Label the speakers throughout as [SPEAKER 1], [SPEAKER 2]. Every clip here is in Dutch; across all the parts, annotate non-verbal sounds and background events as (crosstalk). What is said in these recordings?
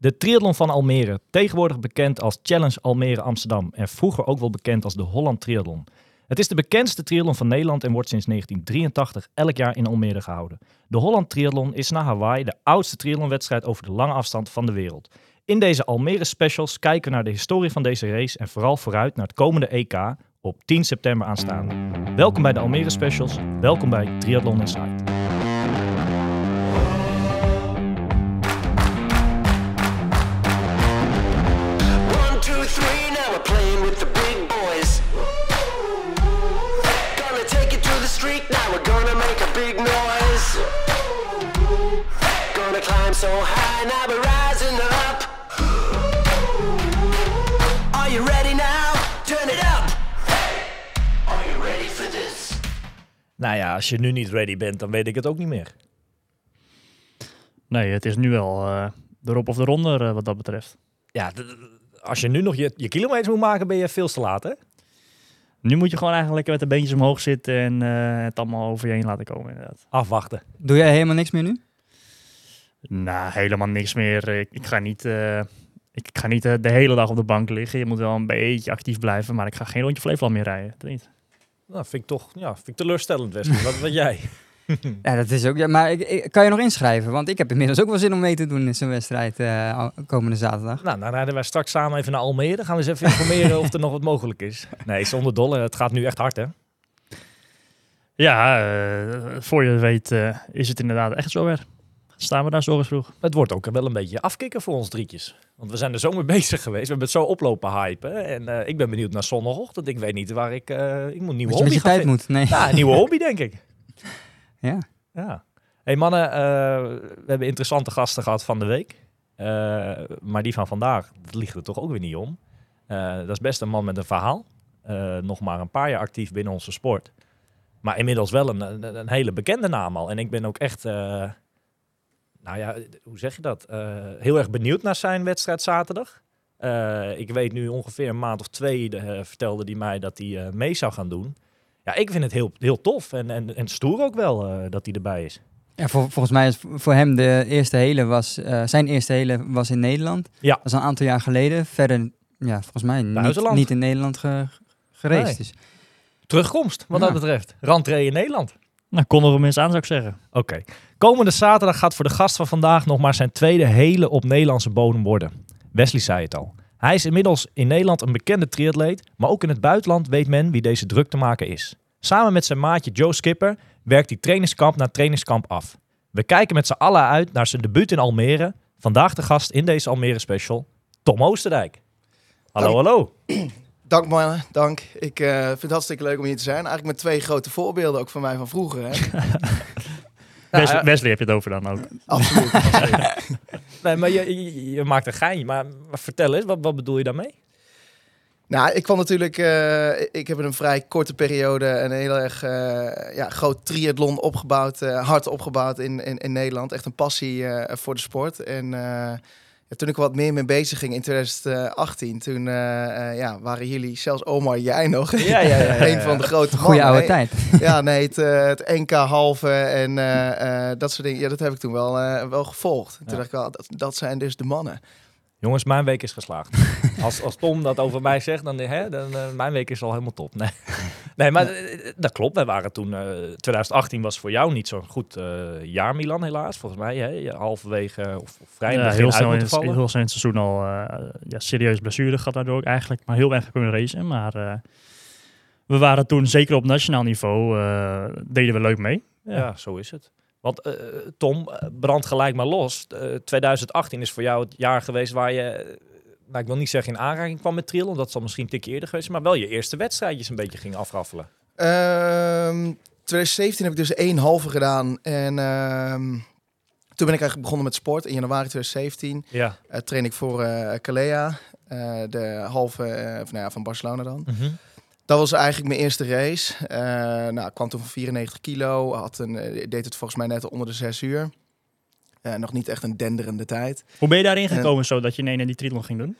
[SPEAKER 1] De triathlon van Almere, tegenwoordig bekend als Challenge Almere Amsterdam en vroeger ook wel bekend als de Holland Triathlon. Het is de bekendste triathlon van Nederland en wordt sinds 1983 elk jaar in Almere gehouden. De Holland Triathlon is na Hawaii de oudste triathlonwedstrijd over de lange afstand van de wereld. In deze Almere specials kijken we naar de historie van deze race en vooral vooruit naar het komende EK op 10 september aanstaande. Welkom bij de Almere specials, welkom bij Triathlon Insight. Nou ja, als je nu niet ready bent, dan weet ik het ook niet meer.
[SPEAKER 2] Nee, het is nu wel eh erop of eronder eh, wat dat betreft.
[SPEAKER 1] Ja, als je nu nog je, je kilometers moet maken, ben je veel te laat, hè?
[SPEAKER 2] Nu moet je gewoon eigenlijk met de beentjes omhoog zitten en eh, het allemaal over je heen laten komen inderdaad.
[SPEAKER 1] Afwachten.
[SPEAKER 3] Doe jij helemaal niks meer nu?
[SPEAKER 2] Nou, helemaal niks meer. Ik, ik ga niet, eh, ik ga niet de hele dag op de bank liggen. Je moet wel een beetje actief blijven, maar ik ga geen rondje Flevoland meer rijden. Dat niet.
[SPEAKER 1] Nou, vind ik toch ja, vind ik teleurstellend, Wesley. wat, wat jij? (laughs)
[SPEAKER 3] Ja, dat is ook. Ja, maar ik, ik- kan je nog inschrijven? Want ik heb inmiddels ook wel zin om mee te doen in zo'n wedstrijd eh, komende zaterdag.
[SPEAKER 1] Nou, dan rijden wij straks samen even naar Almere. Dan gaan we eens even informeren of er nog wat mogelijk is. Nee, zonder dolle. Het gaat nu echt hard, hè?
[SPEAKER 2] Ja, eh, voor je weet eh, is het inderdaad echt zo weer. Staan we daar zo eens vroeg.
[SPEAKER 1] Het wordt ook wel een beetje afkicken voor ons drietjes. Want we zijn er zo mee (laughs) bezig geweest. We hebben het zo oplopen hypen. En eh, ik ben benieuwd naar zondagochtend. Ik weet niet waar ik... eh, ik moet een nieuwe hobby
[SPEAKER 3] je tijd moet. Nee.
[SPEAKER 1] Ja, een nieuwe hobby, (laughs) denk ik.
[SPEAKER 3] Ja.
[SPEAKER 1] Ja. hey mannen, eh, we hebben interessante gasten gehad van de week. Eh, maar die van vandaag, dat ligt er toch ook weer niet om. Eh, dat is best een man met een verhaal. Eh, nog maar een paar jaar actief binnen onze sport. Maar inmiddels wel een, een, een hele bekende naam al. En ik ben ook echt, eh, nou ja, hoe zeg je dat? Eh, heel erg benieuwd naar zijn wedstrijd zaterdag. Eh, ik weet nu ongeveer een maand of twee, eh, vertelde hij mij dat hij mee zou gaan doen. Ja, ik vind het heel, heel tof en, en, en stoer ook wel dat hij erbij is.
[SPEAKER 3] Ja, voor, volgens mij is voor hem de eerste hele was, zijn eerste hele was in Nederland.
[SPEAKER 1] Ja.
[SPEAKER 3] Dat is een aantal jaar geleden. Verder, ja, volgens mij niet, in Nederland ge, gereisd.
[SPEAKER 1] Nee.
[SPEAKER 3] Dus
[SPEAKER 1] Terugkomst, wat
[SPEAKER 3] Ja.
[SPEAKER 1] dat betreft. Rentree in Nederland.
[SPEAKER 2] Nou, kon er hem eens aan, zou ik zeggen.
[SPEAKER 1] Oké. Komende zaterdag gaat voor de gast van vandaag nog maar zijn tweede hele op Nederlandse bodem worden. Wesley zei het al. Hij is inmiddels in Nederland een bekende triatleet, maar ook in het buitenland weet men wie deze druk te maken is. Samen met zijn maatje Joe Skipper werkt hij trainingskamp na trainingskamp af. We kijken met z'n allen uit naar zijn debuut in Almere. Vandaag de gast in deze Almere special, Tom Oosterdijk. Hallo, hallo. (clears throat)
[SPEAKER 4] Dank mannen, dank. Ik eh, vind het hartstikke leuk om hier te zijn. Eigenlijk met twee grote voorbeelden ook van mij van vroeger. Hè? (laughs)
[SPEAKER 2] Wesley heb je het over dan ook.
[SPEAKER 4] Absoluut. absoluut. (laughs) (laughs)
[SPEAKER 1] Nee, maar je, je, je maakt een geintje, maar, maar vertel eens, wat, wat bedoel je daarmee?
[SPEAKER 4] nou, ik kwam natuurlijk... eh, ik heb in een vrij korte periode een heel erg eh, ja, groot triathlon opgebouwd. eh, hard opgebouwd in, in, in Nederland. Echt een passie eh, voor de sport. En eh, ja, toen ik er wat meer mee bezig ging in 2018... toen eh, eh, ja, waren jullie, zelfs Omar, jij nog...
[SPEAKER 1] Ja, ja, ja, ja, (laughs)
[SPEAKER 4] een van de grote
[SPEAKER 3] goede
[SPEAKER 4] mannen.
[SPEAKER 3] oude tijd. (laughs)
[SPEAKER 4] Ja, nee, het, eh, het NK halve en eh, eh, dat soort dingen. Ja, dat heb ik toen wel, eh, wel gevolgd. Toen
[SPEAKER 1] Ja.
[SPEAKER 4] dacht ik wel, dat, dat zijn dus de mannen.
[SPEAKER 1] Jongens, mijn week is geslaagd. (laughs) Als, als Tom dat over mij zegt, dan, hè, dan uh, mijn week is al helemaal top. Nee, nee maar uh, dat klopt. Wij waren toen, uh, 2018 was voor jou niet zo'n goed uh, jaar, Milan, helaas. Volgens mij, hè, halverwege of, of vrij
[SPEAKER 2] ja, heel snel in, het, heel snel in het seizoen al ja, serieus blessure gehad daardoor ook eigenlijk. Maar heel erg kunnen racen. Maar we waren toen, zeker op nationaal niveau, deden we leuk mee.
[SPEAKER 1] Ja, ja zo is het. Want uh, Tom, brand gelijk maar los. Uh, 2018 is voor jou het jaar geweest waar je, nou, ik wil niet zeggen in aanraking kwam met trillen, dat zal misschien een tikje eerder geweest, maar wel je eerste wedstrijdjes een beetje ging afraffelen.
[SPEAKER 4] Um, 2017 heb ik dus één halve gedaan en um, toen ben ik eigenlijk begonnen met sport in januari 2017.
[SPEAKER 1] Ja.
[SPEAKER 4] Uh, train ik voor Calea, de halve van, nou ja, van Barcelona dan.
[SPEAKER 1] Mm -hmm.
[SPEAKER 4] Dat was eigenlijk mijn eerste race. Uh, nou, ik kwam toen van 94 kilo. Had een, uh, deed het volgens mij net onder de 6 uur. Uh, nog niet echt een denderende tijd.
[SPEAKER 2] Hoe ben je daarin gekomen, uh, zodat je ineens die triathlon ging doen?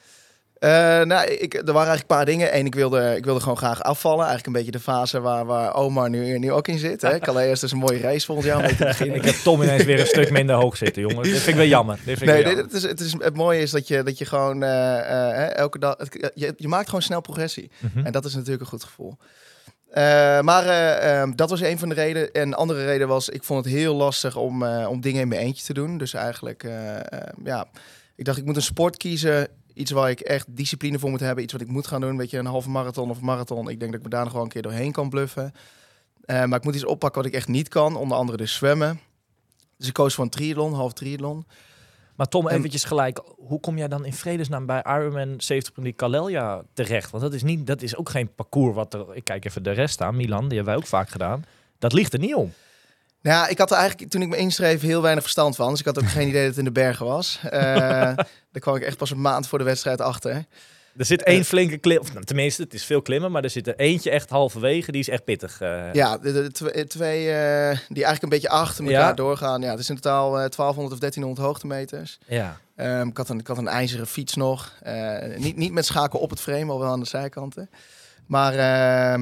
[SPEAKER 4] Eh, nou, ik, er waren eigenlijk een paar dingen. Eén, ik wilde, ik wilde gewoon graag afvallen. Eigenlijk een beetje de fase waar, waar Omar nu, nu ook in zit. Hè? (laughs) Calais is dus een mooie race volgend jaar om mee te (laughs) beginnen.
[SPEAKER 1] Ik heb Tom ineens weer een stuk minder hoog zitten, jongen. Dit vind ik wel jammer. Dit vind
[SPEAKER 4] Nee, het, is, het, is, het mooie is dat je, dat je gewoon eh, eh, elke dag... het- je, je maakt gewoon snel progressie.
[SPEAKER 1] Mhm.
[SPEAKER 4] En dat is natuurlijk een goed gevoel. Maar eh, ehm, dat was een van de redenen. En een andere reden was, ik vond het heel lastig om, om dingen in mijn eentje te doen. Dus eigenlijk, ja, ik dacht ik moet een sport kiezen. Iets waar ik echt discipline voor moet hebben. Iets wat ik moet gaan doen. Weet je, een halve marathon of marathon. Ik denk dat ik me daar nog wel een keer doorheen kan bluffen. Eh, maar ik moet iets oppakken wat ik echt niet kan. Onder andere dus zwemmen. Dus ik koos voor een triathlon, half triathlon.
[SPEAKER 1] Maar Tom,
[SPEAKER 4] En-
[SPEAKER 1] eventjes gelijk. Hoe kom jij dan in vredesnaam bij Ironman 70 Calelja terecht? Want dat is, niet, dat is ook geen parcours wat er... Ik kijk even de rest aan. Milan, die hebben wij ook vaak gedaan. Dat ligt er niet om.
[SPEAKER 4] Nou ja, ik had er eigenlijk toen ik me inschreef heel weinig verstand van. Dus ik had ook geen idee dat het in de bergen was. Eh, (laughs) daar kwam ik echt pas een maand voor de wedstrijd achter.
[SPEAKER 1] Er zit één flinke klim, of nou, tenminste, het is veel klimmen, maar er zit er eentje echt halverwege, die is echt pittig. eh.
[SPEAKER 4] Ja, de, de twe- twee eh, die eigenlijk een beetje achter elkaar
[SPEAKER 1] Ja.
[SPEAKER 4] doorgaan. Ja, het is in totaal eh, 1200 of 1300 hoogtemeters.
[SPEAKER 1] ja.
[SPEAKER 4] Ehm, ik, had een, ik had een ijzeren fiets nog. Eh, niet, niet met schakel op het frame, al wel aan de zijkanten. Maar eh,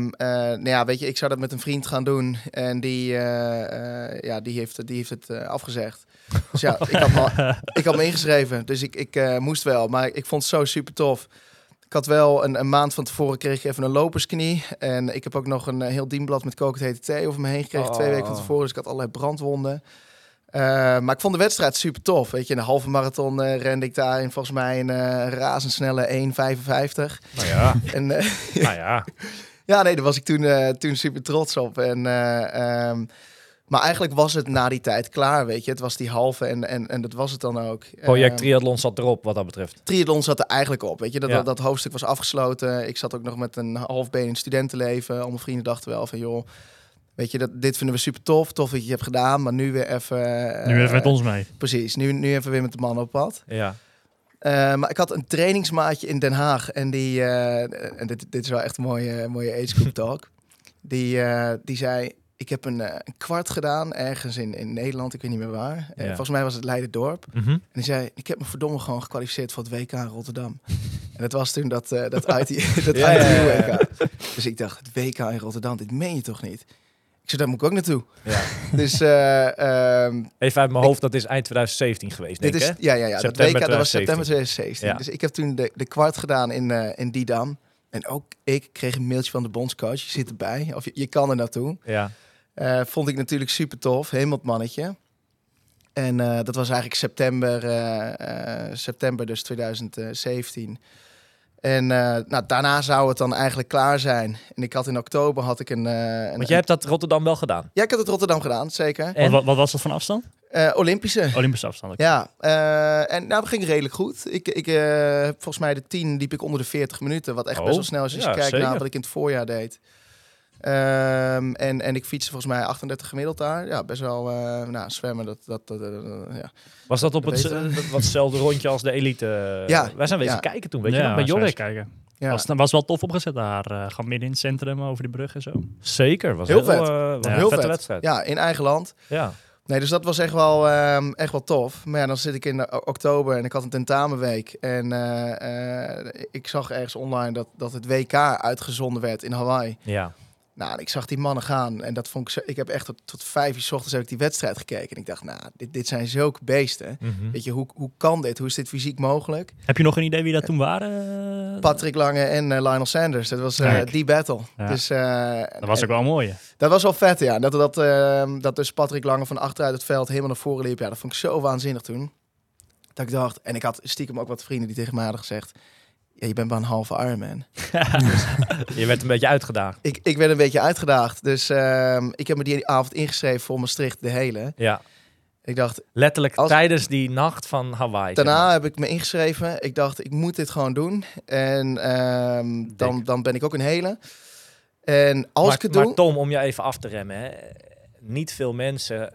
[SPEAKER 4] nou ja, weet je, ik zou dat met een vriend gaan doen. En die, eh, eh, ja, die, heeft, die heeft het afgezegd. Dus ja, ik had me, (laughs) ik had me ingeschreven. Dus ik, ik moest wel. Maar ik vond het zo super tof. Ik had wel een, een maand van tevoren kreeg ik even een lopersknie. En ik heb ook nog een heel dienblad met kokend hete thee over me heen gekregen. Twee
[SPEAKER 1] Oh.
[SPEAKER 4] weken van tevoren. Dus ik had allerlei brandwonden. Eh, maar ik vond de wedstrijd super tof. Weet je, in de halve marathon eh, rende ik daar in volgens mij een eh, razendsnelle 1,55.
[SPEAKER 1] Nou ja, (laughs)
[SPEAKER 4] En eh,
[SPEAKER 1] nou ja. (laughs)
[SPEAKER 4] ja, nee, daar was ik toen, eh, toen super trots op. En, eh, ehm, maar eigenlijk was het na die tijd klaar, weet je. Het was die halve en, en, en dat was het dan ook.
[SPEAKER 1] Project
[SPEAKER 4] Ehm,
[SPEAKER 1] Triathlon zat erop, wat dat betreft.
[SPEAKER 4] triathlon zat er eigenlijk op, weet je. Dat,
[SPEAKER 1] Ja.
[SPEAKER 4] dat, dat hoofdstuk was afgesloten. Ik zat ook nog met een half been in het studentenleven. Al mijn vrienden dachten wel van, joh... Weet je, dat, dit vinden we super tof. Tof dat je hebt gedaan, maar nu weer even... eh,
[SPEAKER 2] Nu even met ons mee.
[SPEAKER 4] Precies, nu, nu even weer met de man op pad.
[SPEAKER 1] Ja.
[SPEAKER 4] Eh, maar ik had een trainingsmaatje in Den Haag. En die, eh, en dit, dit is wel echt een mooie, mooie age group (laughs) talk. Die, eh, die zei, ik heb een, eh, een kwart gedaan ergens in, in Nederland. Ik weet niet meer waar. Eh,
[SPEAKER 1] Ja.
[SPEAKER 4] volgens mij was het Leiden-dorp.
[SPEAKER 1] Mhm.
[SPEAKER 4] En die zei, ik heb me verdomme gewoon gekwalificeerd voor het WK in Rotterdam. (laughs) en dat was toen dat, eh dat (laughs) IT, dat
[SPEAKER 1] Ja, ja, ja, ja.
[SPEAKER 4] ITU-WK. Dus ik dacht, het WK in Rotterdam, dit meen je toch niet? Ik zei, daar moet ik ook naartoe.
[SPEAKER 1] ja. (laughs)
[SPEAKER 4] Dus eh, ehm,
[SPEAKER 1] Even uit mijn hoofd, dat is eind 2017 geweest, denk
[SPEAKER 4] dit
[SPEAKER 1] ik,
[SPEAKER 4] is,
[SPEAKER 1] hè?
[SPEAKER 4] ja, ja, ja. Dat
[SPEAKER 1] September
[SPEAKER 4] WK, dat was
[SPEAKER 1] 2017.
[SPEAKER 4] september 2017.
[SPEAKER 1] Ja.
[SPEAKER 4] Dus ik heb toen de, de kwart gedaan in, eh in Didam. En ook ik kreeg een mailtje van de bondscoach. Je zit erbij, of je, je kan er naartoe.
[SPEAKER 1] Ja.
[SPEAKER 4] Eh, vond ik natuurlijk super tof. Helemaal het mannetje. En eh, dat was eigenlijk september, eh, eh, september dus 2017. En eh, nou, daarna zou het dan eigenlijk klaar zijn. En ik had in oktober had ik een... eh, een
[SPEAKER 1] Want jij hebt dat Rotterdam wel gedaan.
[SPEAKER 4] Ja, ik had het Rotterdam gedaan, zeker.
[SPEAKER 1] En?
[SPEAKER 2] Wat, wat was dat van afstand?
[SPEAKER 4] Eh, Olympische.
[SPEAKER 2] Olympische afstand.
[SPEAKER 4] Ja, eh, en nou, dat ging redelijk goed. Ik, ik eh, volgens mij de 10 liep ik onder de 40 minuten. Wat echt
[SPEAKER 1] Oh,
[SPEAKER 4] best wel snel is als
[SPEAKER 1] ja,
[SPEAKER 4] je kijkt
[SPEAKER 1] zeker.
[SPEAKER 4] naar wat ik in het voorjaar deed. Ehm, en, en ik fietste volgens mij 38 gemiddeld daar. Ja, best wel eh, nou, zwemmen. Dat, dat, dat, eh, ja.
[SPEAKER 1] Was dat op het, watzelfde rondje als de elite?
[SPEAKER 4] Ja,
[SPEAKER 1] Wij zijn wezen
[SPEAKER 4] ja.
[SPEAKER 1] kijken toen, weet je
[SPEAKER 2] Ja,
[SPEAKER 1] nog, bij Jorik.
[SPEAKER 2] kijken.
[SPEAKER 4] Ja.
[SPEAKER 2] Was, was wel tof opgezet daar. eh gewoon midden in het centrum, over die brug en zo.
[SPEAKER 1] Zeker, was
[SPEAKER 4] Heel
[SPEAKER 1] heel,
[SPEAKER 4] vet.
[SPEAKER 1] eh, was
[SPEAKER 2] Ja.
[SPEAKER 1] een
[SPEAKER 4] Heel
[SPEAKER 1] vette
[SPEAKER 4] vet.
[SPEAKER 1] wedstrijd.
[SPEAKER 4] ja, in eigen land.
[SPEAKER 1] Ja.
[SPEAKER 4] Nee, dus dat was echt wel, ehm, echt wel tof. Maar ja, dan zit ik in oktober en ik had een tentamenweek. En eh, eh, ik zag ergens online dat, dat het WK uitgezonden werd in Hawaii.
[SPEAKER 1] ja.
[SPEAKER 4] Nou, ik zag die mannen gaan en dat vond ik zo. Ik heb echt tot, tot vijf uur 's ochtends heb ik die wedstrijd gekeken. En ik dacht, nou, dit, dit zijn zulke beesten.
[SPEAKER 1] Mhm.
[SPEAKER 4] Weet je, hoe, hoe kan dit? Hoe is dit fysiek mogelijk?
[SPEAKER 2] Heb je nog een idee wie dat toen waren?
[SPEAKER 4] Patrick Lange en eh, Lionel Sanders. Dat was eh, die battle.
[SPEAKER 2] Ja.
[SPEAKER 4] Dus, eh,
[SPEAKER 2] Dat was ook wel mooi. hè?
[SPEAKER 4] dat was wel vet, ja. Dat, dat, ehm, dat dus Patrick Lange van achteruit het veld helemaal naar voren liep. Ja, dat vond ik zo waanzinnig toen. Dat ik dacht, en ik had stiekem ook wat vrienden die tegen mij hadden gezegd... Ja, je bent maar een halve Ironman. (laughs)
[SPEAKER 1] Je werd een beetje uitgedaagd.
[SPEAKER 4] Ik, ik werd een beetje uitgedaagd. Dus ehm, ik heb me die avond ingeschreven voor Maastricht de hele.
[SPEAKER 1] Ja.
[SPEAKER 4] Ik dacht,
[SPEAKER 1] Letterlijk
[SPEAKER 4] Als-
[SPEAKER 1] tijdens die nacht van Hawaii. zeg
[SPEAKER 4] daarna
[SPEAKER 1] maar.
[SPEAKER 4] heb ik me ingeschreven. Ik dacht, ik moet dit gewoon doen. En ehm, dan, dan ben ik ook een hele. En als
[SPEAKER 1] maar,
[SPEAKER 4] ik het
[SPEAKER 1] maar
[SPEAKER 4] doe...
[SPEAKER 1] Tom, om je even af te remmen. Hè. Niet veel mensen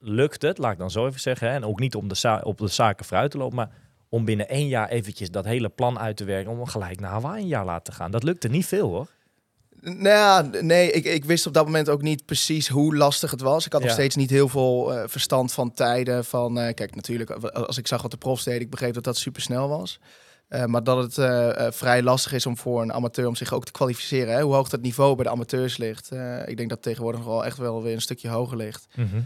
[SPEAKER 1] lukt het, laat ik dan zo even zeggen. Hè. En ook niet om de op de zaken vooruit te lopen. Maar om binnen één jaar eventjes dat hele plan uit te werken. Om gelijk naar Hawaii een jaar laten gaan. Dat lukte niet veel hoor.
[SPEAKER 4] Nou ja, nee, ik, ik wist op dat moment ook niet precies hoe lastig het was. Ik had nog steeds niet heel veel eh, verstand van tijden. Van, eh, kijk, natuurlijk, als ik zag wat de profs deden, ik begreep dat dat super snel was. Eh, maar dat het eh, eh, vrij lastig is om voor een amateur om zich ook te kwalificeren. Hè? Hoe hoog dat niveau bij de amateurs ligt. Eh, ik denk dat tegenwoordig wel echt wel weer een stukje hoger ligt.
[SPEAKER 1] Mhm.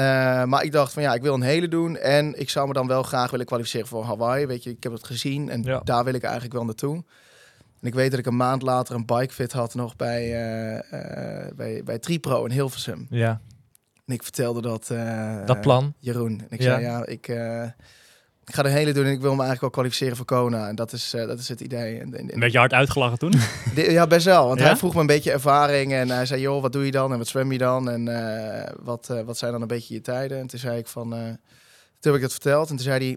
[SPEAKER 4] Eh, maar ik dacht van ja, ik wil een hele doen. En ik zou me dan wel graag willen kwalificeren voor Hawaii. Weet je, ik heb het gezien en
[SPEAKER 1] Ja.
[SPEAKER 4] daar wil ik eigenlijk wel naartoe. En ik weet dat ik een maand later een bikefit had nog bij, eh eh bij, bij Tripro in Hilversum.
[SPEAKER 1] Ja,
[SPEAKER 4] En ik vertelde dat...
[SPEAKER 1] dat plan.
[SPEAKER 4] Jeroen. En ik
[SPEAKER 1] Ja.
[SPEAKER 4] zei ja, ik, ik ga de hele doen en ik wil me eigenlijk wel kwalificeren voor Kona. En dat is, eh, dat is het idee. En, en-
[SPEAKER 2] Een beetje hard uitgelachen toen. (laughs)
[SPEAKER 4] Ja, best wel. Want
[SPEAKER 2] Ja?
[SPEAKER 4] hij vroeg me een beetje ervaring. En hij zei, joh, wat doe je dan? En wat zwem je dan? En eh, wat, eh, wat zijn dan een beetje je tijden? En toen zei ik van... eh, toen heb ik dat verteld. En toen zei hij...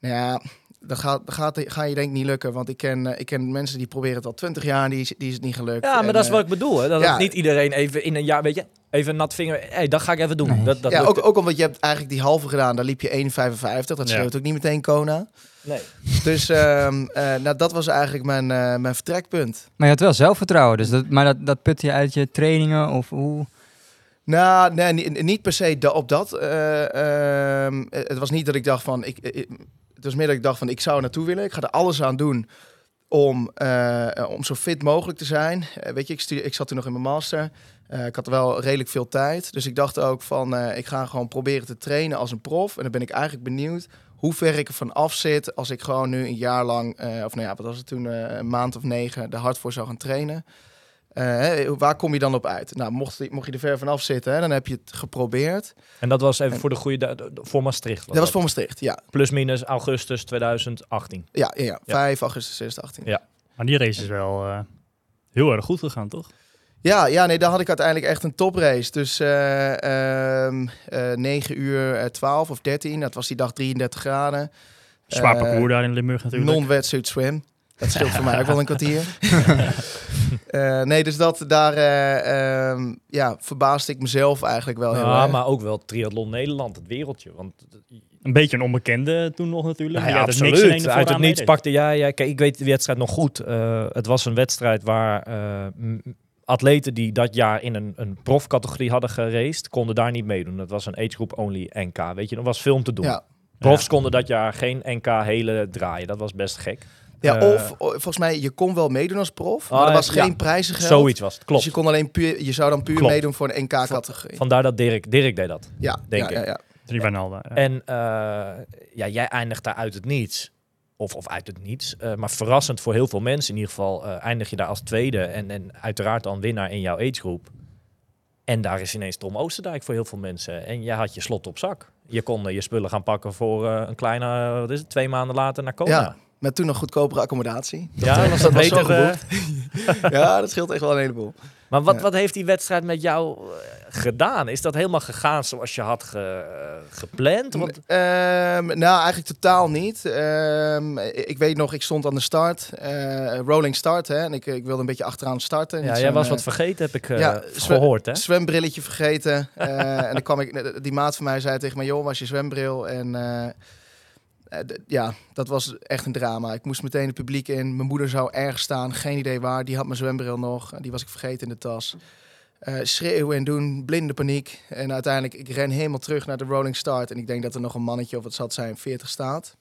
[SPEAKER 4] Nou ja, dat gaat, dat gaat, ga je denk ik niet lukken. Want ik ken, eh, ik ken mensen die proberen het al twintig jaar. en Die, is- die is het niet gelukt.
[SPEAKER 1] Ja, maar
[SPEAKER 4] En,
[SPEAKER 1] dat is wat ik bedoel. Hè? Dat
[SPEAKER 4] ja.
[SPEAKER 1] het niet iedereen even in een jaar, weet je, even een nat vinger. hey, dat ga ik even doen.
[SPEAKER 3] Nee.
[SPEAKER 1] Dat, dat
[SPEAKER 4] ja, ook, ook omdat je hebt eigenlijk die halve gedaan. Daar liep je 1,55. Dat
[SPEAKER 2] Ja.
[SPEAKER 4] scheelt ook niet meteen Kona.
[SPEAKER 1] Nee.
[SPEAKER 4] Dus ehm, eh, nou, dat was eigenlijk mijn, eh, mijn vertrekpunt.
[SPEAKER 3] Maar je had wel zelfvertrouwen, dus dat, maar dat, dat put je uit je trainingen of hoe?
[SPEAKER 4] Nou, nee, niet, per se op dat. eh, ehm, het was niet dat ik dacht van... Ik, ik- het was meer dat ik dacht van, ik zou er naartoe willen. Ik ga er alles aan doen om, eh, om zo fit mogelijk te zijn. Eh, weet je, ik, ik zat toen nog in mijn master. Eh, ik had wel redelijk veel tijd. Dus ik dacht ook van, ik ga gewoon proberen te trainen als een prof. En dan ben ik eigenlijk benieuwd hoe ver ik ervan af zit... als ik gewoon nu een jaar lang, of nou ja, wat was het toen, een maand of negen... er hard voor zou gaan trainen. Eh, hè, waar kom je dan op uit? Nou, mocht, mocht je er ver vanaf zitten, hè, dan heb je het geprobeerd.
[SPEAKER 1] En dat was even voor de goede, voor Maastricht.
[SPEAKER 4] Dat was voor Maastricht, ja.
[SPEAKER 1] Plus minus augustus 2018.
[SPEAKER 4] Ja, ja, ja.
[SPEAKER 1] Ja.
[SPEAKER 4] 5 augustus 2018.
[SPEAKER 1] Ja.
[SPEAKER 2] Maar die race is wel eh, heel erg goed gegaan, toch?
[SPEAKER 4] Ja, ja, nee, daar had ik uiteindelijk echt een toprace. Dus eh ehm, eh, 9 uur eh, 12 of 13, dat was die dag 33 graden.
[SPEAKER 2] Zwaar
[SPEAKER 4] Eh,
[SPEAKER 2] parcours daar in Limburg natuurlijk.
[SPEAKER 4] Non-wetsuit swim. Dat scheelt voor mij ook wel een kwartier. (laughs) Eh, nee, dus dat, daar eh, ehm, ja, verbaasde ik mezelf eigenlijk wel heel
[SPEAKER 1] Ja,
[SPEAKER 4] erg.
[SPEAKER 1] maar ook wel Triathlon Nederland, het wereldje. Want
[SPEAKER 2] Een beetje een onbekende toen nog natuurlijk.
[SPEAKER 1] Nou ja,
[SPEAKER 2] uit het niks
[SPEAKER 1] absoluut.
[SPEAKER 2] ineens
[SPEAKER 1] Uit het niets pakte jij. Ja, kijk, ik weet de wedstrijd nog goed. Eh, het was een wedstrijd waar eh, atleten die dat jaar in een, een profcategorie hadden geraced, konden daar niet meedoen. Dat was een age group only NK. Weet je, er was veel om te doen.
[SPEAKER 4] Ja.
[SPEAKER 1] Profs konden dat jaar geen NK hele draaien. Dat was best gek.
[SPEAKER 4] Ja,
[SPEAKER 1] Eh,
[SPEAKER 4] of volgens mij, je kon wel meedoen als prof, maar
[SPEAKER 1] Ah,
[SPEAKER 4] er was
[SPEAKER 1] ja.
[SPEAKER 4] geen prijzengeld.
[SPEAKER 1] Zoiets was het. Klopt.
[SPEAKER 4] Dus je, kon alleen puur, je zou dan puur
[SPEAKER 1] Klopt.
[SPEAKER 4] meedoen voor een NK-categorie.
[SPEAKER 1] Vandaar dat Dirk, Dirk deed dat.
[SPEAKER 4] Ja,
[SPEAKER 1] denk
[SPEAKER 4] ja,
[SPEAKER 1] ik.
[SPEAKER 4] ja, ja.
[SPEAKER 2] Drie ja.
[SPEAKER 1] En eh, ja, jij eindigt daar uit het niets. Of, of uit het niets. Eh, maar verrassend voor heel veel mensen in ieder geval. eh, eindig je daar als tweede. En, en uiteraard dan winnaar in jouw agegroep. En daar is ineens Tom Oosterdijk voor heel veel mensen. En jij had je slot op zak. Je kon je spullen gaan pakken voor eh, een kleine, wat is het, twee maanden later naar Kona.
[SPEAKER 4] Ja, met toen nog goedkopere accommodatie.
[SPEAKER 1] Ja,
[SPEAKER 4] dat
[SPEAKER 1] dat
[SPEAKER 4] was
[SPEAKER 1] weten
[SPEAKER 4] zo
[SPEAKER 1] we. (laughs)
[SPEAKER 4] ja, dat scheelt echt wel een heleboel.
[SPEAKER 1] Maar wat,
[SPEAKER 4] Ja.
[SPEAKER 1] wat heeft die wedstrijd met jou eh, gedaan? Is dat helemaal gegaan zoals je had ge- eh, gepland? Want,
[SPEAKER 4] Ehm, nou, eigenlijk totaal niet. Ehm, ik weet nog, ik stond aan de start, eh, rolling start, hè, en ik, ik wilde een beetje achteraan starten.
[SPEAKER 1] ja, jij was wat vergeten, heb ik eh,
[SPEAKER 4] ja, zwe-
[SPEAKER 1] gehoord. Hè?
[SPEAKER 4] zwembrilletje vergeten. Eh, en dan kwam ik, (laughs) die maat van mij zei tegen mij, joh, was je zwembril? En ja, dat was echt een drama. Ik moest meteen het publiek in. Mijn moeder zou ergens staan, geen idee waar. Die had mijn zwembril nog, die was ik vergeten in de tas. Eh, schreeuwen en doen, blinde paniek. En uiteindelijk, ik ren helemaal terug naar de rolling start. En ik denk dat er nog een mannetje, of het zat zijn, 40 staat.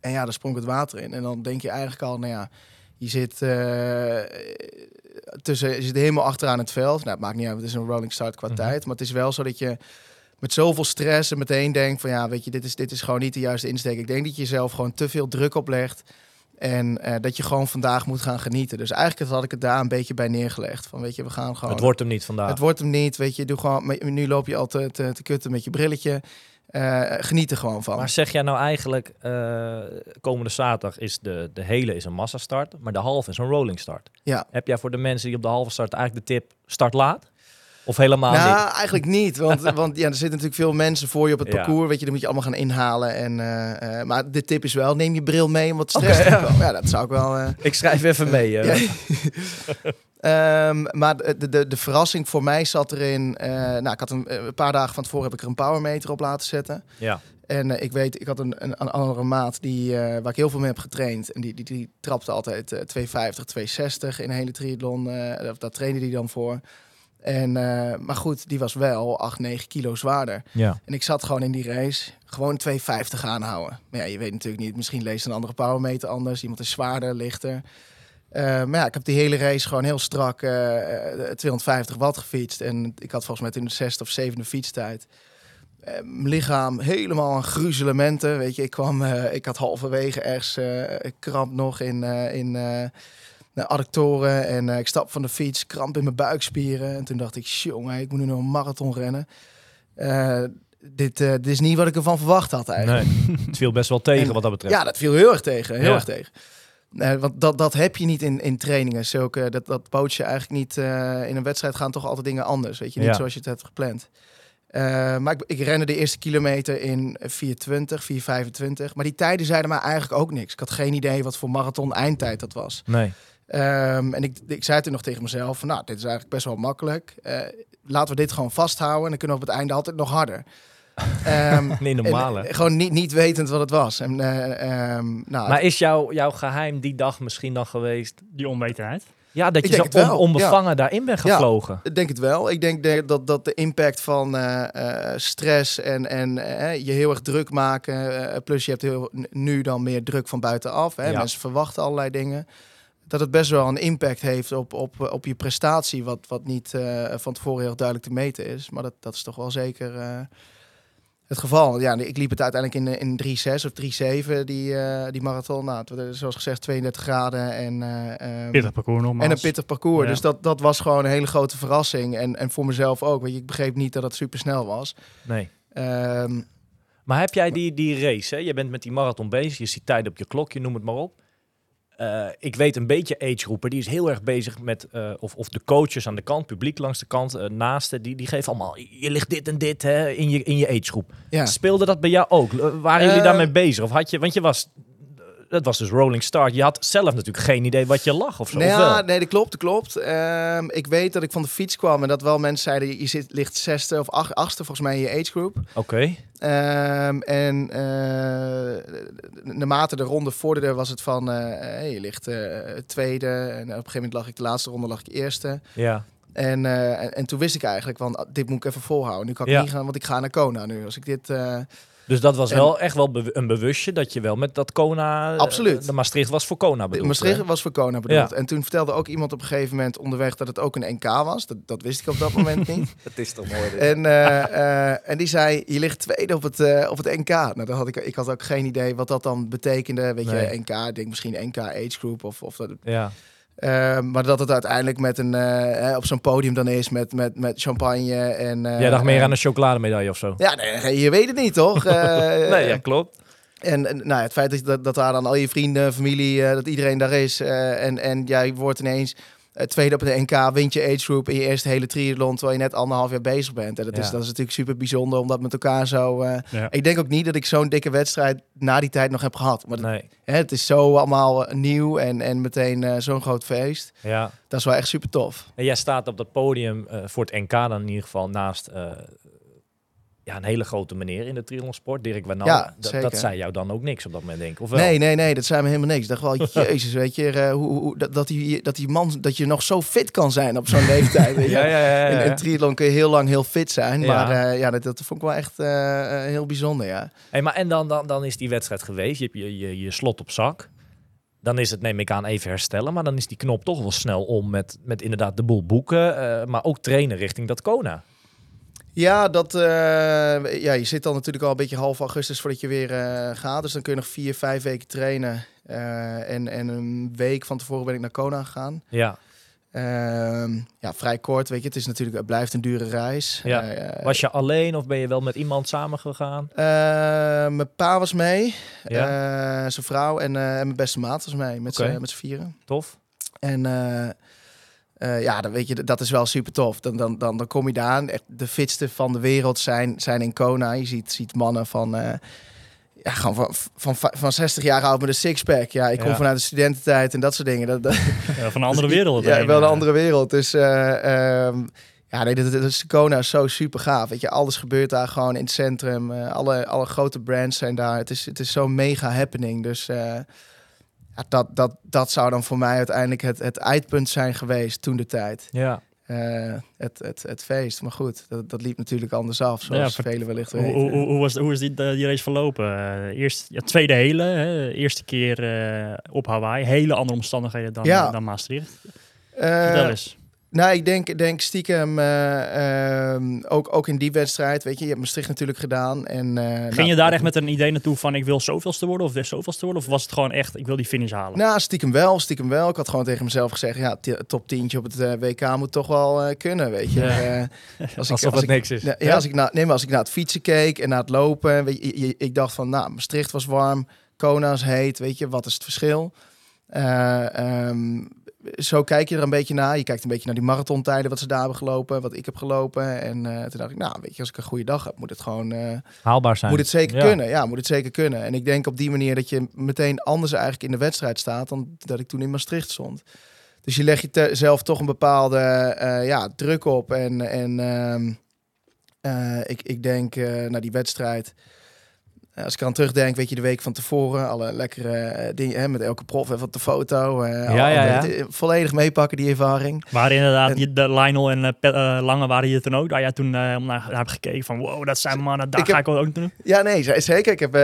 [SPEAKER 4] En ja, daar sprong het water in. En dan denk je eigenlijk al, nou ja, je zit, eh, tussen, je zit helemaal achteraan het veld. Nou, het maakt niet uit, het is een rolling start qua
[SPEAKER 1] Mhm.
[SPEAKER 4] tijd. Maar het is wel zo dat je met zoveel stress en meteen denkt van ja, weet je, dit is, dit is gewoon niet de juiste insteek. Ik denk dat je jezelf gewoon te veel druk oplegt. En eh, dat je gewoon vandaag moet gaan genieten. Dus eigenlijk had ik het daar een beetje bij neergelegd. Van weet je, we gaan gewoon.
[SPEAKER 1] Het wordt hem niet vandaag.
[SPEAKER 4] Het wordt hem niet, weet je. Doe gewoon, nu loop je al te, te, te kutten met je brilletje. Eh, geniet er gewoon van.
[SPEAKER 1] Maar zeg jij nou eigenlijk, eh, komende zaterdag is de, de hele is een massastart, maar de halve is een rolling start.
[SPEAKER 4] Ja.
[SPEAKER 1] Heb jij voor de mensen die op de halve start eigenlijk de tip start laat? Of helemaal
[SPEAKER 4] nou,
[SPEAKER 1] niet?
[SPEAKER 4] eigenlijk niet. Want, (laughs) want ja, er zitten natuurlijk veel mensen voor je op het
[SPEAKER 1] Ja.
[SPEAKER 4] parcours. Weet je, dan moet je allemaal gaan inhalen. En, eh, eh, maar de tip is wel, neem je bril mee om wat stress te komen. (laughs) Ja, dat zou ik wel... eh,
[SPEAKER 1] Ik schrijf even mee. eh.
[SPEAKER 4] Ja. (laughs) Ehm, maar de, de, de verrassing voor mij zat erin. nou, ik had een, een paar dagen van tevoren heb ik er een powermeter op laten zetten.
[SPEAKER 1] ja.
[SPEAKER 4] En ik weet, ik had een, een, een andere maat die, waar ik heel veel mee heb getraind. En die, die, die trapte altijd eh 250, 260 in een hele triathlon. of daar trainde die dan voor. En, eh, maar goed, die was wel 8, 9 kilo zwaarder.
[SPEAKER 1] Ja.
[SPEAKER 4] En ik zat gewoon in die race gewoon 250 aanhouden. Maar ja, je weet natuurlijk niet, misschien leest een andere powermeter anders. Iemand is zwaarder, lichter. Eh, maar ja, ik heb die hele race gewoon heel strak eh, eh, 250 watt gefietst. En ik had volgens mij toen de zesde of zevende fietstijd. Eh, mijn lichaam helemaal aan gruzelementen. Weet je, ik kwam, ik had halverwege ergens kramp nog in, in de adductoren. En eh, ik stap van de fiets, kramp in mijn buikspieren. En toen dacht ik, jongen, ik moet nu nog een marathon rennen. Eh, dit, eh, dit is niet wat ik ervan verwacht had eigenlijk.
[SPEAKER 1] Nee, het viel best wel tegen
[SPEAKER 4] En-
[SPEAKER 1] wat dat betreft.
[SPEAKER 4] Ja, dat viel heel erg tegen. Heel
[SPEAKER 1] Ja.
[SPEAKER 4] erg tegen. Want dat, dat heb je niet in, in trainingen. Zulke, dat, dat poot je eigenlijk niet. in een wedstrijd gaan toch altijd dingen anders. Weet je, niet
[SPEAKER 1] Ja.
[SPEAKER 4] zoals je het hebt gepland. Maar ik, ik rende de eerste kilometer in 4.20, 4.25. Maar die tijden zeiden mij eigenlijk ook niks. Ik had geen idee wat voor marathon eindtijd dat was.
[SPEAKER 1] Nee.
[SPEAKER 4] Ehm, en ik, ik zei toen nog tegen mezelf: van, Nou, dit is eigenlijk best wel makkelijk. Eh, laten we dit gewoon vasthouden. En dan kunnen we op het einde altijd nog harder. (laughs) Ehm,
[SPEAKER 1] Niet normaal,
[SPEAKER 4] en, eh, gewoon niet, niet wetend wat het was. En, eh, ehm, nou,
[SPEAKER 1] Maar is jouw, jouw geheim die dag misschien dan geweest?
[SPEAKER 2] Die onwetendheid.
[SPEAKER 1] Ja, dat je zo on- onbevangen daarin bent
[SPEAKER 4] Ja.
[SPEAKER 1] gevlogen.
[SPEAKER 4] Ik denk het wel. Ik denk de- dat, dat de impact van eh, eh, stress en, en je heel erg druk maken. plus je hebt heel, nu dan meer druk van buitenaf. Hè?
[SPEAKER 1] Ja.
[SPEAKER 4] Mensen verwachten allerlei dingen. Dat het best wel een impact heeft op, op, op je prestatie. Wat, wat niet eh, van tevoren heel duidelijk te meten is. Maar dat, dat is toch wel zeker eh, het geval. Ja, ik liep het uiteindelijk in, in 3,6 of 3,7 die, eh, die marathon. Nou, het zoals gezegd 32 graden. En, eh, ehm,
[SPEAKER 2] Pittig parcours nogmaals.
[SPEAKER 4] en een pittig parcours.
[SPEAKER 2] Ja.
[SPEAKER 4] Dus dat, dat was gewoon een hele grote verrassing. En, en voor mezelf ook. Want ik begreep niet dat het super snel was.
[SPEAKER 1] Nee.
[SPEAKER 4] Ehm,
[SPEAKER 1] Maar heb jij die, die race, hè? je bent met die marathon bezig, je ziet tijd op je klok, je noem het maar op. Eh, ik weet een beetje agegroepen, die is heel erg bezig met, eh, of, of de coaches aan de kant, publiek langs de kant, eh naasten, die, die geven allemaal, je ligt dit en dit hè, in, je, in je agegroep.
[SPEAKER 4] ja.
[SPEAKER 1] Speelde dat bij jou ook? Waren jullie daarmee bezig? Of had je, want je was, dat was dus rolling start, je had zelf natuurlijk geen idee wat je lag of zo. Wel?
[SPEAKER 4] ja, nee, dat klopt, dat klopt. Ehm, ik weet dat ik van de fiets kwam en dat wel mensen zeiden, je zit, ligt zesde of ach, achtste volgens mij in je agegroep.
[SPEAKER 1] Oké,
[SPEAKER 4] Ehm, en eh, naarmate de ronde vorderde was het van, eh, hey, je ligt eh, tweede. En op een gegeven moment lag ik de laatste ronde, lag ik eerste.
[SPEAKER 1] ja.
[SPEAKER 4] En, en, en toen wist ik eigenlijk, van ah, dit moet ik even volhouden. Nu kan ik
[SPEAKER 1] Ja.
[SPEAKER 4] niet gaan, want ik ga naar Kona nu. Als ik dit...
[SPEAKER 1] Dus dat was
[SPEAKER 4] En-
[SPEAKER 1] wel echt wel een bewustje dat je wel met dat Kona... eh,
[SPEAKER 4] Absoluut.
[SPEAKER 1] De Maastricht was voor Kona bedoeld.
[SPEAKER 4] Maastricht
[SPEAKER 1] hè?
[SPEAKER 4] was voor Kona bedoeld.
[SPEAKER 1] Ja.
[SPEAKER 4] En toen vertelde ook iemand op een gegeven moment onderweg dat het ook een NK was. Dat, dat wist ik op dat moment niet. (laughs)
[SPEAKER 1] Het is toch mooi.
[SPEAKER 4] En, eh, eh, en die zei, je ligt tweede op het, eh, op het NK. Nou, dan had ik, ik had ook geen idee wat dat dan betekende. Weet
[SPEAKER 1] Nee.
[SPEAKER 4] je, NK, ik denk misschien NK Age Group of, of dat.
[SPEAKER 1] Ja.
[SPEAKER 4] Eh, maar dat het uiteindelijk met een, eh, op zo'n podium dan is met, met, met champagne en... eh,
[SPEAKER 1] Jij dacht meer aan een chocolademedaille of zo?
[SPEAKER 4] Ja, nee, je weet het niet, toch? (laughs) Eh,
[SPEAKER 1] nee, ja, klopt.
[SPEAKER 4] En, en nou, het feit dat, dat, daar dan al je vrienden, familie, eh, dat iedereen daar is. eh, en, en jij wordt ineens tweede op de NK, wint je age group in je eerste hele triathlon, terwijl je net anderhalf jaar bezig bent. En dat, is, dat is natuurlijk super bijzonder, omdat met elkaar zo... eh,
[SPEAKER 2] Ja.
[SPEAKER 4] Ik denk ook niet dat ik zo'n dikke wedstrijd na die tijd nog heb gehad. Maar dat-
[SPEAKER 1] Nee,
[SPEAKER 4] hè, het is zo allemaal eh, nieuw en, en meteen eh, zo'n groot feest.
[SPEAKER 1] ja.
[SPEAKER 4] Dat is wel echt super tof.
[SPEAKER 1] En jij staat op dat podium eh, voor het NK dan in ieder geval naast eh, ja, een hele grote meneer in de triathlonsport, Dirk Wanal.
[SPEAKER 4] Ja,
[SPEAKER 1] dat, zei jou dan ook niks op dat moment, denk ik. Of wel?
[SPEAKER 4] Nee, nee, nee, dat zijn we helemaal niks. Ik dacht wel, (laughs) jezus, weet je, eh, hoe, hoe, dat, dat, die, dat die man, dat je nog zo fit kan zijn op zo'n (laughs) leeftijd. weet je.
[SPEAKER 1] Ja, ja, ja. ja,
[SPEAKER 4] In, triathlon kun je heel lang heel fit zijn. Maar eh, ja, dat, dat vond ik wel echt eh, heel bijzonder, ja.
[SPEAKER 1] Hey, maar en dan, dan, dan is die wedstrijd geweest. Je hebt je, je, je slot op zak. Dan is het, neem ik aan, even herstellen. Maar dan is die knop toch wel snel om met, met inderdaad de boel boeken. maar ook trainen richting dat Kona.
[SPEAKER 4] Ja, dat, eh, ja, je zit dan natuurlijk al een beetje half augustus voordat je weer eh, gaat. Dus dan kun je nog vier, vijf weken trainen. Eh, en, en een week van tevoren ben ik naar Kona gegaan.
[SPEAKER 1] Ja.
[SPEAKER 4] Ehm, ja, vrij kort, weet je. Het is natuurlijk, het blijft een dure reis.
[SPEAKER 1] Ja. Was je alleen of ben je wel met iemand samen gegaan?
[SPEAKER 4] eh, mijn pa was mee,
[SPEAKER 1] Ja.
[SPEAKER 4] Zijn vrouw en, en mijn beste maat was mee, met met z'n vieren.
[SPEAKER 1] Tof.
[SPEAKER 4] En eh, ja, dan weet je, dat is wel super tof. Dan, dan, dan, dan kom je daar aan. Echt de fitste van de wereld zijn, zijn in Kona. Je ziet, ziet mannen van, eh, ja, gewoon van, van, van, van 60 jaar oud met een sixpack. Ja, ik kom
[SPEAKER 1] Ja.
[SPEAKER 4] vanuit de studententijd en dat soort dingen. Dat, dat,
[SPEAKER 2] Ja, van een andere wereld.
[SPEAKER 4] ja, wel een andere wereld. Dus eh, ehm, ja, nee, dat, dat is, Kona is zo super gaaf. Weet je, alles gebeurt daar gewoon in het centrum. Alle, alle grote brands zijn daar. Het is, het is zo'n mega happening. Dus ja, dat, dat, dat zou dan voor mij uiteindelijk het, het eindpunt zijn geweest toen de tijd.
[SPEAKER 1] Ja.
[SPEAKER 4] eh, het, het, het feest. Maar goed, dat, dat liep natuurlijk anders af, zoals
[SPEAKER 2] Ja,
[SPEAKER 4] velen wellicht
[SPEAKER 2] Hoe,
[SPEAKER 4] weten.
[SPEAKER 2] hoe, hoe, hoe was, hoe is die, die race verlopen? Eh, eerst, ja, tweede hele, hè, eerste keer eh, op Hawaii. Hele andere omstandigheden dan,
[SPEAKER 4] Ja.
[SPEAKER 2] dan Maastricht. Vertel eens.
[SPEAKER 4] Nou, ik denk, denk stiekem, eh, ehm, ook, ook in die wedstrijd, weet je, je hebt Maastricht natuurlijk gedaan. En, eh,
[SPEAKER 2] Ging
[SPEAKER 4] nou,
[SPEAKER 2] je daar echt met een idee naartoe van ik wil zoveelste worden of zoveelste worden? Of was het gewoon echt ik wil die finish halen?
[SPEAKER 4] Nou, stiekem wel, stiekem wel. Ik had gewoon tegen mezelf gezegd, ja, top tientje op het eh, WK moet toch wel kunnen, weet je.
[SPEAKER 2] Ja. (laughs)
[SPEAKER 4] Als ik,
[SPEAKER 1] Alsof
[SPEAKER 4] als
[SPEAKER 1] het
[SPEAKER 4] ik,
[SPEAKER 1] niks is.
[SPEAKER 4] Ja, ja, als ik, na, nee, maar als ik naar het fietsen keek en naar het lopen, weet je, je- ik dacht van, nou, Maastricht was warm, Kona is heet, weet je, wat is het verschil? Ehm, zo kijk je er een beetje naar. Je kijkt een beetje naar die marathontijden, wat ze daar hebben gelopen, wat ik heb gelopen. En eh, toen dacht ik, nou, weet je, als ik een goede dag heb, moet het gewoon, eh,
[SPEAKER 1] Haalbaar zijn.
[SPEAKER 4] moet het zeker
[SPEAKER 1] Ja.
[SPEAKER 4] kunnen. Ja, moet het zeker kunnen. En ik denk op die manier dat je meteen anders eigenlijk in de wedstrijd staat dan dat ik toen in Maastricht stond. Dus je legt jezelf toch een bepaalde eh, ja, druk op. En, en ehm, eh, ik, ik denk naar die wedstrijd. Eh, Als ik eraan terugdenk, weet je, de week van tevoren, alle lekkere eh, dingen, hè, met elke prof even op de foto. eh,
[SPEAKER 1] Ja, ja,
[SPEAKER 4] al-
[SPEAKER 1] ja.
[SPEAKER 4] eh, Volledig meepakken, die ervaring.
[SPEAKER 2] Waren inderdaad
[SPEAKER 4] En-
[SPEAKER 2] de Lionel en Lange waren hier toen ook. Waar jij toen eh, naar, naar hebt gekeken van wow, dat zijn mannen, daar
[SPEAKER 4] Ik
[SPEAKER 2] ga
[SPEAKER 4] heb-
[SPEAKER 2] ik wel ook doen.
[SPEAKER 4] Ja, nee, zeker. Ik heb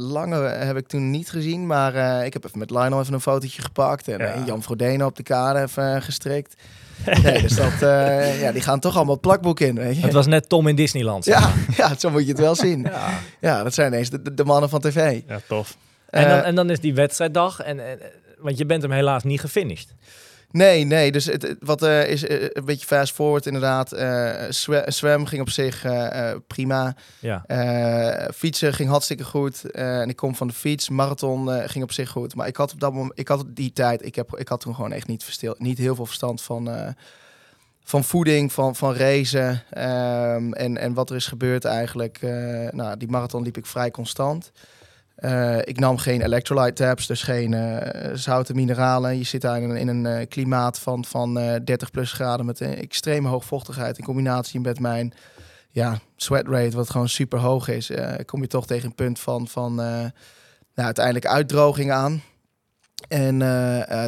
[SPEAKER 4] lange heb ik toen niet gezien, maar ik heb even met Lionel even een fotootje gepakt en
[SPEAKER 2] Ja.
[SPEAKER 4] Jan Frodeno op de kade even gestrikt. (laughs) Nee, dus dat, eh, ja, die gaan toch allemaal het plakboek in, weet je.
[SPEAKER 1] Het was net Tom in Disneyland. zeg
[SPEAKER 4] Ja,
[SPEAKER 1] maar. (laughs)
[SPEAKER 4] ja, zo moet je het wel (laughs) zien.
[SPEAKER 1] Ja.
[SPEAKER 4] Ja, dat zijn ineens de, de, de mannen van tv.
[SPEAKER 2] Ja, tof.
[SPEAKER 1] En, dan,
[SPEAKER 4] Eh,
[SPEAKER 1] en dan is die wedstrijddag. En, en, want je bent hem helaas niet gefinished.
[SPEAKER 4] Nee, nee. Dus het, wat eh, is eh, een beetje fast forward inderdaad. zwe- zwem ging op zich prima.
[SPEAKER 1] Ja.
[SPEAKER 4] Fietsen ging hartstikke goed. En ik kom van de fiets. Marathon ging op zich goed. Maar ik had op dat moment, ik had die tijd, ik, heb, ik had toen gewoon echt niet, verstil, niet heel veel verstand van, van voeding, van, van racen. ehm, en, en wat er is gebeurd eigenlijk. nou, die marathon liep ik vrij constant. Eh, ik nam geen electrolyte tabs, dus geen eh, zoute mineralen. Je zit daar in een, in een eh, klimaat van, van eh 30 plus graden met een extreme hoogvochtigheid in combinatie met mijn ja, sweat rate, wat gewoon super hoog is. kom je toch tegen een punt van, van nou, uiteindelijk uitdroging aan. En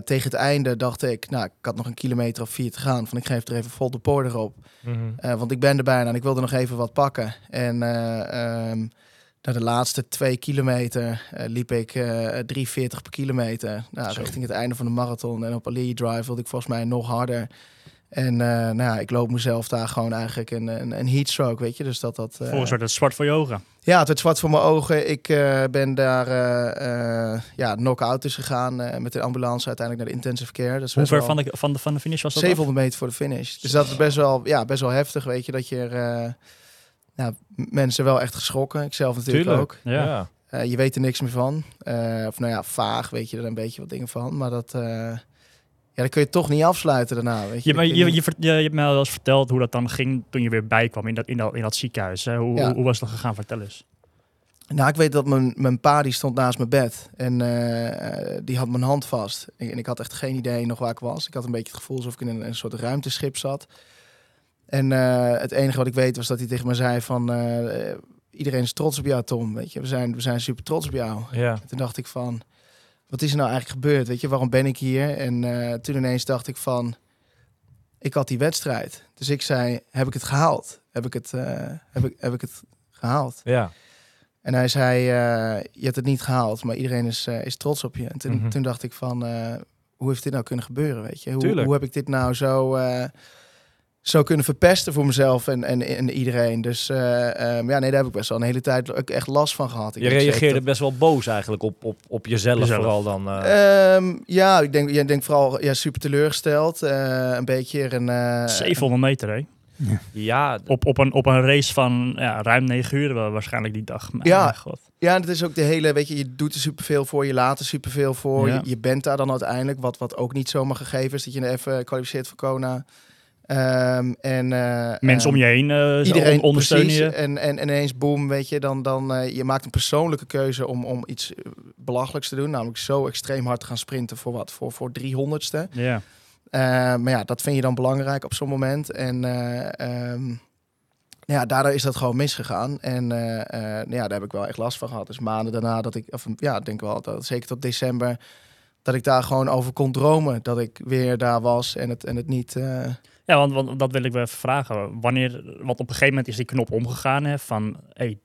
[SPEAKER 4] tegen het einde dacht ik, nou, ik had nog een kilometer of vier te gaan. Van ik geef er even vol de poort erop.
[SPEAKER 1] Mhm.
[SPEAKER 4] Want ik ben er bijna en ik wilde nog even wat pakken. En eh, na de laatste twee kilometer eh, liep ik eh 3,40 per kilometer. Nou,
[SPEAKER 2] Zo.
[SPEAKER 4] richting het einde van de marathon. En op Allee Drive wilde ik volgens mij nog harder. En eh, nou ja, ik loop mezelf daar gewoon eigenlijk een, een, een heatstroke, weet je. Dus dat dat...
[SPEAKER 2] Volgens het zwart voor je ogen.
[SPEAKER 4] ja, het werd zwart voor mijn ogen. Ik ben daar ja, knock-out is gegaan met de ambulance uiteindelijk naar de intensive care. Dat is
[SPEAKER 2] Hoe ver van de, van, de, van de finish was dat?
[SPEAKER 4] 700 meter voor de finish. Dus dat is best wel, ja, best wel heftig, weet je. Dat je er, ja, m- mensen wel echt geschrokken. Ik zelf natuurlijk
[SPEAKER 1] Tuurlijk.
[SPEAKER 4] ook.
[SPEAKER 2] Ja.
[SPEAKER 4] Eh, je weet er niks meer van. Eh, of nou ja, vaag weet je er een beetje wat dingen van. Maar dat, eh, ja, dan kun je toch niet afsluiten daarna, weet je.
[SPEAKER 2] Maar je, je,
[SPEAKER 4] je-
[SPEAKER 2] vert- je, je hebt mij wel eens verteld hoe dat dan ging toen je weer bijkwam in dat, in dat, in dat ziekenhuis. Hè? Hoe,
[SPEAKER 4] Ja.
[SPEAKER 2] hoe, hoe was dat gegaan? Vertel eens.
[SPEAKER 4] Nou, ik weet dat mijn, mijn pa die stond naast mijn bed. En die had mijn hand vast. En, en ik had echt geen idee nog waar ik was. Ik had een beetje het gevoel alsof ik in een, een soort ruimteschip zat. En eh, het enige wat ik weet was dat hij tegen me zei van... eh, iedereen is trots op jou, Tom. Weet je, we zijn, we zijn super trots op jou.
[SPEAKER 1] Ja.
[SPEAKER 4] En toen dacht ik van, wat is er nou eigenlijk gebeurd? Weet je, waarom ben ik hier? En eh, toen ineens dacht ik van, ik had die wedstrijd. Dus ik zei, heb ik het gehaald? Heb ik het, heb ik, heb ik het gehaald?
[SPEAKER 1] Ja.
[SPEAKER 4] En hij zei, je hebt het niet gehaald, maar iedereen is, is trots op je. En toen,
[SPEAKER 1] Mhm.
[SPEAKER 4] toen dacht ik van, hoe heeft dit nou kunnen gebeuren, weet je? Hoe, hoe heb ik dit nou zo, eh, zo kunnen verpesten voor mezelf en, en, en iedereen? Dus eh, ehm, ja, nee, daar heb ik best wel een hele tijd ook echt last van gehad. Ik
[SPEAKER 1] Je reageerde
[SPEAKER 4] dat-
[SPEAKER 1] best wel boos eigenlijk op, op, op jezelf,
[SPEAKER 2] Jezelf.
[SPEAKER 1] vooral dan. eh.
[SPEAKER 4] Ehm, ja, ik denk, jij denkt vooral ja, super teleurgesteld. eh, een beetje een... eh,
[SPEAKER 2] 700 meter, hè?
[SPEAKER 1] ja,
[SPEAKER 2] Op, op, een, op een race van ja, ruim 9 uur wel waarschijnlijk die dag. Maar,
[SPEAKER 4] Ja.
[SPEAKER 2] God.
[SPEAKER 4] Ja, en het is ook de hele, weet je, je doet er superveel voor, je laat er superveel voor.
[SPEAKER 2] Ja.
[SPEAKER 4] Je, je bent daar dan uiteindelijk, wat, wat ook niet zomaar gegeven is, dat je er even kwalificeert voor Kona. Ehm, en, eh,
[SPEAKER 2] Mensen om
[SPEAKER 4] ehm,
[SPEAKER 2] je heen eh,
[SPEAKER 4] Iedereen
[SPEAKER 2] on- ondersteunen je.
[SPEAKER 4] En, en, en ineens, boom, weet je, dan, dan eh, je maakt een persoonlijke keuze om, om iets belachelijks te doen. Namelijk zo extreem hard te gaan sprinten voor wat? Voor, voor 300ste.
[SPEAKER 2] Ja.
[SPEAKER 4] Eh, maar ja, dat vind je dan belangrijk op zo'n moment. En ehm, ja, daardoor is dat gewoon misgegaan. En nou ja, daar heb ik wel echt last van gehad. Dus maanden daarna dat ik, of ja, ik denk wel, dat, zeker tot december, dat ik daar gewoon over kon dromen. Dat ik weer daar was en het, en het niet...
[SPEAKER 2] Ja, want, want dat wil ik wel even vragen. Wanneer, want op een gegeven moment is die knop omgegaan hè, van, hey,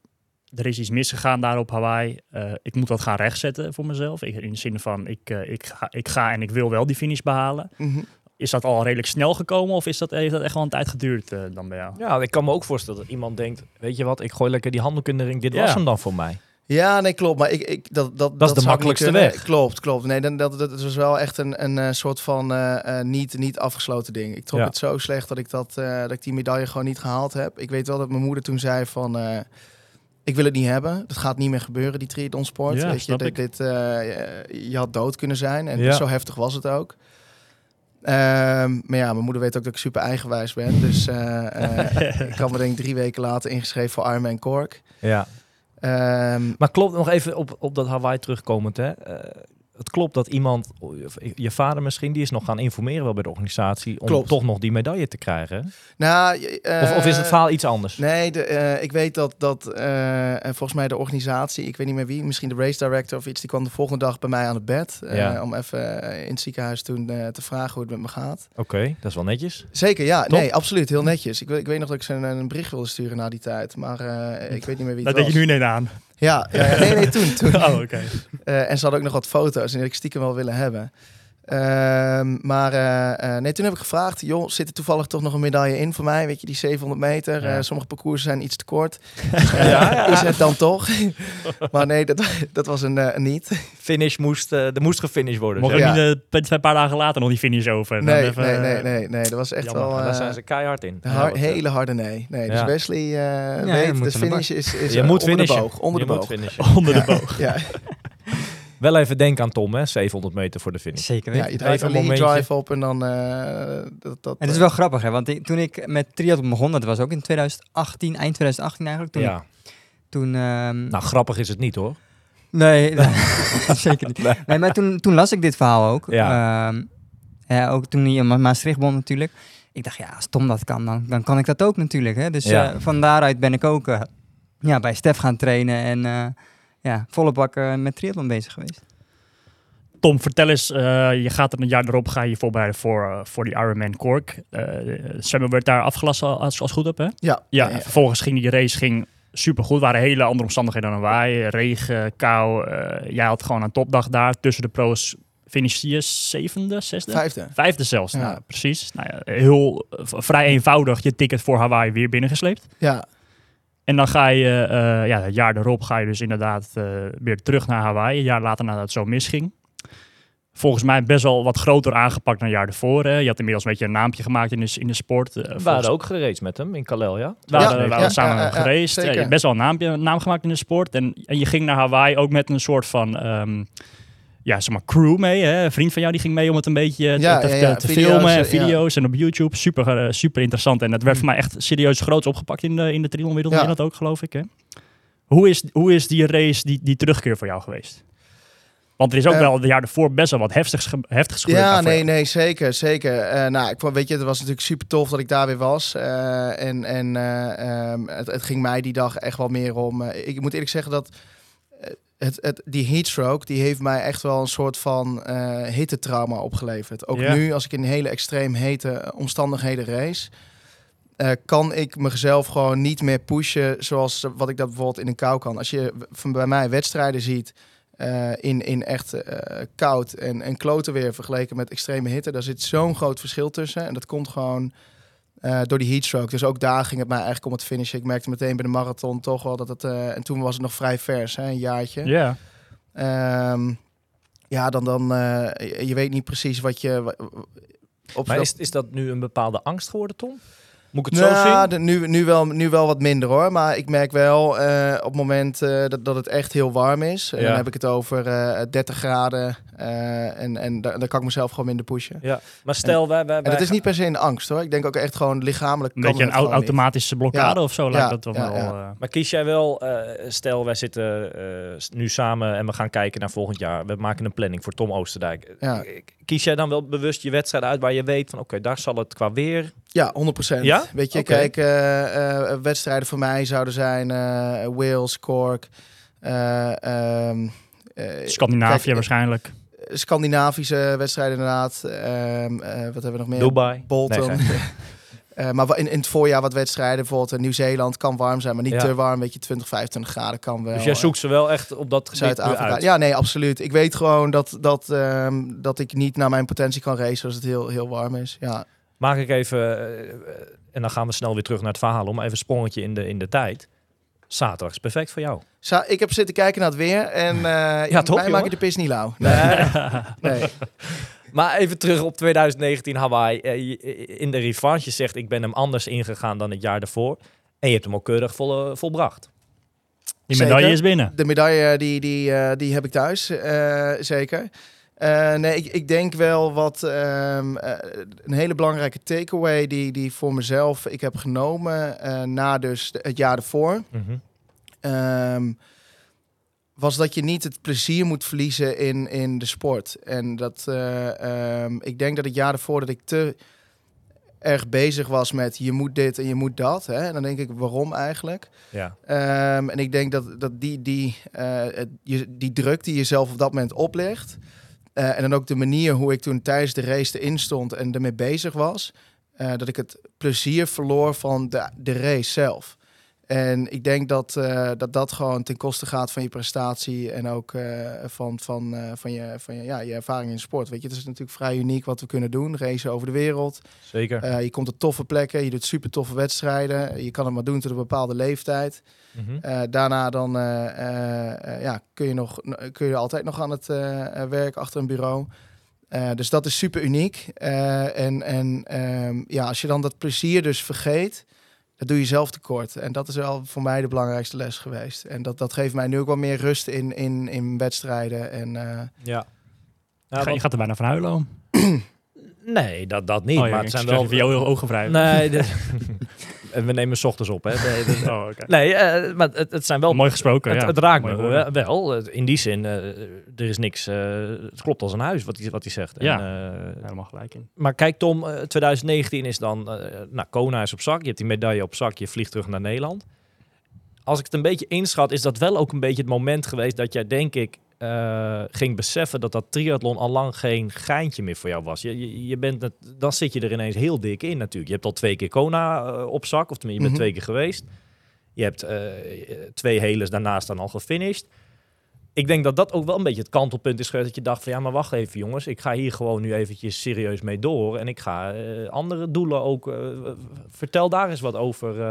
[SPEAKER 2] er is iets misgegaan daar op Hawaii. Eh, ik moet dat gaan rechtzetten voor mezelf. Ik, in de zin van, ik, eh, ik, ga, ik ga en ik wil wel die finish behalen.
[SPEAKER 4] Mhm.
[SPEAKER 2] Is dat al redelijk snel gekomen of is dat, heeft dat echt wel een tijd geduurd eh, dan bij jou?
[SPEAKER 1] Ja, ik kan me ook voorstellen dat iemand denkt, weet je wat, ik gooi lekker die handdoek in de ring. Dit
[SPEAKER 2] Ja.
[SPEAKER 1] was hem dan voor mij.
[SPEAKER 4] Ja, nee, klopt. Maar ik, ik, dat, dat,
[SPEAKER 1] Dat is de makkelijkste weg.
[SPEAKER 4] Klopt, klopt. Nee, dan, dat, dat is wel echt een, een eh, soort van eh, eh, niet, niet afgesloten ding. Ik trok
[SPEAKER 1] Ja.
[SPEAKER 4] het zo slecht dat ik, dat, dat ik die medaille gewoon niet gehaald heb. Ik weet wel dat mijn moeder toen zei van... ik wil het niet hebben. Dat gaat niet meer gebeuren, die triathlonsport.
[SPEAKER 2] Ja,
[SPEAKER 4] Weet je,
[SPEAKER 2] snap
[SPEAKER 4] dit, je- had dood kunnen zijn. En
[SPEAKER 1] Ja.
[SPEAKER 4] zo heftig was het ook. Ehm, maar ja, mijn moeder weet ook dat ik super eigenwijs ben. Dus (laughs) ik had me denk ik drie weken later ingeschreven voor Ironman Cork.
[SPEAKER 1] Ja.
[SPEAKER 4] Ehm,
[SPEAKER 1] Maar klopt nog even op, op dat Hawaii terugkomend, hè? Eh, het klopt dat iemand, of je vader misschien, die is nog gaan informeren wel bij de organisatie om
[SPEAKER 4] Klopt.
[SPEAKER 1] toch nog die medaille te krijgen.
[SPEAKER 4] nou,
[SPEAKER 1] Of, of is het
[SPEAKER 4] eh,
[SPEAKER 1] verhaal iets anders?
[SPEAKER 4] Nee, de, eh, ik weet dat, dat eh, en volgens mij de organisatie, ik weet niet meer wie, misschien de race director of iets, die kwam de volgende dag bij mij aan het bed. eh,
[SPEAKER 1] Ja.
[SPEAKER 4] Om even in het ziekenhuis toen eh, te vragen hoe het met me gaat.
[SPEAKER 1] Oké, dat is wel netjes.
[SPEAKER 4] Zeker, ja.
[SPEAKER 1] Top.
[SPEAKER 4] Nee, absoluut. Heel netjes. Ik, weet- ik weet nog dat ik ze een, een bericht wilde sturen na die tijd, maar eh, ik weet niet meer wie
[SPEAKER 2] Dat
[SPEAKER 4] het
[SPEAKER 2] deed
[SPEAKER 4] was.
[SPEAKER 2] je nu niet aan.
[SPEAKER 4] Ja, nee, nee, toen. toen. (laughs)
[SPEAKER 2] Oh, oké.
[SPEAKER 4] Eh, en ze hadden ook nog wat foto's en die had ik stiekem wel willen hebben. Ehm, maar eh, eh, nee, toen heb ik gevraagd, joh, zit er toevallig toch nog een medaille in voor mij? Weet je, die 700 meter.
[SPEAKER 1] Ja.
[SPEAKER 4] Eh, sommige parcoursen zijn iets te kort. (laughs) Eh, Is het dan toch? (laughs) maar nee, dat, dat was een, eh, een niet.
[SPEAKER 1] Finish moest, er moest gefinished worden.
[SPEAKER 2] Mocht
[SPEAKER 4] Ja.
[SPEAKER 2] niet eh, twee paar dagen later nog die finish over.
[SPEAKER 4] Nee,
[SPEAKER 2] even,
[SPEAKER 4] nee, nee, nee, nee. Dat was echt
[SPEAKER 2] jammer.
[SPEAKER 4] wel... Eh,
[SPEAKER 1] daar zijn ze keihard in.
[SPEAKER 4] een
[SPEAKER 1] Ja,
[SPEAKER 4] har-
[SPEAKER 1] wat, eh,
[SPEAKER 4] hele harde nee. Nee, dus
[SPEAKER 1] Ja.
[SPEAKER 4] Wesley eh weet, de
[SPEAKER 3] de
[SPEAKER 4] finish is, is
[SPEAKER 1] Je moet
[SPEAKER 4] onder de
[SPEAKER 1] finishen.
[SPEAKER 4] boog. Onder
[SPEAKER 1] Je
[SPEAKER 4] de
[SPEAKER 1] moet
[SPEAKER 4] boog.
[SPEAKER 2] Onder de
[SPEAKER 4] Ja.
[SPEAKER 2] boog. (laughs)
[SPEAKER 1] Wel even denken aan Tom, hè? 700 meter voor de finish.
[SPEAKER 3] Zeker
[SPEAKER 4] ja,
[SPEAKER 3] weten.
[SPEAKER 4] je draait
[SPEAKER 1] Even
[SPEAKER 4] een drive op en dan... eh, dat, dat,
[SPEAKER 3] En het is
[SPEAKER 4] eh,
[SPEAKER 3] wel grappig, hè? Want ik- toen ik met triathlon begon, dat was ook in 2018, eind 2018 eigenlijk. Toen,
[SPEAKER 1] Ja,
[SPEAKER 3] toen ehm,
[SPEAKER 1] nou grappig is het niet hoor.
[SPEAKER 3] Nee, (laughs) (laughs) zeker niet. Nee, maar toen, toen las ik dit verhaal ook.
[SPEAKER 1] Ja.
[SPEAKER 3] Ehm, ja, ook toen hij in Ma- Maastricht won natuurlijk. Ik dacht, ja, als Tom dat kan, dan, dan kan ik dat ook natuurlijk. Hè? Dus
[SPEAKER 1] Ja.
[SPEAKER 3] eh, van daaruit ben ik ook ja, bij Stef gaan trainen en eh, ja, volle bak eh, met triathlon bezig geweest.
[SPEAKER 2] Tom, vertel eens, eh, je gaat er een jaar erop, ga je voorbereiden voor, eh, voor die Ironman Cork. Eh Zwemmen werd daar afgelast als, goed op, hè?
[SPEAKER 4] Ja,
[SPEAKER 2] Ja,
[SPEAKER 4] ja,
[SPEAKER 2] en vervolgens ging die race ging supergoed. waren hele andere omstandigheden dan wij. Regen, kou. eh, jij had gewoon een topdag daar. Tussen de pro's finish je zevende, zesde?
[SPEAKER 4] Vijfde.
[SPEAKER 2] Vijfde zelfs,
[SPEAKER 4] Ja.
[SPEAKER 2] nou, precies. Nou ja, heel v- vrij eenvoudig je ticket voor Hawaii weer binnengesleept.
[SPEAKER 4] Ja,
[SPEAKER 2] En dan ga je, eh, ja, het jaar erop ga je dus inderdaad eh, weer terug naar Hawaii. Een jaar later nadat het zo misging. Volgens mij best wel wat groter aangepakt dan een jaar ervoor. Hè. Je had inmiddels een beetje een naampje gemaakt in de, in de sport. Eh,
[SPEAKER 1] We
[SPEAKER 2] volgens-
[SPEAKER 1] waren ook geraced met hem in Kalel, ja?
[SPEAKER 2] we hadden,
[SPEAKER 4] Ja,
[SPEAKER 2] we
[SPEAKER 4] ja,
[SPEAKER 2] hadden samen
[SPEAKER 4] ja,
[SPEAKER 2] je hebt best wel een naam, naam gemaakt in de sport. En, en je ging naar Hawaii ook met een soort van... ehm, ja, zeg maar crew mee. Hè? Een vriend van jou die ging mee om het een beetje te,
[SPEAKER 4] Ja,
[SPEAKER 2] te,
[SPEAKER 4] ja,
[SPEAKER 2] te
[SPEAKER 4] Video's,
[SPEAKER 2] filmen. En
[SPEAKER 4] eh,
[SPEAKER 2] video's en op YouTube. Super, eh, super interessant. En het werd voor mij echt serieus groots opgepakt in de, in de triathlonwereld.
[SPEAKER 4] Ja.
[SPEAKER 2] Dat ook, geloof ik. Hè? Hoe, is, hoe is die race, die, die terugkeer voor jou geweest? Want er is ook
[SPEAKER 4] Eh,
[SPEAKER 2] wel het jaar ervoor best wel wat heftigs, heftigs gebeurd.
[SPEAKER 4] Ja, nee,
[SPEAKER 2] jou.
[SPEAKER 4] nee, zeker, zeker. Eh, nou, ik weet je, het was natuurlijk super tof dat ik daar weer was. Eh, en en eh, ehm, het, het ging mij die dag echt wel meer om. eh, ik moet eerlijk zeggen dat eh, het, het, die heatstroke, die heeft mij echt wel een soort van eh hittetrauma opgeleverd. Ook nu, als ik in hele extreem hete omstandigheden race. eh, kan ik mezelf gewoon niet meer pushen zoals wat ik dat bijvoorbeeld in een kou kan. Als je van bij mij wedstrijden ziet eh, in, in echt koud en, en kloten weer vergeleken met extreme hitte. Daar zit zo'n groot verschil tussen. En dat komt gewoon eh, door die heatstroke. Dus ook daar ging het mij eigenlijk om het finishen. Ik merkte meteen bij de marathon toch wel dat het... eh, en toen was het nog vrij vers, hè, een jaartje.
[SPEAKER 2] Ja.
[SPEAKER 4] Ehm, ja, dan, dan eh, je, weet niet precies wat je... Op
[SPEAKER 1] Maar is, is dat nu een bepaalde angst geworden, Tom? Moet ik het zo
[SPEAKER 4] nou,
[SPEAKER 1] zien?
[SPEAKER 4] de- nu, nu, wel, nu wel wat minder hoor. Maar ik merk wel eh, op het moment eh, dat, dat het echt heel warm is. En
[SPEAKER 1] Ja.
[SPEAKER 4] dan heb ik het over eh 30 graden. eh, en en daar, daar kan ik mezelf gewoon minder pushen.
[SPEAKER 1] Ja, maar stel, wij, wij,
[SPEAKER 4] En dat is niet per se een angst hoor. Ik denk ook echt gewoon lichamelijk.
[SPEAKER 2] Een
[SPEAKER 4] kan
[SPEAKER 2] beetje een au- automatische blokkade
[SPEAKER 4] Ja.
[SPEAKER 2] of zo lijkt dat toch
[SPEAKER 4] ja,
[SPEAKER 2] wel.
[SPEAKER 4] ja.
[SPEAKER 1] Maar kies jij wel, eh, stel wij zitten eh, nu samen en we gaan kijken naar volgend jaar. We maken een planning voor Tom Oosterdijk.
[SPEAKER 4] Ja.
[SPEAKER 1] Kies jij dan wel bewust je wedstrijd uit waar je weet van oké, daar zal het qua weer...
[SPEAKER 4] Ja, 100%.
[SPEAKER 1] Ja?
[SPEAKER 4] Weet je, kijk, eh, eh, wedstrijden voor mij zouden zijn eh Wales, Cork. eh, ehm, eh,
[SPEAKER 2] Scandinavië
[SPEAKER 4] kijk,
[SPEAKER 2] waarschijnlijk.
[SPEAKER 4] Scandinavische wedstrijden inderdaad. Ehm, eh, wat hebben we nog meer?
[SPEAKER 1] Dubai.
[SPEAKER 4] Bolton.
[SPEAKER 1] Nee, (laughs)
[SPEAKER 4] maar in, in het voorjaar wat wedstrijden. Bijvoorbeeld Nieuw-Zeeland kan warm zijn, maar niet
[SPEAKER 1] Ja.
[SPEAKER 4] te warm. Weet je, 20, 25 graden kan wel.
[SPEAKER 1] Dus jij zoekt ze wel echt op dat gebied
[SPEAKER 4] Zuid-Afrika.
[SPEAKER 1] uit.
[SPEAKER 4] Ja, nee, absoluut. Ik weet gewoon dat, dat, ehm, dat ik niet naar mijn potentie kan racen als het heel, heel warm is. Ja.
[SPEAKER 1] Maak ik even, eh, en dan gaan we snel weer terug naar het verhaal, om even een sprongetje in de, in de tijd. Zaterdag is perfect voor jou.
[SPEAKER 4] Za- ik heb zitten kijken naar het weer en eh (laughs)
[SPEAKER 1] Ja, toch,
[SPEAKER 4] mij maak je de pis niet lauw. (laughs) Nee. nee.
[SPEAKER 1] Maar even terug op 2019 Hawaii. Eh, je- In de revanche zegt, ik ben hem anders ingegaan dan het jaar daarvoor. En je hebt hem ook keurig vol, volbracht.
[SPEAKER 2] Die
[SPEAKER 4] Zeker.
[SPEAKER 2] medaille is binnen.
[SPEAKER 4] De medaille die, die, eh, die heb ik thuis, eh, zeker. Eh, nee, ik, ik denk wel wat ehm, eh, een hele belangrijke takeaway die, die voor mezelf ik heb genomen eh, na dus het jaar ervoor.
[SPEAKER 1] Mhm.
[SPEAKER 4] ehm, was dat je niet het plezier moet verliezen in, in de sport. En dat eh, ehm, ik denk dat het jaar ervoor dat ik te erg bezig was met je moet dit en je moet dat. Hè? En dan denk ik, waarom eigenlijk?
[SPEAKER 1] Ja.
[SPEAKER 4] En ik denk dat, dat die, die, je, die druk die je zelf op dat moment oplegt. Eh, en dan ook de manier hoe ik toen tijdens de race erin stond en ermee bezig was. eh, dat ik het plezier verloor van de, de race zelf. En ik denk dat, eh, dat dat gewoon ten koste gaat van je prestatie en ook eh, van, van, eh, van, je, van je, ja, je ervaring in sport. Weet je, het is natuurlijk vrij uniek wat we kunnen doen. Racen over de wereld.
[SPEAKER 1] Zeker.
[SPEAKER 4] Je komt op toffe plekken, je doet super toffe wedstrijden. Je kan het maar doen tot een bepaalde leeftijd.
[SPEAKER 1] Mhm.
[SPEAKER 4] Daarna dan ja, kun, je nog, kun je altijd nog aan het werk achter een bureau. Dus dat is super uniek. En en ehm, ja, als je dan dat plezier dus vergeet, dat doe je zelf tekort. En dat is wel voor mij de belangrijkste les geweest. En dat, dat geeft mij nu ook wel meer rust in, in, in wedstrijden. En eh,
[SPEAKER 1] Ja.
[SPEAKER 2] Ga-
[SPEAKER 1] Ja,
[SPEAKER 2] je gaat er bijna van huilen om.
[SPEAKER 1] nee, dat, dat niet.
[SPEAKER 2] Oh, ja,
[SPEAKER 1] maar het zijn wel...
[SPEAKER 2] even jouw ogen vrij.
[SPEAKER 1] Nee, de- (laughs) en we nemen 's ochtends op. Hè. (laughs) Nee,
[SPEAKER 2] Oh,
[SPEAKER 1] nee eh, maar het, het zijn wel
[SPEAKER 2] Mooi gesproken,
[SPEAKER 1] Het,
[SPEAKER 2] ja.
[SPEAKER 1] het raakt
[SPEAKER 2] Mooi
[SPEAKER 1] me
[SPEAKER 2] woorden.
[SPEAKER 1] wel, wel. In die zin, eh, er is niks. eh, het klopt als een huis wat hij wat hij zegt.
[SPEAKER 2] Ja.
[SPEAKER 1] En, eh,
[SPEAKER 2] Helemaal gelijk in.
[SPEAKER 1] maar kijk, Tom, eh, 2019 is dan. eh nou, Kona is op zak. Je hebt die medaille op zak. Je vliegt terug naar Nederland. Als ik het een beetje inschat, is dat wel ook een beetje het moment geweest dat jij, denk ik, eh, ging beseffen dat dat triathlon al lang geen geintje meer voor jou was. Je, je, je bent het, dan zit je er ineens heel dik in natuurlijk. Je hebt al twee keer Kona eh, op zak, of tenminste, je bent
[SPEAKER 4] Mhm.
[SPEAKER 1] twee keer geweest. Je hebt eh, twee heles daarnaast dan al gefinished. Ik denk dat dat ook wel een beetje het kantelpunt is geweest. Dat je dacht van ja, maar wacht even jongens. Ik ga hier gewoon nu eventjes serieus mee door. En ik ga andere doelen ook... vertel daar eens wat over.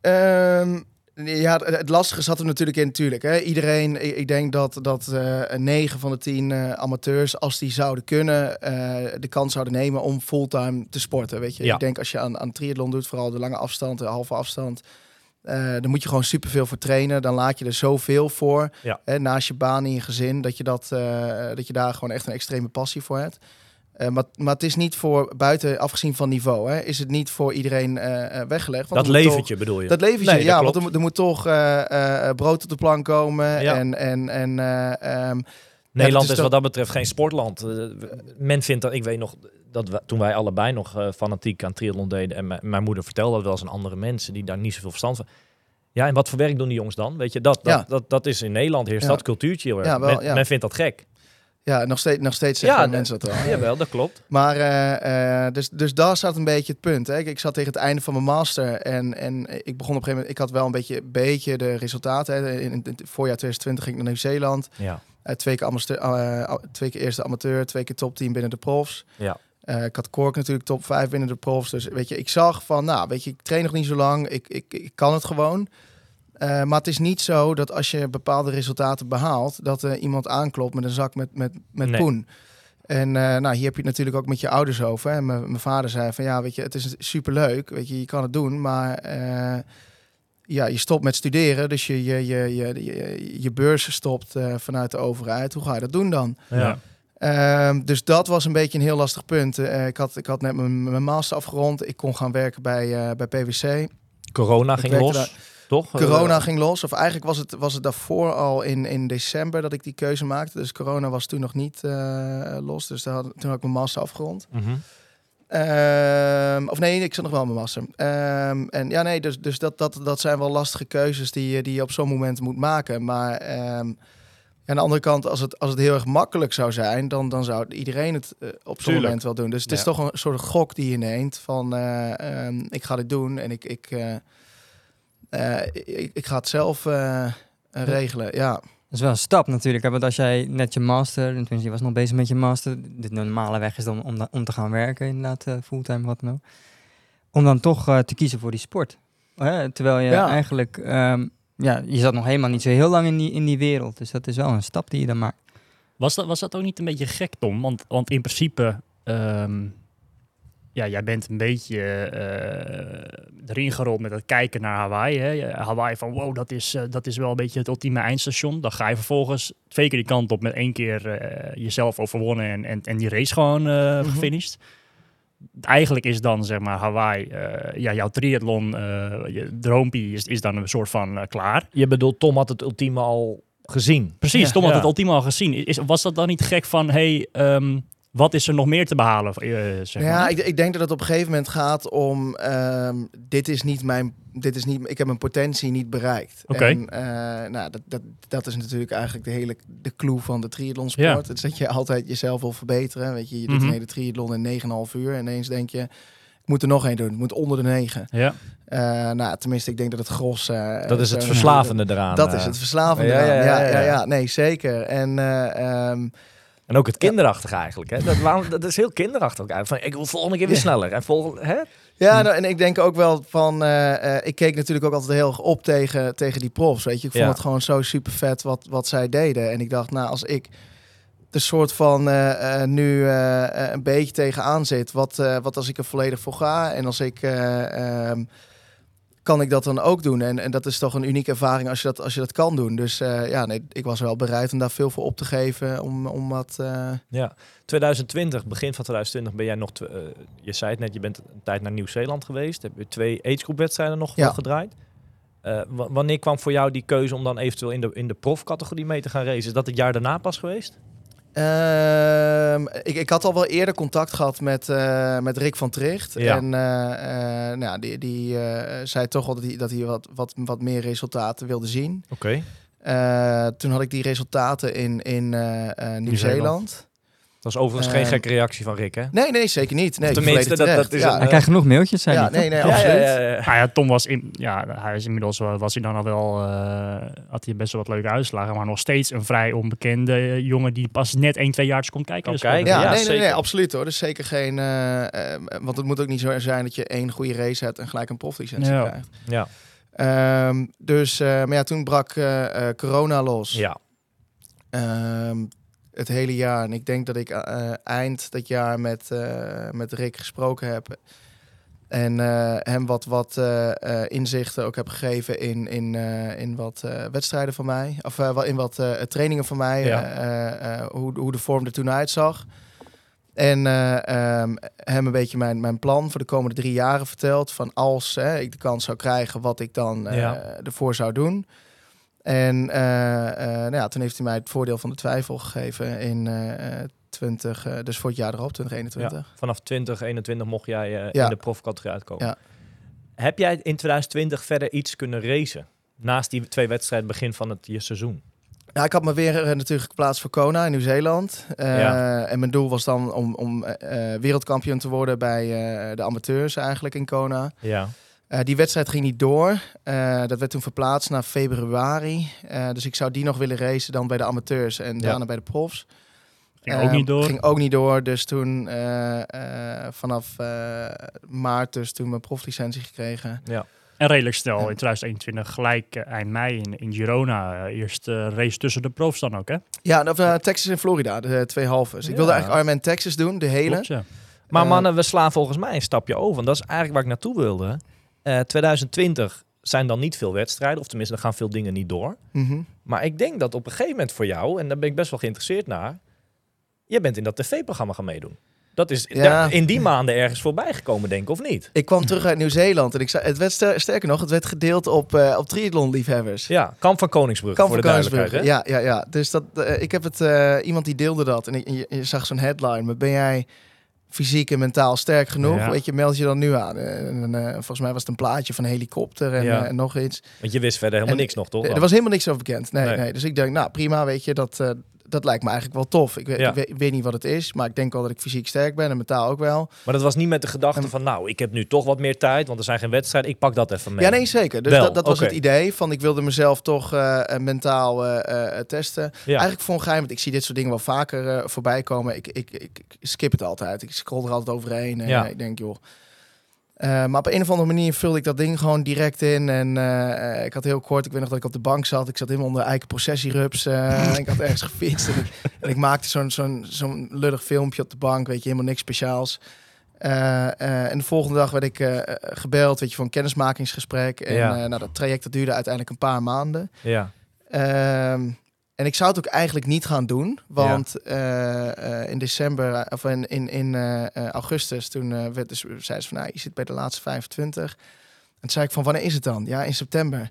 [SPEAKER 1] eh.
[SPEAKER 4] Ja, het, lastige zat er natuurlijk in, natuurlijk. Hè. Iedereen, ik, denk dat, dat eh 9 van de 10 eh, amateurs, als die zouden kunnen, eh, de kans zouden nemen om fulltime te sporten. Weet je?
[SPEAKER 1] Ja.
[SPEAKER 4] Ik denk als je aan, aan triathlon doet, vooral de lange afstand, de halve afstand, dan moet je gewoon superveel voor trainen. Dan laat je er zoveel voor,
[SPEAKER 1] Ja.
[SPEAKER 4] hè, naast je baan in je gezin, dat je, dat, dat je daar gewoon echt een extreme passie voor hebt. Eh, maar, maar het is niet voor, buiten afgezien van niveau, hè, is het niet voor iedereen eh, eh, weggelegd. Want
[SPEAKER 1] dat
[SPEAKER 4] toch-
[SPEAKER 1] leventje bedoel je?
[SPEAKER 4] dat leventje,
[SPEAKER 1] Nee,
[SPEAKER 4] ja, want er moet, er moet toch brood op de plank komen.
[SPEAKER 1] Ja.
[SPEAKER 4] En, en, en eh, ehm,
[SPEAKER 1] Nederland
[SPEAKER 4] is
[SPEAKER 1] wat dat betreft geen sportland. Men vindt dat, ik weet nog, dat we, toen wij allebei nog fanatiek aan triathlon deden... en mijn- moeder vertelde dat wel eens aan andere mensen die daar niet zoveel verstand van... Ja, en wat voor werk doen die jongens dan? Weet je, dat, dat,
[SPEAKER 4] Ja.
[SPEAKER 1] dat, dat is in Nederland heerst
[SPEAKER 4] Ja.
[SPEAKER 1] dat cultuurtje heel erg.
[SPEAKER 4] Ja, wel,
[SPEAKER 1] men, men vindt dat gek.
[SPEAKER 4] Ja, nog steeds, nog steeds zeggen
[SPEAKER 1] Ja,
[SPEAKER 4] mensen dat wel.
[SPEAKER 1] Jawel, dat klopt.
[SPEAKER 4] Maar eh, eh, dus, dus daar staat een beetje het punt. Hè. Ik, ik zat tegen het einde van mijn master en, en ik begon op een gegeven moment... Ik had wel een beetje, beetje de resultaten. Hè. In, in het voorjaar 2020 ging ik naar Nieuw-Zeeland.
[SPEAKER 1] Ja.
[SPEAKER 4] Eh, twee, keer amateur, twee keer eerste amateur, twee keer top 10 binnen de profs.
[SPEAKER 1] Ja.
[SPEAKER 4] Ik had Kork natuurlijk top 5 binnen de profs. Dus weet je, ik zag van, nou, weet je, ik train nog niet zo lang. Ik, ik, ik kan het gewoon. Eh, maar het is niet zo dat als je bepaalde resultaten behaalt, dat er iemand aanklopt met een zak met, met, met
[SPEAKER 1] Nee.
[SPEAKER 4] poen. En eh, nou, hier heb je het natuurlijk ook met je ouders over. hè. Mijn mijn vader zei van, ja, weet je, het is superleuk. Weet je, je kan het doen, maar... eh, ja, je stopt met studeren, dus je, je, je, je, je, je beurs stopt eh, vanuit de overheid. Hoe ga je dat doen dan?
[SPEAKER 1] Ja.
[SPEAKER 4] Ehm, dus dat was een beetje een heel lastig punt. Eh, ik, had, ik had net mijn, mijn master afgerond. Ik kon gaan werken bij, eh, bij PwC.
[SPEAKER 1] Corona
[SPEAKER 4] Ik
[SPEAKER 1] ging los,
[SPEAKER 4] daar-
[SPEAKER 1] toch?
[SPEAKER 4] Corona
[SPEAKER 1] Eh,
[SPEAKER 4] ging los. Of eigenlijk was het, was het daarvoor al in, in december dat ik die keuze maakte. Dus corona was toen nog niet eh, los. Dus daar had, toen had ik mijn master afgerond.
[SPEAKER 1] mhm.
[SPEAKER 4] Ehm, of nee, ik zat nog wel mijn master. Ehm, en ja, nee, dus, dus dat, dat, dat zijn wel lastige keuzes die, je- die je op zo'n moment moet maken. Maar ehm, aan de andere kant, als het, als het heel erg makkelijk zou zijn, dan, dan zou iedereen het eh, op zo'n moment wel doen. Dus het is toch een soort gok die je neemt van ik ga dit doen en ik, ik, ik, ik ga het zelf eh, eh, regelen. Ja.
[SPEAKER 3] Dat is wel een stap natuurlijk. hè, Want als jij net je master, en tenminste je was nog bezig met je master, de normale weg is dan om, da- om te gaan werken, inderdaad, eh, fulltime, wat dan ook. Om dan toch eh, te kiezen voor die sport. Hè, terwijl je
[SPEAKER 4] Ja.
[SPEAKER 3] eigenlijk, ehm, ja, je zat nog helemaal niet zo heel lang in die, in die wereld. Dus dat is wel een stap die je dan maakt.
[SPEAKER 2] Was dat, was dat ook niet een beetje gek, Tom? Want, want in principe, ehm, ja, jij bent een beetje eh, erin gerold met het kijken naar Hawaii. Hè? Hawaii van, wow, dat is, eh, dat is wel een beetje het ultieme eindstation. Dan ga je vervolgens twee keer die kant op met één keer eh, jezelf overwonnen en, en, en die race gewoon eh gefinished. Eigenlijk is dan, zeg maar, Hawaii, eh, ja, jouw triathlon, eh je droompie is, is dan een soort van eh, klaar.
[SPEAKER 1] Je bedoelt, Tom had het ultieme al gezien.
[SPEAKER 2] Precies,
[SPEAKER 1] Ja.
[SPEAKER 2] Tom had
[SPEAKER 1] Ja.
[SPEAKER 2] het ultiem al gezien. Is, was dat dan niet gek van, hey, ehm, wat is er nog meer te behalen? eh, zeg
[SPEAKER 4] Ja,
[SPEAKER 2] maar?
[SPEAKER 4] ik, ik denk dat het op een gegeven moment gaat om ehm, dit is niet mijn, dit is niet, ik heb mijn potentie niet bereikt.
[SPEAKER 2] Oké.
[SPEAKER 4] En eh, nou, dat, dat, dat is natuurlijk eigenlijk de hele de clue van de triathlonsport.
[SPEAKER 2] Ja.
[SPEAKER 4] Het is dat je altijd jezelf wil verbeteren. Weet je, je doet
[SPEAKER 2] Mhm.
[SPEAKER 4] een hele triathlon in 9,5 uur en ineens denk je, ik moet er nog één doen. Het moet onder de 9.
[SPEAKER 2] ja.
[SPEAKER 4] Eh, nou, tenminste, ik denk dat het gros. eh,
[SPEAKER 1] Dat is het verslavende eraan.
[SPEAKER 4] Dat is het verslavende.
[SPEAKER 1] Ja, ja,
[SPEAKER 4] eraan.
[SPEAKER 1] ja,
[SPEAKER 4] Ja,
[SPEAKER 1] ja,
[SPEAKER 4] ja,
[SPEAKER 1] ja.
[SPEAKER 4] ja, nee, zeker. En eh, ehm,
[SPEAKER 1] En ook het kinderachtige eigenlijk. Hè? Dat, waarom, dat is heel kinderachtig ook eigenlijk. Van, ik wil volgende keer weer sneller. En volgende, hè?
[SPEAKER 4] Ja, nou, en ik denk ook wel van, eh, eh, ik keek natuurlijk ook altijd heel erg op tegen, tegen die profs, weet je. Ik vond
[SPEAKER 1] Ja.
[SPEAKER 4] het gewoon zo super vet wat, wat zij deden. En ik dacht, nou, als ik de soort van eh, nu een beetje tegenaan zit, wat, wat als ik er volledig voor ga en als ik, eh, ehm, kan ik dat dan ook doen? En, en dat is toch een unieke ervaring als je dat, als je dat kan doen. Dus eh, ja, nee, ik was wel bereid om daar veel voor op te geven, om, om wat... eh,
[SPEAKER 1] Ja. 2020, begin van 2020 ben jij nog... eh, je zei het net, je bent een tijd naar Nieuw-Zeeland geweest. Heb je twee agegroep wedstrijden nog
[SPEAKER 4] Ja.
[SPEAKER 1] wel gedraaid. Wa- wanneer kwam voor jou die keuze om dan eventueel in de, in de profcategorie mee te gaan racen? Is dat het jaar daarna pas geweest?
[SPEAKER 4] Ehm, ik, ik had al wel eerder contact gehad met, eh, met Rick van Tricht.
[SPEAKER 1] Ja.
[SPEAKER 4] En eh, eh, nou, die, die zei toch wel dat hij, dat hij wat, wat, wat meer resultaten wilde zien.
[SPEAKER 1] Oké.
[SPEAKER 4] Toen had ik die resultaten in, in Nieuw-Zeeland.
[SPEAKER 1] Dat is overigens geen
[SPEAKER 4] Ehm,
[SPEAKER 1] gekke reactie van Rick, hè?
[SPEAKER 4] Nee, nee, zeker niet. Nee,
[SPEAKER 1] Tenminste, dat- dat is
[SPEAKER 4] ja,
[SPEAKER 1] een,
[SPEAKER 3] Hij krijgt genoeg mailtjes, zei
[SPEAKER 4] ja, nee, nee,
[SPEAKER 1] Ja, ja,
[SPEAKER 4] absoluut.
[SPEAKER 1] ja, ja.
[SPEAKER 2] Ja, Tom was, in, ja, hij is inmiddels wel, was hij dan al wel, eh, had hij best wel wat leuke uitslagen, maar nog steeds een vrij onbekende eh, jongen die pas net 1, 2 jaar komt kijken.
[SPEAKER 4] Ja,
[SPEAKER 1] Ja,
[SPEAKER 4] nee, nee, nee,
[SPEAKER 1] zeker.
[SPEAKER 4] absoluut hoor. Dus zeker geen. eh, want het moet ook niet zo zijn dat je één goede race hebt en gelijk een proflicentie
[SPEAKER 2] Ja.
[SPEAKER 4] krijgt.
[SPEAKER 1] Ja.
[SPEAKER 4] Ehm, dus, eh, maar ja, toen brak corona los.
[SPEAKER 1] ja.
[SPEAKER 4] Ehm, het hele jaar. En ik denk dat ik eh, eind dat jaar met, eh, met Rick gesproken heb. En eh, hem wat, wat eh, eh, inzichten ook heb gegeven in, in, eh, in wat eh, wedstrijden van mij. Of eh, wel in wat eh, trainingen van mij.
[SPEAKER 1] Ja.
[SPEAKER 4] eh, eh, eh, hoe, hoe de vorm er toen uitzag. En eh, ehm, hem een beetje mijn, mijn plan voor de komende drie jaren verteld. Van als eh, ik de kans zou krijgen, wat ik dan eh,
[SPEAKER 1] Ja.
[SPEAKER 4] ervoor zou doen. En eh, eh, nou ja, toen heeft hij mij het voordeel van de twijfel gegeven in eh, eh, 20, eh, dus voor het jaar erop, 2021.
[SPEAKER 1] Ja. Vanaf 2021 mocht jij
[SPEAKER 4] Ja.
[SPEAKER 1] in de profcategorie uitkomen.
[SPEAKER 4] Ja.
[SPEAKER 1] Heb jij in 2020 verder iets kunnen racen? Naast die twee wedstrijden begin van het je seizoen.
[SPEAKER 4] Ja, ik had me weer natuurlijk geplaatst voor Kona in Nieuw-Zeeland.
[SPEAKER 1] Ja.
[SPEAKER 4] En mijn doel was dan om, om wereldkampioen te worden bij de amateurs eigenlijk in Kona.
[SPEAKER 1] Ja.
[SPEAKER 4] Eh, die wedstrijd ging niet door. Eh, dat werd toen verplaatst naar februari. Eh, dus ik zou die nog willen racen dan bij de amateurs en
[SPEAKER 1] Ja.
[SPEAKER 4] daarna bij de profs.
[SPEAKER 2] Ging ook
[SPEAKER 4] Ehm,
[SPEAKER 2] niet door.
[SPEAKER 4] Ging ook niet door. Dus toen eh, eh, vanaf eh, maart dus toen mijn proflicentie gekregen.
[SPEAKER 1] ja.
[SPEAKER 2] En redelijk snel
[SPEAKER 4] Ja.
[SPEAKER 2] in 2021, gelijk eind mei in, in Girona, eerst race tussen de profs dan ook, hè?
[SPEAKER 4] Ja, of, Texas en Florida, de twee halves. Ik wilde
[SPEAKER 1] Ja.
[SPEAKER 4] eigenlijk Ironman Texas doen, de hele.
[SPEAKER 2] Klopt, ja.
[SPEAKER 1] Maar mannen, we slaan volgens mij een stapje over. Want dat is eigenlijk waar ik naartoe wilde. Eh 2020 zijn dan niet veel wedstrijden. Of tenminste, er gaan veel dingen niet door.
[SPEAKER 4] Mhm.
[SPEAKER 1] Maar ik denk dat op een gegeven moment voor jou, en daar ben ik best wel geïnteresseerd naar, je bent in dat tv-programma gaan meedoen. Dat is
[SPEAKER 4] Ja.
[SPEAKER 1] in die maanden ergens voorbij gekomen, denk ik, of niet?
[SPEAKER 4] Ik kwam terug uit Nieuw-Zeeland en ik zei, het werd ster- sterker nog, het werd gedeeld op, eh op triathlon-liefhebbers.
[SPEAKER 1] Ja, Kamp van Koningsbrug,
[SPEAKER 4] Kamp
[SPEAKER 1] voor
[SPEAKER 4] van
[SPEAKER 1] de hè?
[SPEAKER 4] Ja, ja, ja. Dus dat, eh, ik heb het, eh, iemand die deelde dat en ik, je, je zag zo'n headline, maar ben jij fysiek en mentaal sterk genoeg?
[SPEAKER 2] Ja.
[SPEAKER 4] Weet je, meld je dan nu aan. En, eh, volgens mij was het een plaatje van een helikopter en,
[SPEAKER 1] Ja.
[SPEAKER 4] eh, en nog iets.
[SPEAKER 1] Want je wist verder helemaal
[SPEAKER 4] En-
[SPEAKER 1] niks nog, toch?
[SPEAKER 4] Er was helemaal niks over bekend. Nee,
[SPEAKER 1] Nee.
[SPEAKER 4] nee. Dus ik denk, nou prima, weet je, dat, eh, dat lijkt me eigenlijk wel tof. Ik, weet-
[SPEAKER 1] Ja.
[SPEAKER 4] ik, weet, ik weet niet wat het is, maar ik denk wel dat ik fysiek sterk ben en mentaal ook wel.
[SPEAKER 1] Maar dat was niet met de gedachte
[SPEAKER 4] En-
[SPEAKER 1] van, nou, ik heb nu toch wat meer tijd, want er zijn geen wedstrijden. Ik pak dat even mee.
[SPEAKER 4] Ja, nee, zeker. Dus
[SPEAKER 1] Wel,
[SPEAKER 4] dat, dat was het idee van ik wilde mezelf toch eh, eh, mentaal eh, testen.
[SPEAKER 1] Ja.
[SPEAKER 4] Eigenlijk voor een geheim, want ik zie dit soort dingen wel vaker voorbij komen. Ik, ik, ik, ik skip het altijd. Ik scroll er altijd overheen. En
[SPEAKER 1] Ja.
[SPEAKER 4] ik denk, joh. Eh, maar op een of andere manier vulde ik dat ding gewoon direct in. En eh, eh, ik had heel kort, ik weet nog dat ik op de bank zat. Ik zat helemaal onder eiken processierups. eh, en ik had ergens (laughs) gefietst. En ik, en ik maakte zo'n zo'n zo'n lullig filmpje op de bank. Weet je, helemaal niks speciaals. En de volgende dag werd ik gebeld, weet je, voor een kennismakingsgesprek. En
[SPEAKER 1] Ja.
[SPEAKER 4] nou, dat traject dat duurde uiteindelijk een paar maanden.
[SPEAKER 1] Ja.
[SPEAKER 4] Ehm, en ik zou het ook eigenlijk niet gaan doen, want eh, eh, in december eh, of in, in, in augustus, toen werd dus, zei ze van, nou, je zit bij de laatste 25. En toen zei ik van, wanneer is het dan? Ja, in september.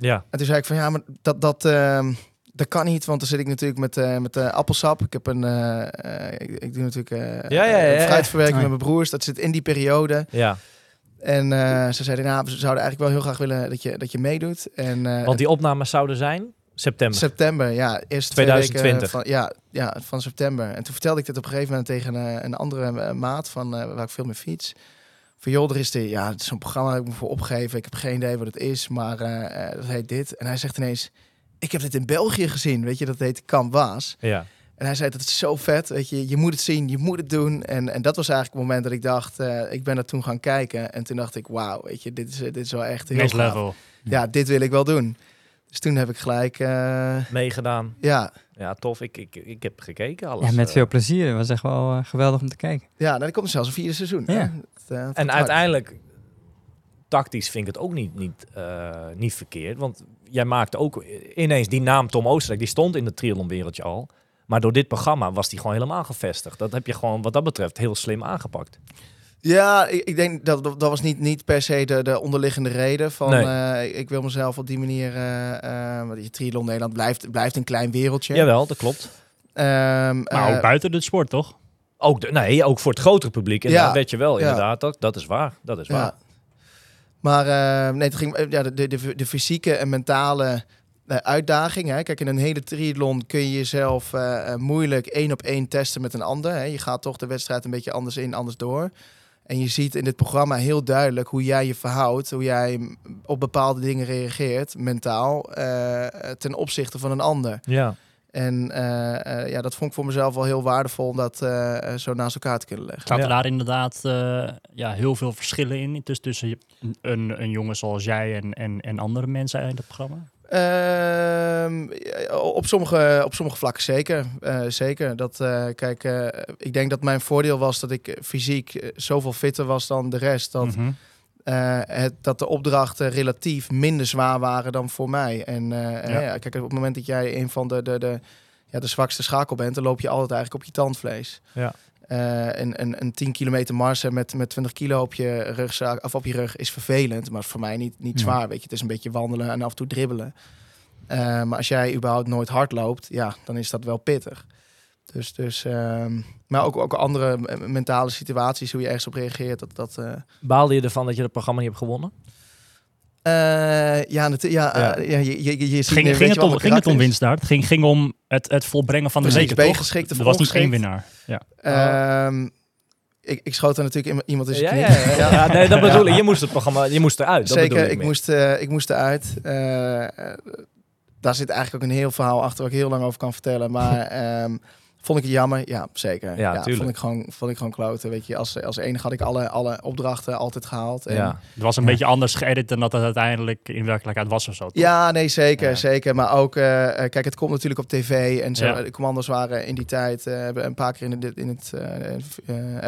[SPEAKER 1] Ja.
[SPEAKER 4] En toen zei ik van, ja, maar dat, dat, ehm, dat kan niet, want dan zit ik natuurlijk met, met appelsap. Ik heb een, ik, ik doe natuurlijk
[SPEAKER 1] Ja, ja, ja,
[SPEAKER 4] fruitverwerking met mijn broers. Dat zit in die periode.
[SPEAKER 1] ja.
[SPEAKER 4] En ze zeiden, nou, we zouden eigenlijk wel heel graag willen dat je, dat je meedoet. En,
[SPEAKER 1] Want die opnames zouden zijn september.
[SPEAKER 4] September, ja. Eerst
[SPEAKER 1] 2020.
[SPEAKER 4] Van, ja, ja, van september. En toen vertelde ik dit op een gegeven moment tegen eh, een andere eh, maat van eh, waar ik veel mee fiets. Van joh, er is de, ja, het is zo'n programma dat ik me voor opgegeven. Ik heb geen idee wat het is, maar eh, eh, dat heet dit. En hij zegt ineens, ik heb dit in België gezien, weet je, dat heet Kamp Waas.
[SPEAKER 1] Ja.
[SPEAKER 4] En hij zei, dat is zo vet, weet je, je moet het zien, je moet het doen. En, en dat was eigenlijk het moment dat ik dacht, eh, ik ben er toen gaan kijken. En toen dacht ik, wauw, weet je, dit is, dit is wel echt heel
[SPEAKER 2] Next level.
[SPEAKER 4] Ja, dit wil ik wel doen. Dus toen heb ik gelijk, eh,
[SPEAKER 1] Meegedaan.
[SPEAKER 4] ja,
[SPEAKER 1] Ja, tof. Ik, ik, ik heb gekeken alles.
[SPEAKER 3] Ja, met
[SPEAKER 1] eh.
[SPEAKER 3] veel plezier. Het was echt wel eh, geweldig om te kijken.
[SPEAKER 4] Ja, nou, er komt zelfs een vierde seizoen.
[SPEAKER 3] Ja.
[SPEAKER 1] En
[SPEAKER 4] hard.
[SPEAKER 1] uiteindelijk, tactisch vind ik het ook niet, niet, eh, niet verkeerd. Want jij maakte ook ineens die naam Tom Oostenrijk, die stond in het triathlonwereldje al. Maar door dit programma was die gewoon helemaal gevestigd. Dat heb je gewoon wat dat betreft heel slim aangepakt.
[SPEAKER 4] Ja, ik, ik denk dat dat was niet, niet per se de, de onderliggende reden van
[SPEAKER 1] Nee.
[SPEAKER 4] eh, ik, wil mezelf op die manier. eh eh, want je triathlon Nederland blijft, blijft een klein wereldje.
[SPEAKER 1] Jawel, dat klopt.
[SPEAKER 4] Ehm,
[SPEAKER 2] Maar
[SPEAKER 4] eh,
[SPEAKER 2] ook buiten de sport, toch?
[SPEAKER 1] Ook, de, nee, ook voor het grotere publiek. En
[SPEAKER 4] Ja.
[SPEAKER 1] dat weet je wel,
[SPEAKER 4] Ja.
[SPEAKER 1] inderdaad. Dat, dat is waar. Dat is waar.
[SPEAKER 4] ja. Maar eh, nee, het ging ja, de, de, de, de fysieke en mentale uitdaging. Hè. Kijk, in een hele triathlon kun je jezelf moeilijk één op één testen met een ander. Hè. Je gaat toch de wedstrijd een beetje anders in, anders door. En je ziet in dit programma heel duidelijk hoe jij je verhoudt, hoe jij op bepaalde dingen reageert, mentaal, eh, ten opzichte van een ander.
[SPEAKER 1] Ja.
[SPEAKER 4] En eh, eh, ja, dat vond ik voor mezelf wel heel waardevol om dat eh, eh, zo naast elkaar te kunnen leggen.
[SPEAKER 2] Zaten
[SPEAKER 1] Ja.
[SPEAKER 2] daar inderdaad eh, ja, heel veel verschillen in tussen, tussen je- een, een jongen zoals jij en, en, en andere mensen in het programma?
[SPEAKER 4] Ehm, ja, op, sommige, op sommige vlakken zeker. Eh, zeker. Dat, eh, kijk, eh, ik denk dat mijn voordeel was dat ik eh, fysiek eh, zoveel fitter was dan de rest. Dat,
[SPEAKER 2] Mhm.
[SPEAKER 4] eh, het, dat de opdrachten relatief minder zwaar waren dan voor mij. En eh,
[SPEAKER 2] Ja.
[SPEAKER 4] ja, kijk, op het moment dat jij een van de, de, de, ja, de zwakste schakel bent, dan loop je altijd eigenlijk op je tandvlees.
[SPEAKER 1] Ja.
[SPEAKER 4] Eh, een, een, een 10 kilometer marsen met, met 20 kilo op je, rugzak, of op je rug is vervelend, maar voor mij niet, niet
[SPEAKER 3] Ja.
[SPEAKER 4] zwaar. Weet je, het is een beetje wandelen en af en toe dribbelen. Eh, maar als jij überhaupt nooit hard loopt, ja, dan is dat wel pittig. Dus, dus, ehm, maar ook, ook andere mentale situaties, hoe je ergens op reageert. Dat, dat, eh,
[SPEAKER 1] Baalde je ervan dat je het programma niet hebt gewonnen?
[SPEAKER 4] Eh, ja, natu- ja,
[SPEAKER 1] Ja.
[SPEAKER 4] eh, ja, je, je, je
[SPEAKER 2] Ging, ging, het om, ging het om winst daar? Het ging, ging om het, het volbrengen van de
[SPEAKER 4] Precies,
[SPEAKER 2] zeker, toch? Er was niet één
[SPEAKER 4] ongeschikt?
[SPEAKER 2] winnaar. Ja.
[SPEAKER 4] Ehm, ik, ik schoot er natuurlijk iemand in zijn
[SPEAKER 1] Ja,
[SPEAKER 4] knie.
[SPEAKER 1] ja, ja, ja. (laughs) nee, dat bedoel ik. Je moest het programma, je moest eruit. Dat
[SPEAKER 4] Zeker,
[SPEAKER 1] ik
[SPEAKER 4] moest, eh, ik moest eruit. Daar zit eigenlijk ook een heel verhaal achter waar ik heel lang over kan vertellen. Maar (laughs) ehm, vond ik het jammer? Ja, zeker.
[SPEAKER 1] Ja, tuurlijk.
[SPEAKER 4] vond ik gewoon, vond ik gewoon kloten. Weet je, als, als enige had ik alle, alle opdrachten altijd gehaald. En,
[SPEAKER 1] Ja.
[SPEAKER 2] Het was een
[SPEAKER 3] Ja.
[SPEAKER 2] beetje anders geëdit dan dat het uiteindelijk in werkelijkheid was of zo. toch?
[SPEAKER 4] Ja, nee, zeker,
[SPEAKER 1] Ja.
[SPEAKER 4] zeker. Maar ook, eh, eh, kijk, het komt natuurlijk op tv. En zo,
[SPEAKER 2] Ja.
[SPEAKER 4] de commando's waren in die tijd, eh, hebben een paar keer in, de, in het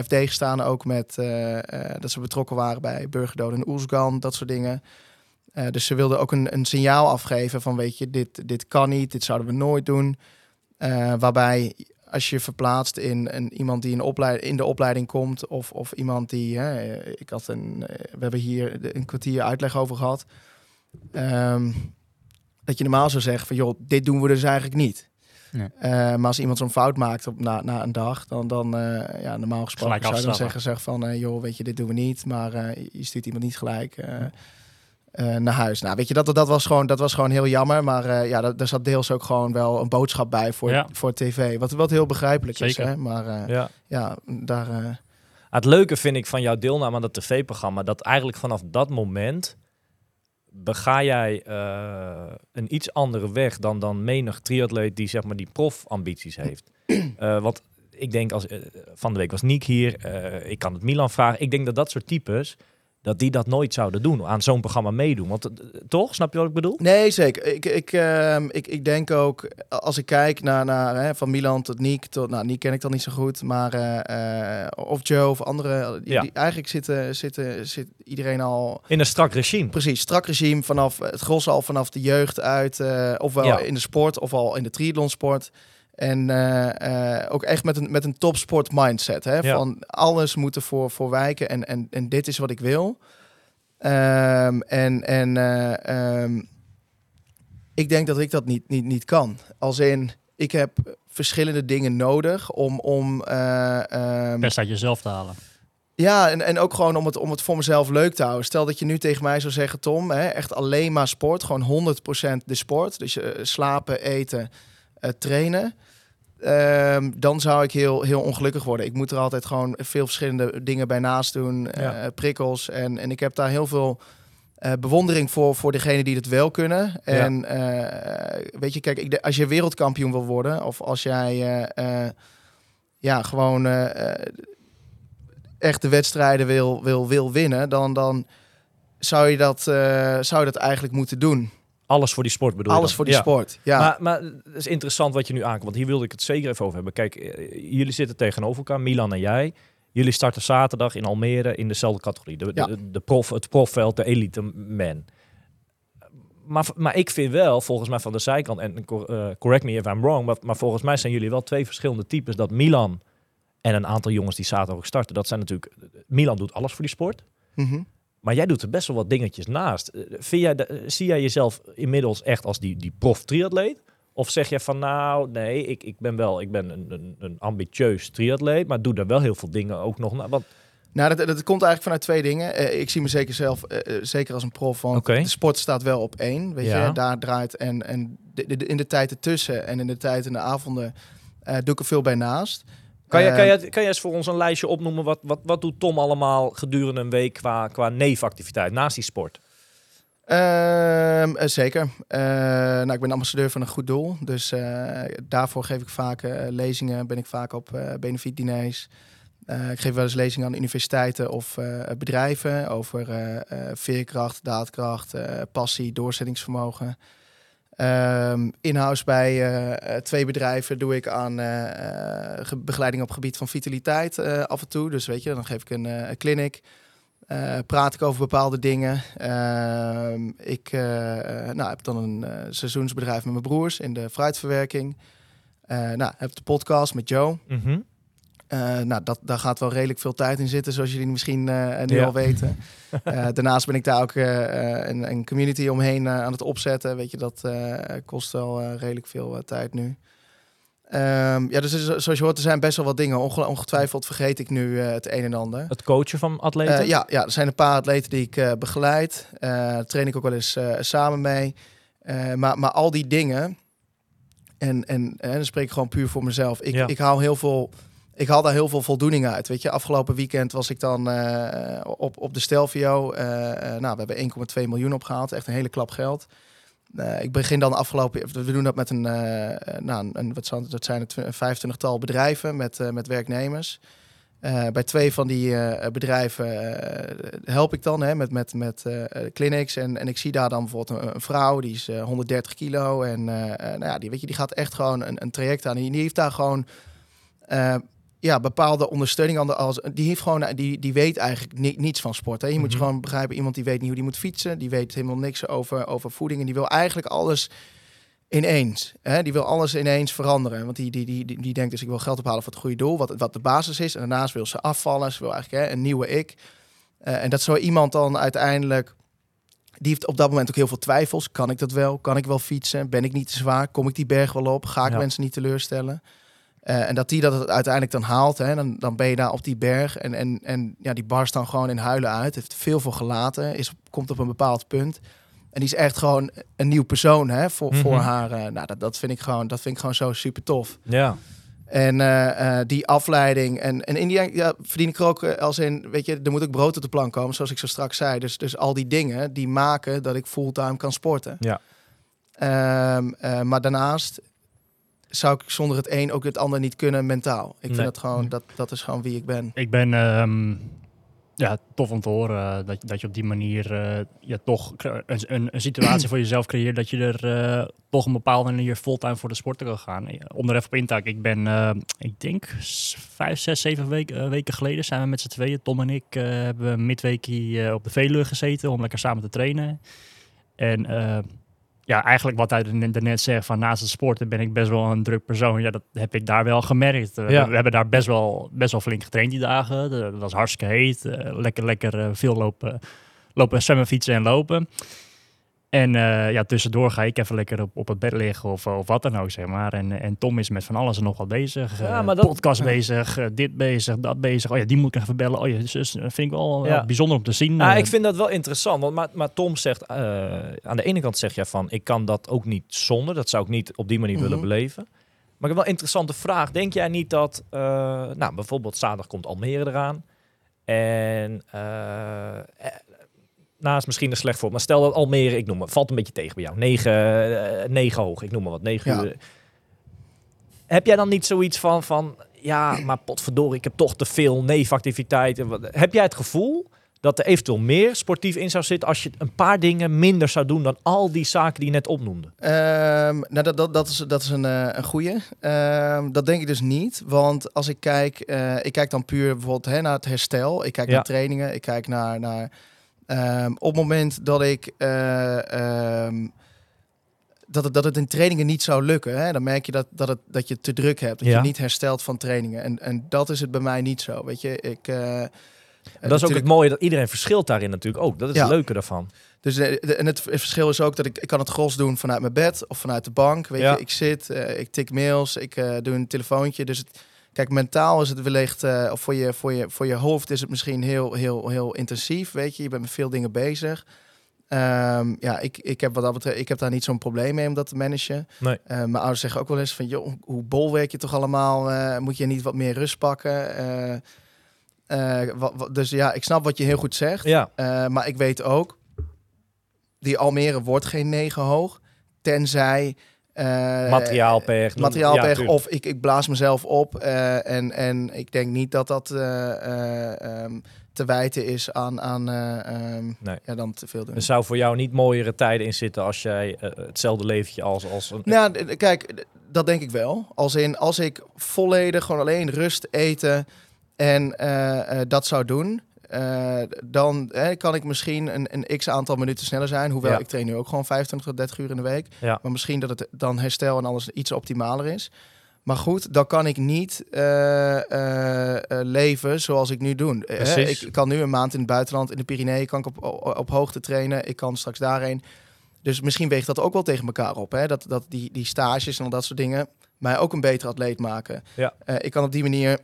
[SPEAKER 4] FD gestaan. Ook met eh, eh, dat ze betrokken waren bij burgerdoden in Oersgan, dat soort dingen. Eh, dus ze wilden ook een, een signaal afgeven van, weet je, dit, dit kan niet, dit zouden we nooit doen. Eh, waarbij als je verplaatst in een, iemand die in, opleid, in de opleiding komt, of, of iemand die, hè, ik had een, eh, we hebben hier een kwartier uitleg over gehad. Ehm, dat je normaal zou zeggen van, joh, dit doen we dus eigenlijk niet.
[SPEAKER 3] Nee.
[SPEAKER 4] Eh, maar als iemand zo'n fout maakt op, na, na een dag, dan, dan eh, ja, normaal gesproken
[SPEAKER 2] Gelijk
[SPEAKER 4] zou je dan zeggen zeg van, joh, weet je, dit doen we niet. Maar je stuurt iemand niet gelijk eh, naar huis. Nou, weet je, dat, dat, was, gewoon, dat was gewoon heel jammer. Maar eh, ja, daar, zat deels ook gewoon wel een boodschap bij voor,
[SPEAKER 2] Ja.
[SPEAKER 4] voor tv. Wat, wat heel begrijpelijk
[SPEAKER 2] Zeker.
[SPEAKER 4] is. Hè? Maar eh,
[SPEAKER 1] Ja.
[SPEAKER 4] ja, daar... eh,
[SPEAKER 1] Het leuke vind ik van jouw deelname aan dat tv-programma, dat eigenlijk vanaf dat moment bega jij een iets andere weg dan, dan menig triatleet die zeg maar die profambities heeft. (clears throat) Want ik denk als van de week was Niek hier, ik kan het Milan vragen. Ik denk dat dat soort types dat die dat nooit zouden doen, aan zo'n programma meedoen. Want eh, toch, snap je wat ik bedoel?
[SPEAKER 4] Nee, zeker. Ik, ik, ehm, ik, ik denk ook, als ik kijk naar, naar hè, van Milan tot Niek, tot, nou, Niek ken ik dan niet zo goed, maar eh, eh, of Joe of andere, die,
[SPEAKER 1] Ja.
[SPEAKER 4] die- eigenlijk zitten, zitten, zit iedereen al
[SPEAKER 1] In een strak regime.
[SPEAKER 4] precies strak regime vanaf het gros al vanaf de jeugd uit, ofwel
[SPEAKER 1] Ja.
[SPEAKER 4] in de sport of al in de triathlonsport. En eh, eh, ook echt met een, met een topsport mindset. Hè?
[SPEAKER 1] Ja.
[SPEAKER 4] Van alles moet ervoor voor wijken en, en, en dit is wat ik wil. Ehm, en en eh, ehm, ik denk dat ik dat niet, niet, niet kan. Als in, ik heb verschillende dingen nodig om... om eh, ehm,
[SPEAKER 2] Best uit jezelf te halen.
[SPEAKER 4] ja, en, en ook gewoon om het, om het voor mezelf leuk te houden. Stel dat je nu tegen mij zou zeggen, Tom, hè, echt alleen maar sport. Gewoon 100% de sport. Dus eh, slapen, eten, trainen. Ehm, dan zou ik heel, heel ongelukkig worden. Ik moet er altijd gewoon veel verschillende dingen bij naast doen. eh, prikkels. En, en ik heb daar heel veel eh, bewondering voor, voor degenen die het wel kunnen. En eh, weet je, kijk, ik, als je wereldkampioen wil worden... of als jij ja, gewoon... echt de wedstrijden wil, wil, wil winnen, dan, dan zou, je dat, zou je dat eigenlijk moeten doen.
[SPEAKER 1] Alles voor die sport bedoel
[SPEAKER 4] Alles voor die
[SPEAKER 1] Ja.
[SPEAKER 4] sport. Ja,
[SPEAKER 1] Maar, maar het is interessant wat je nu aankomt. Want hier wilde ik het zeker even over hebben. Kijk, eh, jullie zitten tegenover elkaar, Milan en jij. Jullie starten zaterdag in Almere in dezelfde categorie. De,
[SPEAKER 4] Ja.
[SPEAKER 1] de, de prof, het profveld, de elite man. Maar, maar ik vind wel, volgens mij van de zijkant, en eh, correct me if I'm wrong, maar, maar volgens mij zijn jullie wel twee verschillende types. Dat Milan en een aantal jongens die zaterdag ook starten, dat zijn natuurlijk... Milan doet alles voor die sport.
[SPEAKER 4] Mhm.
[SPEAKER 1] Maar jij doet er best wel wat dingetjes naast. Eh, Vind jij de- eh, zie jij jezelf inmiddels echt als die, die prof triatleet? Of zeg je van nou, nee, ik, ik ben wel ik ben een, een, een ambitieus triatleet, maar doe daar wel heel veel dingen ook nog na. Want,
[SPEAKER 4] Nou, dat, dat komt eigenlijk vanuit twee dingen. Eh, ik zie me zeker zelf zeker als een prof, want
[SPEAKER 1] Oké.
[SPEAKER 4] de sport staat wel op één. Weet
[SPEAKER 1] Ja.
[SPEAKER 4] je, daar draait en, en de, de- in de tijd ertussen en in de tijd in de avonden doe ik er veel bij naast.
[SPEAKER 1] Kan, je,
[SPEAKER 4] Eh,
[SPEAKER 1] kan, je, kan je eens voor ons een lijstje opnoemen? Wat, wat, wat doet Tom allemaal gedurende een week qua, qua nevenactiviteit naast die sport?
[SPEAKER 4] Ehm, eh, zeker. Eh, nou, ik ben ambassadeur van een goed doel. Dus eh, daarvoor geef ik vaak lezingen. Ben ik vaak op benefietdiners. Ik geef wel eens lezingen aan universiteiten of bedrijven over veerkracht, daadkracht, passie, doorzettingsvermogen. Ehm in-house bij eh, eh, twee bedrijven doe ik aan eh, ge- begeleiding op gebied van vitaliteit af en toe. Dus weet je, dan geef ik een, een clinic. Praat ik over bepaalde dingen. Ehm, ik nou, heb dan een seizoensbedrijf met mijn broers in de fruitverwerking. Nou, heb de podcast met Joe.
[SPEAKER 1] Mhm.
[SPEAKER 4] Eh, nou, dat, daar gaat wel redelijk veel tijd in zitten, zoals jullie misschien eh, nu
[SPEAKER 1] Ja.
[SPEAKER 4] al weten. (laughs) Eh, daarnaast ben ik daar ook een, een community omheen aan het opzetten. Weet je, dat kost wel redelijk veel tijd nu. Ehm, ja, dus zoals je hoort, er zijn best wel wat dingen. Onge- ongetwijfeld vergeet ik nu het een en ander.
[SPEAKER 1] Het coachen van atleten?
[SPEAKER 4] Ja, ja, er zijn een paar atleten die ik begeleid. Daar train ik ook wel eens samen mee. Maar, maar al die dingen, en, en, en dan spreek ik gewoon puur voor mezelf. Ik,
[SPEAKER 1] Ja.
[SPEAKER 4] ik haal heel veel. Ik haal daar heel veel voldoening uit. Weet je, afgelopen weekend was ik dan eh, op, op de Stelvio. Eh, eh, nou, we hebben 1,2 miljoen opgehaald. Echt een hele klap geld. Ik begin dan afgelopen. We doen dat met een, nou, een, wat zou, dat zijn het, een 25-tal bedrijven met, met werknemers. Bij twee van die bedrijven help ik dan hè, met, met, met clinics. En, en ik zie daar dan bijvoorbeeld een, vrouw, die is eh, 130 kilo. En nou ja, die, weet je, die gaat echt gewoon een, een traject aan. Die, die heeft daar gewoon ja, bepaalde ondersteuning aan. De, als, die, heeft gewoon, die, die weet eigenlijk ni- niets van sport. Hè. Je moet je
[SPEAKER 1] Mhm.
[SPEAKER 4] gewoon begrijpen, iemand die weet niet hoe die moet fietsen. Die weet helemaal niks over, over voeding. En die wil eigenlijk alles ineens. Hè? Die wil alles ineens veranderen. Want die, die, die, die, die denkt dus ik wil geld ophalen voor het goede doel. Wat, wat de basis is. En daarnaast wil ze afvallen. Ze wil eigenlijk hè, een nieuwe ik. Eh, en dat zo iemand dan uiteindelijk die heeft op dat moment ook heel veel twijfels. Kan ik dat wel? Kan ik wel fietsen? Ben ik niet te zwaar? Kom ik die berg wel op? Ga ik
[SPEAKER 1] Ja.
[SPEAKER 4] mensen niet teleurstellen? Eh, en dat die dat het uiteindelijk dan haalt, hè, dan, dan ben je daar op die berg. En, en, en ja, die barst dan gewoon in huilen uit. Heeft veel voor gelaten. Is, komt op een bepaald punt. En die is echt gewoon een nieuw persoon hè, voor,
[SPEAKER 1] Mhm.
[SPEAKER 4] voor haar. eh, nou, dat, dat, vind ik gewoon, dat vind ik gewoon zo super tof.
[SPEAKER 1] Ja.
[SPEAKER 4] En eh, die afleiding. En, en in die ja, verdien ik er ook als in, weet je, er moet ook brood op de plank komen, zoals ik zo straks zei. Dus, dus al die dingen die maken dat ik fulltime kan sporten.
[SPEAKER 1] Ja.
[SPEAKER 4] Ehm, eh, maar daarnaast zou ik zonder het een ook het ander niet kunnen mentaal. Ik vind
[SPEAKER 1] Nee.
[SPEAKER 4] het gewoon, dat, dat is gewoon wie ik ben.
[SPEAKER 2] Ik ben ehm, ja, tof om te horen eh, dat, dat je op die manier eh, ja, toch een, een, een situatie (clears throat) voor jezelf creëert dat je er eh, toch een bepaalde manier fulltime voor de sporten kan gaan. Om er even op in te ik ben, ik denk vijf, zes, zeven weken, weken geleden zijn we met z'n tweeën, Tom en ik, hebben een midweekie op de Veluwe gezeten om lekker samen te trainen. En ja, eigenlijk wat hij er net zegt, van naast het sporten ben ik best wel een druk persoon. Ja, dat heb ik daar wel gemerkt. Eh,
[SPEAKER 1] Ja.
[SPEAKER 2] We hebben daar best wel, best wel flink getraind die dagen. Dat was hartstikke heet. Eh, lekker, lekker eh, veel lopen, lopen, zwemmen, fietsen en lopen. En eh, ja, tussendoor ga ik even lekker op, op het bed liggen of, of wat dan ook, zeg maar. En, en Tom is met van alles en nog wat bezig.
[SPEAKER 1] Ja,
[SPEAKER 2] Eh,
[SPEAKER 1] maar dat-
[SPEAKER 2] podcast bezig, eh, dit bezig, dat bezig. Oh ja, die moet ik even bellen. Oh ja, zus, dat vind ik wel,
[SPEAKER 1] Ja.
[SPEAKER 2] wel bijzonder om te zien.
[SPEAKER 1] Nou,
[SPEAKER 2] Eh,
[SPEAKER 1] ik vind dat wel interessant. Want, maar, maar Tom zegt, eh, aan de ene kant zeg je van, ik kan dat ook niet zonder. Dat zou ik niet op die manier willen
[SPEAKER 4] Mhm.
[SPEAKER 1] beleven. Maar ik heb wel een interessante vraag. Denk jij niet dat, eh, nou bijvoorbeeld zaterdag komt Almere eraan. En, eh, eh, nou is misschien een slecht voor, maar stel dat Almere, ik noem het, valt een beetje tegen bij jou. 9, 9 hoog, ik noem maar wat, 9
[SPEAKER 4] Ja.
[SPEAKER 1] uur. Heb jij dan niet zoiets van, van, ja, maar potverdorie, ik heb toch te veel neefactiviteiten. Heb jij het gevoel dat er eventueel meer sportief in zou zitten als je een paar dingen minder zou doen dan al die zaken die je net opnoemde?
[SPEAKER 4] Ehm, nou, dat, dat, dat is, dat is een, eh, een goeie. Ehm, dat denk ik dus niet. Want als ik kijk, eh, ik kijk dan puur bijvoorbeeld hè, naar het herstel. Ik kijk
[SPEAKER 1] Ja.
[SPEAKER 4] naar trainingen. Ik kijk naar. naar ehm, op het moment dat ik. eh, ehm, dat het, dat het in trainingen niet zou lukken, hè, dan merk je dat, dat, het, dat je te druk hebt. Dat
[SPEAKER 1] Ja.
[SPEAKER 4] je niet herstelt van trainingen. En, en dat is het bij mij niet zo. Weet je, ik.
[SPEAKER 1] En dat is ook het mooie, dat iedereen verschilt daarin natuurlijk ook. Dat is
[SPEAKER 4] Ja.
[SPEAKER 1] het leuke daarvan.
[SPEAKER 4] Dus de, de- en het, verschil is ook dat ik, ik kan het gros doen vanuit mijn bed of vanuit de bank. Weet
[SPEAKER 1] Ja.
[SPEAKER 4] je, ik zit, ik tik mails, ik doe een telefoontje. Dus het, kijk, mentaal is het wellicht, eh, of voor je, voor, je, voor je hoofd is het misschien heel, heel, heel intensief. Weet je, je bent met veel dingen bezig. Ehm, ja, ik, ik, heb wat dat betreft, ik heb daar niet zo'n probleem mee om dat te managen.
[SPEAKER 1] Nee.
[SPEAKER 4] Eh, mijn ouders zeggen ook wel eens van, joh, hoe bol werk je toch allemaal? Eh, moet je niet wat meer rust pakken? Wat, wat- dus ja, ik snap wat je heel goed zegt.
[SPEAKER 1] Ja,
[SPEAKER 4] maar ik weet ook, die Almere wordt geen 9 hoog. Tenzij... eh,
[SPEAKER 1] materiaalpech. noem-
[SPEAKER 4] Materiaal
[SPEAKER 1] ja,
[SPEAKER 4] weg
[SPEAKER 1] tuurlijk.
[SPEAKER 4] of ik, ik blaas mezelf op. eh, en, en ik denk niet dat dat eh, eh, ehm, te wijten is aan, aan eh, ehm,
[SPEAKER 1] Nee.
[SPEAKER 4] ja, dan te veel doen.
[SPEAKER 1] Er zou voor jou niet mooiere tijden in zitten als jij eh, hetzelfde leventje als, als een...
[SPEAKER 4] Nou, kijk, dat denk ik wel. Als in, als ik volledig gewoon alleen rust, eten en eh, eh, dat zou doen, eh, dan eh, kan ik misschien een, een x aantal minuten sneller zijn. Hoewel
[SPEAKER 1] Ja.
[SPEAKER 4] ik train nu ook gewoon 25 tot 30 uur in de week.
[SPEAKER 1] Ja.
[SPEAKER 4] Maar misschien dat het dan herstel en alles iets optimaler is. Maar goed, dan kan ik niet eh, eh, leven zoals ik nu doe. Ik kan nu een maand in het buitenland, in de Pyreneeën, kan ik op, op, op hoogte trainen. Ik kan straks daarheen. Dus misschien weegt dat ook wel tegen elkaar op. Hè? Dat, dat die, die stages en al dat soort dingen mij ook een betere atleet maken.
[SPEAKER 1] Ja.
[SPEAKER 4] Ik kan op die manier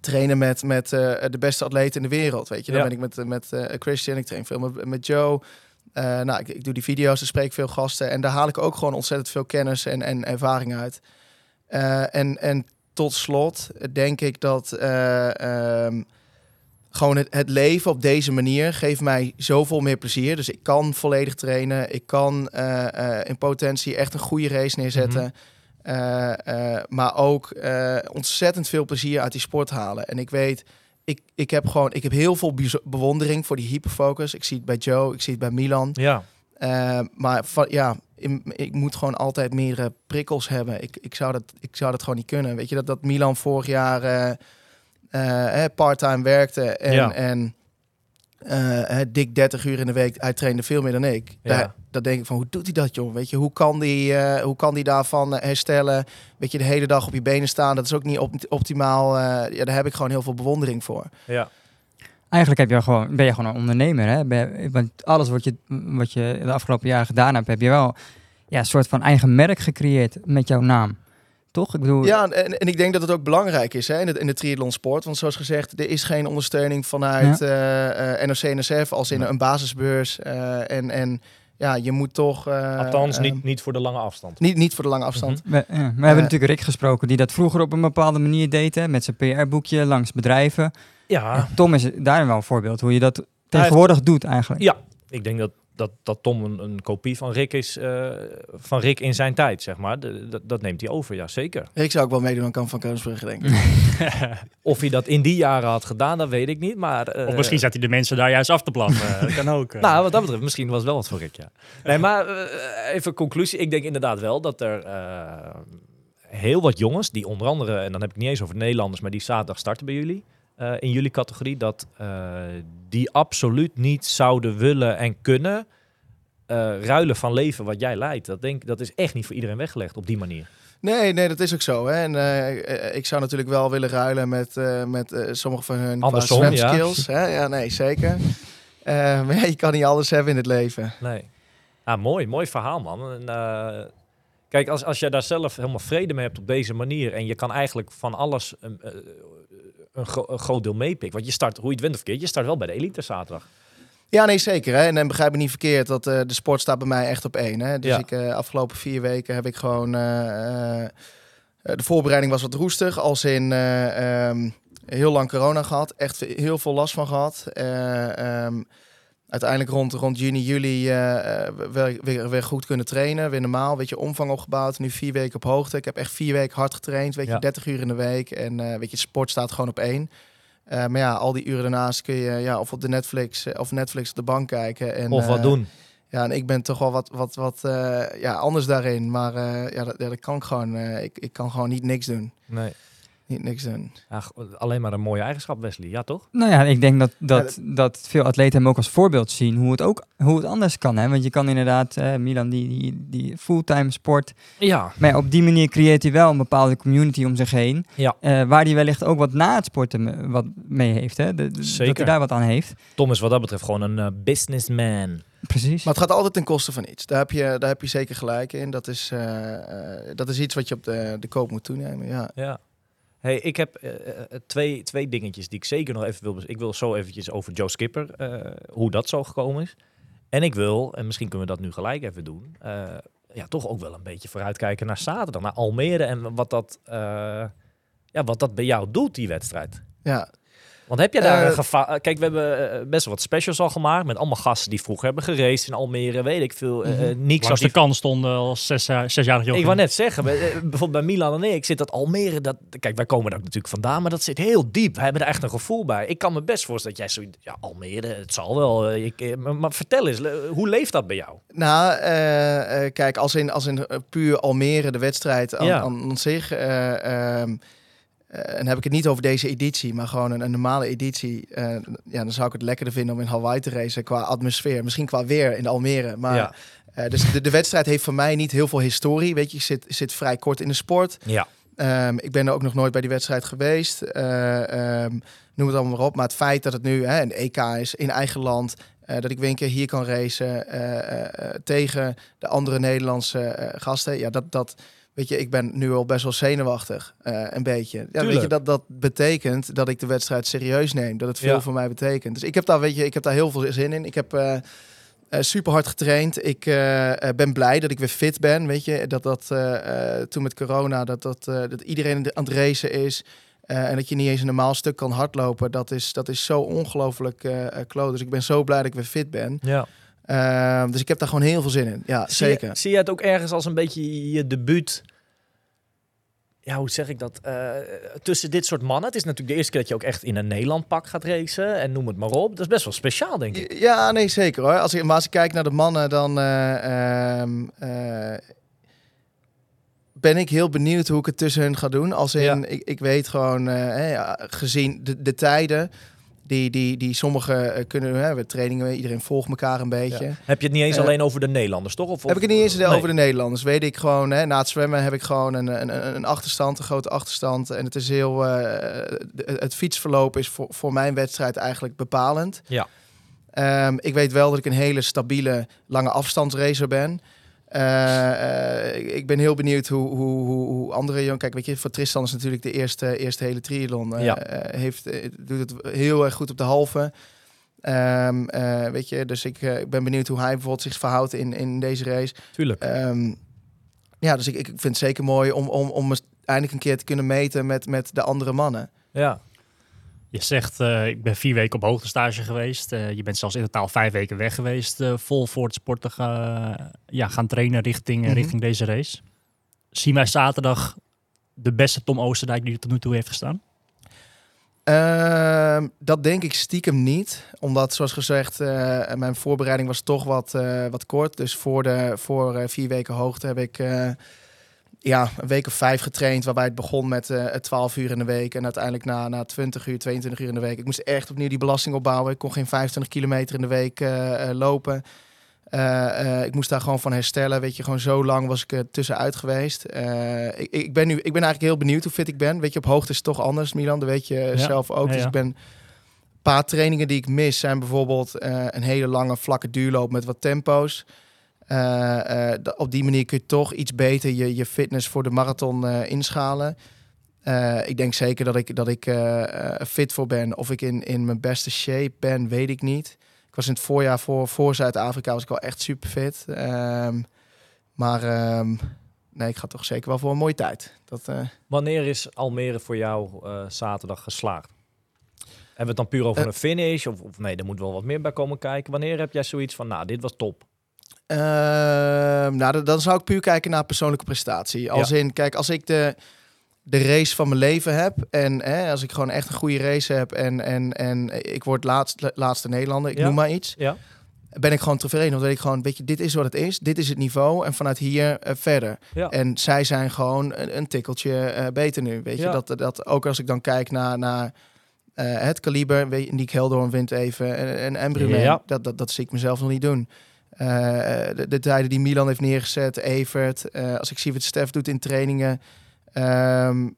[SPEAKER 4] trainen met, met eh, de beste atleten in de wereld. Weet je, dan
[SPEAKER 1] Ja.
[SPEAKER 4] ben ik met, met eh, Christian, ik train veel met, met Joe. Eh, nou, ik, ik doe die video's, daar spreek ik veel gasten. En daar haal ik ook gewoon ontzettend veel kennis en, en ervaring uit. En, en tot slot denk ik dat eh, ehm, gewoon het, het leven op deze manier geeft mij zoveel meer plezier. Dus ik kan volledig trainen. Ik kan in potentie echt een goede race neerzetten. Eh, eh, maar ook eh, ontzettend veel plezier uit die sport halen. En ik weet, ik, ik heb gewoon, ik heb heel veel bewondering voor die hyperfocus. Ik zie het bij Joe, ik zie het bij Milan.
[SPEAKER 1] Ja,
[SPEAKER 4] maar van, ja, in- ik moet gewoon altijd meer prikkels hebben. Ik, ik, zou dat, ik zou dat gewoon niet kunnen. Weet je, dat, dat Milan vorig jaar eh, part-time werkte en,
[SPEAKER 1] Ja.
[SPEAKER 4] en eh, eh, dik 30 uur in de week. Hij trainde veel meer dan ik.
[SPEAKER 1] Ja.
[SPEAKER 4] Daar, daar denk ik van, hoe doet hij dat, joh? Weet je, hoe kan die, eh, hoe kan die daarvan eh, herstellen? Weet je, de hele dag op je benen staan, dat is ook niet op, optimaal. eh, ja, daar heb ik gewoon heel veel bewondering voor.
[SPEAKER 1] ja.
[SPEAKER 3] eigenlijk heb je gewoon, ben je gewoon een ondernemer. Hè? Je- want alles wat je, wat je de afgelopen jaren gedaan hebt, heb je wel ja, een soort van eigen merk gecreëerd met jouw naam. Toch? Ik bedoel,
[SPEAKER 4] Ja, en, en ik denk dat het ook belangrijk is hè, in, de, in de triathlonsport. Want zoals gezegd, er is geen ondersteuning vanuit eh, eh, NOC-NSF als in een basisbeurs. eh, en, en ja, je moet toch... eh,
[SPEAKER 1] Althans, niet, niet voor de lange afstand.
[SPEAKER 4] niet, niet voor de lange afstand.
[SPEAKER 3] We, ja, we hebben natuurlijk Rick gesproken die dat vroeger op een bepaalde manier deed. Hè, met zijn PR-boekje langs bedrijven.
[SPEAKER 1] Ja,
[SPEAKER 3] En Tom is daarin wel een voorbeeld hoe je dat tegenwoordig doet eigenlijk.
[SPEAKER 1] Ja, ik denk dat, dat, dat Tom een, een kopie van Rick is, eh, van Rick in zijn tijd, zeg maar. De- dat, dat neemt hij over, ja zeker.
[SPEAKER 4] Ik zou ook wel meedoen aan Kamp van Koningsbrugge, denk ik. (laughs)
[SPEAKER 1] Of hij dat in die jaren had gedaan, dat weet ik niet. Maar, eh,
[SPEAKER 2] Of misschien zet hij de mensen daar juist af te plaffen. dat (laughs) kan ook. eh.
[SPEAKER 1] Nou, wat dat betreft, misschien was het wel wat voor Rick, ja. Nee, maar eh, even conclusie. Ik denk inderdaad wel dat er eh, heel wat jongens, die onder andere, en dan heb ik niet eens over Nederlanders, maar die zaterdag starten bij jullie, eh, in jullie categorie, dat eh, die absoluut niet zouden willen en kunnen eh, ruilen van leven wat jij leidt. Dat, denk, dat is echt niet voor iedereen weggelegd op die manier.
[SPEAKER 4] Nee, nee, dat is ook zo. Hè. En, ik zou natuurlijk wel willen ruilen met, met sommige van hun
[SPEAKER 1] Andersom, ja.
[SPEAKER 4] Hè. Ja, nee, zeker. Maar je kan niet alles hebben in het leven.
[SPEAKER 1] Nee. Ah, mooi, mooi verhaal, man. En, kijk, als, als je daar zelf helemaal vrede mee hebt op deze manier en je kan eigenlijk van alles een, gro- een groot deel meepikken. Want je start, hoe je het wint of keert, je start wel bij de elite zaterdag.
[SPEAKER 4] Ja, nee, zeker. Hè. En, en begrijp me niet verkeerd, dat eh, de sport staat bij mij echt op één. Hè. Dus
[SPEAKER 1] Ja.
[SPEAKER 4] ik, eh, afgelopen vier weken heb ik gewoon... eh, de voorbereiding was wat roestig, als in eh, ehm, heel lang corona gehad. Echt heel veel last van gehad. Eh, ehm, uiteindelijk rond, rond juni, juli eh, eh, weer, weer, weer goed kunnen trainen. Weer normaal, weet je, omvang opgebouwd. Nu vier weken op hoogte. Ik heb echt vier weken hard getraind, weet je,
[SPEAKER 1] Ja.
[SPEAKER 4] 30 uur in de week. En eh, weet je, sport staat gewoon op één. Maar ja, al die uren daarnaast kun je ja, of op de Netflix of Netflix op de bank kijken. En,
[SPEAKER 1] of wat doen.
[SPEAKER 4] Ja, en ik ben toch wel wat, wat, wat ja, anders daarin. Maar ja, dat, ja, dat kan ik gewoon. ik, ik kan gewoon niet niks doen.
[SPEAKER 1] Nee.
[SPEAKER 4] Niet niks doen.
[SPEAKER 1] Ja, alleen maar een mooie eigenschap, Wesley. Ja, toch?
[SPEAKER 3] Nou ja, ik denk dat, dat,
[SPEAKER 4] Ja,
[SPEAKER 3] dat veel atleten hem ook als voorbeeld zien hoe het ook hoe het anders kan. Hè? Want je kan inderdaad, eh, Milan die, die, die fulltime sport.
[SPEAKER 1] Ja.
[SPEAKER 3] Maar op die manier creëert hij wel een bepaalde community om zich heen.
[SPEAKER 1] Ja.
[SPEAKER 3] eh, waar hij wellicht ook wat na het sporten me- wat mee heeft. Hè? De- de- Dat
[SPEAKER 1] Zeker.
[SPEAKER 3] hij daar wat aan heeft.
[SPEAKER 1] Tom is wat dat betreft gewoon een eh, businessman.
[SPEAKER 3] Precies.
[SPEAKER 4] Maar het gaat altijd ten koste van iets. Daar heb je, daar heb je zeker gelijk in. Dat is, eh, eh, dat is iets wat je op de, de koop moet toenemen. Ja.
[SPEAKER 1] Ja. Hey, ik heb eh, eh, twee, twee dingetjes die ik zeker nog even wil... Ik wil zo eventjes over Joe Skipper, eh, hoe dat zo gekomen is. En ik wil, en misschien kunnen we dat nu gelijk even doen... eh, ja, toch ook wel een beetje vooruitkijken naar zaterdag, naar Almere... en wat dat, eh, ja, wat dat bij jou doet, die wedstrijd.
[SPEAKER 4] ja.
[SPEAKER 1] Want heb jij daar
[SPEAKER 4] Eh,
[SPEAKER 1] een gevaar... Kijk, we hebben eh, best wel wat specials al gemaakt... met allemaal gasten die vroeger hebben geraced in Almere, weet ik veel. eh,
[SPEAKER 4] Mhm.
[SPEAKER 1] eh, niks als
[SPEAKER 2] de kant stonden als zes, zesjarig jongen.
[SPEAKER 1] ik wou net zeggen, bij- eh, bijvoorbeeld bij Milan en ik zit dat Almere, dat, kijk, wij komen daar natuurlijk vandaan, maar dat zit heel diep. We hebben er echt een gevoel bij. Ik kan me best voorstellen dat jij zo, ja, Almere, het zal wel. eh, Ik, eh, maar, vertel eens, hoe leeft dat bij jou?
[SPEAKER 4] Nou, eh, eh, kijk, als in, als in eh, puur Almere, de wedstrijd aan,
[SPEAKER 1] Ja.
[SPEAKER 4] aan, aan zich. eh, ehm, eh, en dan heb ik het niet over deze editie, maar gewoon een, een normale editie. eh, ja, dan zou ik het lekkerder vinden om in Hawaii te racen qua atmosfeer. Misschien qua weer in Almere. Maar
[SPEAKER 1] ja.
[SPEAKER 4] eh, dus de, de wedstrijd heeft voor mij niet heel veel historie. Weet je, je zit, zit vrij kort in de sport.
[SPEAKER 1] ja.
[SPEAKER 4] Ehm, ik ben er ook nog nooit bij die wedstrijd geweest. Eh, ehm, noem het allemaal maar op. Maar het feit dat het nu hè, een EK is in eigen land. eh, dat ik weer een keer hier kan racen eh, eh, eh, tegen de andere Nederlandse eh, gasten. Ja, dat, dat, weet je, ik ben nu al best wel zenuwachtig. eh, een beetje. Ja, weet je, dat, dat betekent dat ik de wedstrijd serieus neem. Dat het veel
[SPEAKER 1] Ja.
[SPEAKER 4] voor mij betekent. Dus ik heb daar, weet je, ik heb daar heel veel zin in. Ik heb... eh, eh, super hard getraind. Ik ben blij dat ik weer fit ben. Weet je, dat dat toen met corona, dat, dat, dat iedereen aan het racen is. en dat je niet eens een normaal stuk kan hardlopen. Dat is, dat is zo ongelooflijk kloot. Dus ik ben zo blij dat ik weer fit ben.
[SPEAKER 1] ja.
[SPEAKER 4] Ehm, dus ik heb daar gewoon heel veel zin in. Ja,
[SPEAKER 1] Zie je-
[SPEAKER 4] zeker.
[SPEAKER 1] Zie je het ook ergens als een beetje je debuut? Ja, hoe zeg ik dat? Eh, tussen dit soort mannen. Het is natuurlijk de eerste keer dat je ook echt in een Nederland pak gaat racen. En noem het maar op. Dat is best wel speciaal, denk ik.
[SPEAKER 4] Ja, nee, zeker hoor. Als ik, maar als ik kijk naar de mannen, dan eh, ehm, eh, ben ik heel benieuwd hoe ik het tussen hun ga doen. Als in,
[SPEAKER 1] Ja.
[SPEAKER 4] ik, ik weet gewoon, gezien de, de tijden, Die, die, die sommigen eh, kunnen, hè, we trainingen, iedereen volgt elkaar een beetje.
[SPEAKER 1] Ja. Heb je het niet eens
[SPEAKER 4] Eh,
[SPEAKER 1] alleen over de Nederlanders, toch? Of,
[SPEAKER 4] Heb ik het niet eens
[SPEAKER 1] Nee.
[SPEAKER 4] over de Nederlanders. Weet ik gewoon, hè, na het zwemmen heb ik gewoon een, een, een achterstand, een grote achterstand. En het is heel, eh, het fietsverloop is voor, voor mijn wedstrijd eigenlijk bepalend.
[SPEAKER 1] Ja.
[SPEAKER 4] Ehm, ik weet wel dat ik een hele stabiele lange afstandsracer ben. Eh, eh, ik ben heel benieuwd hoe, hoe, hoe, hoe andere jongen... Kijk, weet je, voor Tristan is natuurlijk de eerste, eerste hele triathlon. eh,
[SPEAKER 1] Ja.
[SPEAKER 4] heeft, doet het heel erg goed op de halve. Ehm, eh, weet je, dus ik, ik ben benieuwd hoe hij bijvoorbeeld zich verhoudt in, in deze race.
[SPEAKER 1] Tuurlijk.
[SPEAKER 4] Ehm, ja, dus ik, ik vind het zeker mooi om, om, om eindelijk een keer te kunnen meten met, met de andere mannen.
[SPEAKER 1] Ja.
[SPEAKER 2] Je zegt, eh, ik ben vier weken op hoogtestage geweest. Eh, je bent zelfs in totaal vijf weken weg geweest. eh, vol voor het sporten ga- ja, gaan trainen richting,
[SPEAKER 4] Mhm.
[SPEAKER 2] richting deze race. Zien wij zaterdag de beste Tom Oosterdijk die er tot nu toe heeft gestaan?
[SPEAKER 4] Ehm, dat denk ik stiekem niet. Omdat, zoals gezegd, mijn voorbereiding was toch wat, wat kort. Dus voor, de, voor vier weken hoogte heb ik ja, een week of vijf getraind. Waarbij het begon met eh 12 uur in de week. En uiteindelijk na, na 20 uur, 22 uur in de week. Ik moest echt opnieuw die belasting opbouwen. Ik kon geen 25 kilometer in de week eh, eh, lopen. Ik moest daar gewoon van herstellen. Weet je, gewoon zo lang was ik er tussenuit geweest. Ik, ik, ben nu, ik ben eigenlijk heel benieuwd hoe fit ik ben. Weet je, op hoogte is het toch anders, Milan. Dat weet je
[SPEAKER 2] Ja.
[SPEAKER 4] zelf ook.
[SPEAKER 2] Ja,
[SPEAKER 4] Dus ik ben... Een paar trainingen die ik mis zijn bijvoorbeeld een hele lange vlakke duurloop met wat tempo's. Eh, eh, op die manier kun je toch iets beter je, je fitness voor de marathon eh, inschalen. Ik denk zeker dat ik, dat ik fit voor ben. Of ik in, in mijn beste shape ben, weet ik niet. Ik was in het voorjaar voor, voor Zuid-Afrika was ik wel echt super fit. Ehm, maar ehm, nee, ik ga toch zeker wel voor een mooie tijd. Dat,
[SPEAKER 1] Wanneer is Almere voor jou zaterdag geslaagd? Hebben we het dan puur over een finish? Of, of nee, er moet wel wat meer bij komen kijken. Wanneer heb jij zoiets van, nou, dit was top?
[SPEAKER 4] Ehm, nou, dan- dan zou ik puur kijken naar persoonlijke prestatie. Als in, kijk, als ik de, de race van mijn leven heb en hè, als ik gewoon echt een goede race heb en, en, en ik word laatst, laatste Nederlander, ik
[SPEAKER 1] Ja.
[SPEAKER 4] noem maar iets,
[SPEAKER 1] Ja.
[SPEAKER 4] ben ik gewoon tevreden. Dan weet ik gewoon, weet je, dit is wat het is, dit is het niveau en vanuit hier eh, verder. En zij zijn gewoon een, een tikkeltje eh, beter nu, weet je. Dat, dat, ook als ik dan kijk naar, naar eh, het kaliber, Nick Heldoorn wint even en, en dat, dat, dat zie ik mezelf nog niet doen. Eh, de, de tijden die Milan heeft neergezet, Evert, eh, als ik zie wat Stef doet in trainingen, ehm,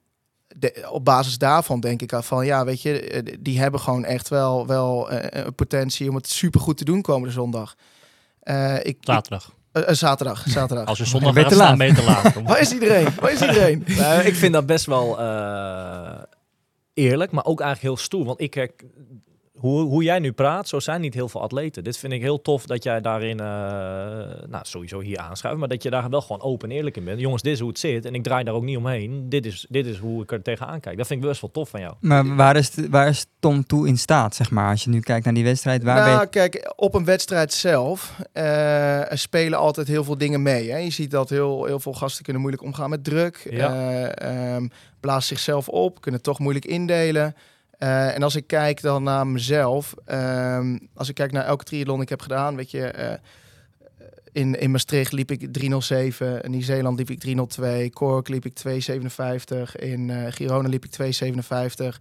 [SPEAKER 4] de, op basis daarvan denk ik al van, ja, weet je, eh, die hebben gewoon echt wel, wel eh, een potentie om het supergoed te doen komende zondag. Eh, ik,
[SPEAKER 2] Zaterdag.
[SPEAKER 4] eh, zaterdag, zaterdag.
[SPEAKER 2] Als je zondag
[SPEAKER 3] ben je
[SPEAKER 2] gaat
[SPEAKER 3] te
[SPEAKER 2] staan,
[SPEAKER 3] laat.
[SPEAKER 2] ben je te laat.
[SPEAKER 4] Waar is iedereen? Waar is iedereen? (laughs)
[SPEAKER 1] Nou, ik vind dat best wel eh, eerlijk, maar ook eigenlijk heel stoer. Want ik herk- hoe, hoe jij nu praat, zo zijn niet heel veel atleten. Dit vind ik heel tof dat jij daarin, eh, nou sowieso hier aanschuift, maar dat je daar wel gewoon open en eerlijk in bent. Jongens, dit is hoe het zit en ik draai daar ook niet omheen. Dit is, dit is hoe ik er tegenaan kijk. Dat vind ik best wel tof van jou.
[SPEAKER 3] Maar waar is, waar is Tom toe in staat, zeg maar? Als je nu kijkt naar die wedstrijd, waar ben
[SPEAKER 4] nou,
[SPEAKER 3] je...
[SPEAKER 4] kijk, op een wedstrijd zelf eh, er spelen altijd heel veel dingen mee. Hè? Je ziet dat heel, heel veel gasten kunnen moeilijk omgaan met druk.
[SPEAKER 1] Ja.
[SPEAKER 4] eh, ehm, blazen zichzelf op, kunnen toch moeilijk indelen. Eh, en als ik kijk dan naar mezelf, ehm, als ik kijk naar elke triathlon ik heb gedaan, weet je, eh, in, in Maastricht liep ik 307, in Nieuw-Zeeland liep ik 302, Cork liep ik 257, in eh, Girona liep ik 257,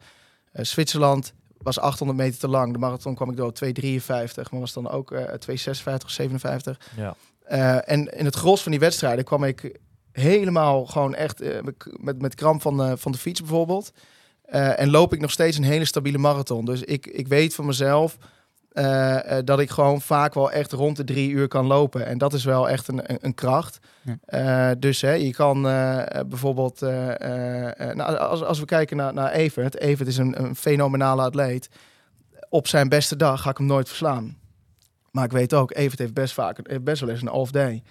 [SPEAKER 4] Eh, Zwitserland was 800 meter te lang. De marathon kwam ik door op 253, maar was dan ook eh 256, 57.
[SPEAKER 1] Ja.
[SPEAKER 4] Eh, en in het gros van die wedstrijden kwam ik helemaal gewoon echt eh, met, met kramp van, de van de fiets bijvoorbeeld. Eh, en loop ik nog steeds een hele stabiele marathon. Dus ik, ik weet van mezelf eh, eh, dat ik gewoon vaak wel echt rond de drie uur kan lopen. En dat is wel echt een, een, een kracht.
[SPEAKER 3] Ja.
[SPEAKER 4] Dus hè, je kan bijvoorbeeld, nou, als, als we kijken naar, naar Evert. Evert is een, een fenomenale atleet. Op zijn beste dag ga ik hem nooit verslaan. Maar ik weet ook, Evert heeft best vaak, heeft best wel eens een off day.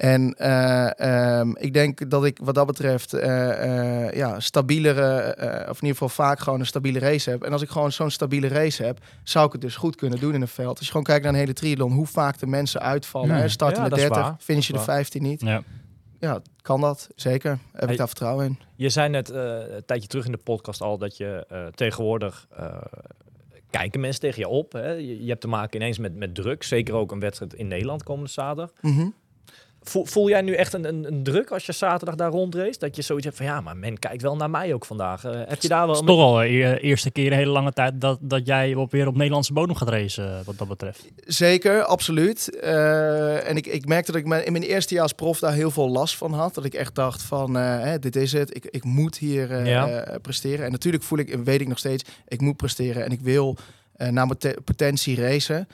[SPEAKER 4] En eh, ehm, ik denk dat ik wat dat betreft eh, eh, ja, stabielere, of in ieder geval vaak gewoon een stabiele race heb. En als ik gewoon zo'n stabiele race heb, zou ik het dus goed kunnen doen in een veld. Als je gewoon kijkt naar een hele triathlon, hoe vaak de mensen uitvallen. Hè? Starten
[SPEAKER 1] Ja,
[SPEAKER 4] de
[SPEAKER 1] dat is
[SPEAKER 4] 30,
[SPEAKER 1] waar.
[SPEAKER 4] finish je de
[SPEAKER 1] Dat is waar.
[SPEAKER 4] 15 niet.
[SPEAKER 2] Ja.
[SPEAKER 4] Ja, kan dat, zeker. Heb
[SPEAKER 1] Hey.
[SPEAKER 4] ik daar vertrouwen in.
[SPEAKER 1] Je zei net een tijdje terug in de podcast al dat je tegenwoordig kijken mensen tegen je op. Hè? Je, je hebt te maken ineens met, met druk. Zeker ook een wedstrijd in Nederland komende zaterdag.
[SPEAKER 4] Mhm.
[SPEAKER 1] Voel, voel jij nu echt een, een, een druk als je zaterdag daar rondrace? Dat je zoiets hebt van ja, maar men kijkt wel naar mij ook vandaag. Eh, heb je daar wel...
[SPEAKER 2] Het is toch al de eerste keer een hele lange tijd dat, dat jij op, weer op Nederlandse bodem gaat racen, eh, wat dat betreft.
[SPEAKER 4] Zeker, absoluut. Eh, en ik, ik merkte dat ik mijn, in mijn eerste jaar als prof daar heel veel last van had. Dat ik echt dacht van, eh, hè, dit is het. Ik, ik moet hier eh,
[SPEAKER 1] Ja.
[SPEAKER 4] eh, presteren. En natuurlijk voel ik, en weet ik nog steeds, ik moet presteren. En ik wil eh, naar mijn te- potentie racen.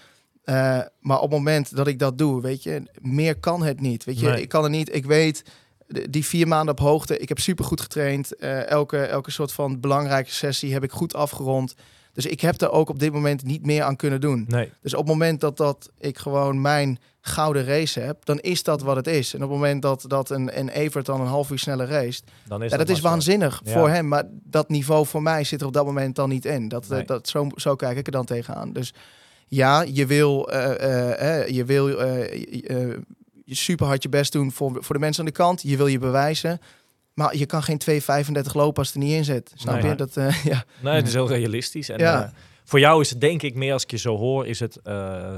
[SPEAKER 4] Eh, maar op het moment dat ik dat doe, weet je, meer kan het niet. Weet je,
[SPEAKER 1] Nee.
[SPEAKER 4] ik kan het niet. Ik weet, die vier maanden op hoogte, ik heb super goed getraind. Eh, elke, elke soort van belangrijke sessie heb ik goed afgerond. Dus ik heb er ook op dit moment niet meer aan kunnen doen.
[SPEAKER 1] Nee,
[SPEAKER 4] Dus op het moment dat, dat ik gewoon mijn gouden race heb, dan is dat wat het is. En op het moment dat, dat een, een Evert dan een half uur sneller race,
[SPEAKER 1] dan is
[SPEAKER 4] ja, dat is waanzinnig
[SPEAKER 1] Ja.
[SPEAKER 4] voor hem. Maar dat niveau voor mij zit er op dat moment dan niet in. Dat,
[SPEAKER 1] Nee.
[SPEAKER 4] dat, zo, zo kijk ik er dan tegenaan. Dus ja, je wil, eh, eh, eh, je wil super hard je best doen voor, voor de mensen aan de kant. Je wil je bewijzen. Maar je kan geen 2,35 lopen als het er niet in zit. Snap
[SPEAKER 1] Nee.
[SPEAKER 4] je? Dat, (laughs) ja.
[SPEAKER 1] Nee, het is heel realistisch. En,
[SPEAKER 4] Ja.
[SPEAKER 1] voor jou is het denk ik meer als ik je zo hoor, is het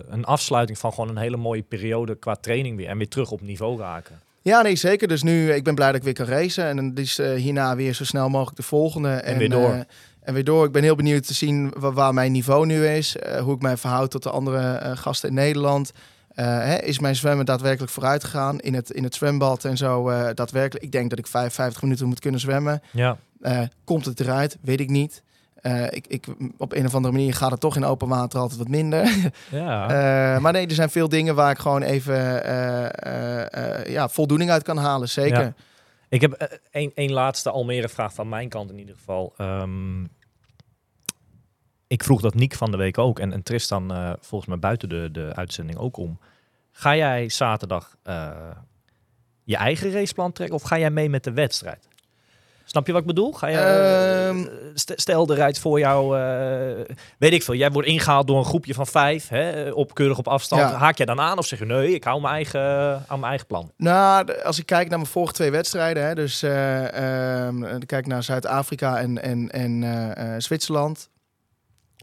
[SPEAKER 1] een afsluiting van gewoon een hele mooie periode qua training weer. En weer terug op niveau raken.
[SPEAKER 4] Ja, nee, zeker. Dus nu, ik ben blij dat ik weer kan racen. En dan is hierna weer zo snel mogelijk de volgende. En,
[SPEAKER 1] weer door.
[SPEAKER 4] En weer door. Ik ben heel benieuwd te zien wa- waar mijn niveau nu is. eh, hoe ik mij verhoud tot de andere eh, gasten in Nederland. Eh, hè, is mijn zwemmen daadwerkelijk vooruit gegaan in het, in het zwembad en zo? daadwerkelijk. Ik denk dat ik 55 minuten moet kunnen zwemmen.
[SPEAKER 1] Ja,
[SPEAKER 4] komt het eruit? Weet ik niet. Ik, ik, op een of andere manier gaat het toch in open water altijd wat minder. (laughs)
[SPEAKER 1] ja.
[SPEAKER 4] Maar nee, er zijn veel dingen waar ik gewoon even ja, voldoening uit kan halen. Zeker.
[SPEAKER 1] Ja. Ik heb één één laatste Almere vraag van mijn kant in ieder geval. Ehm, ik vroeg dat Niek van de week ook en, en Tristan eh, volgens mij buiten de, de uitzending ook om. Ga jij zaterdag eh, je eigen raceplan trekken of ga jij mee met de wedstrijd? Snap je wat ik bedoel? Ga je, eh,
[SPEAKER 4] Ehm.
[SPEAKER 1] st- stel er rijdt voor jou, weet ik veel, jij wordt ingehaald door een groepje van vijf, hè, op keurig op afstand.
[SPEAKER 4] Ja.
[SPEAKER 1] Haak jij dan aan of zeg je nee, ik hou mijn eigen, aan mijn eigen plan?
[SPEAKER 4] Nou, de- als ik kijk naar mijn vorige twee wedstrijden, hè, dus eh, ehm, kijk naar Zuid-Afrika en, en, en Zwitserland.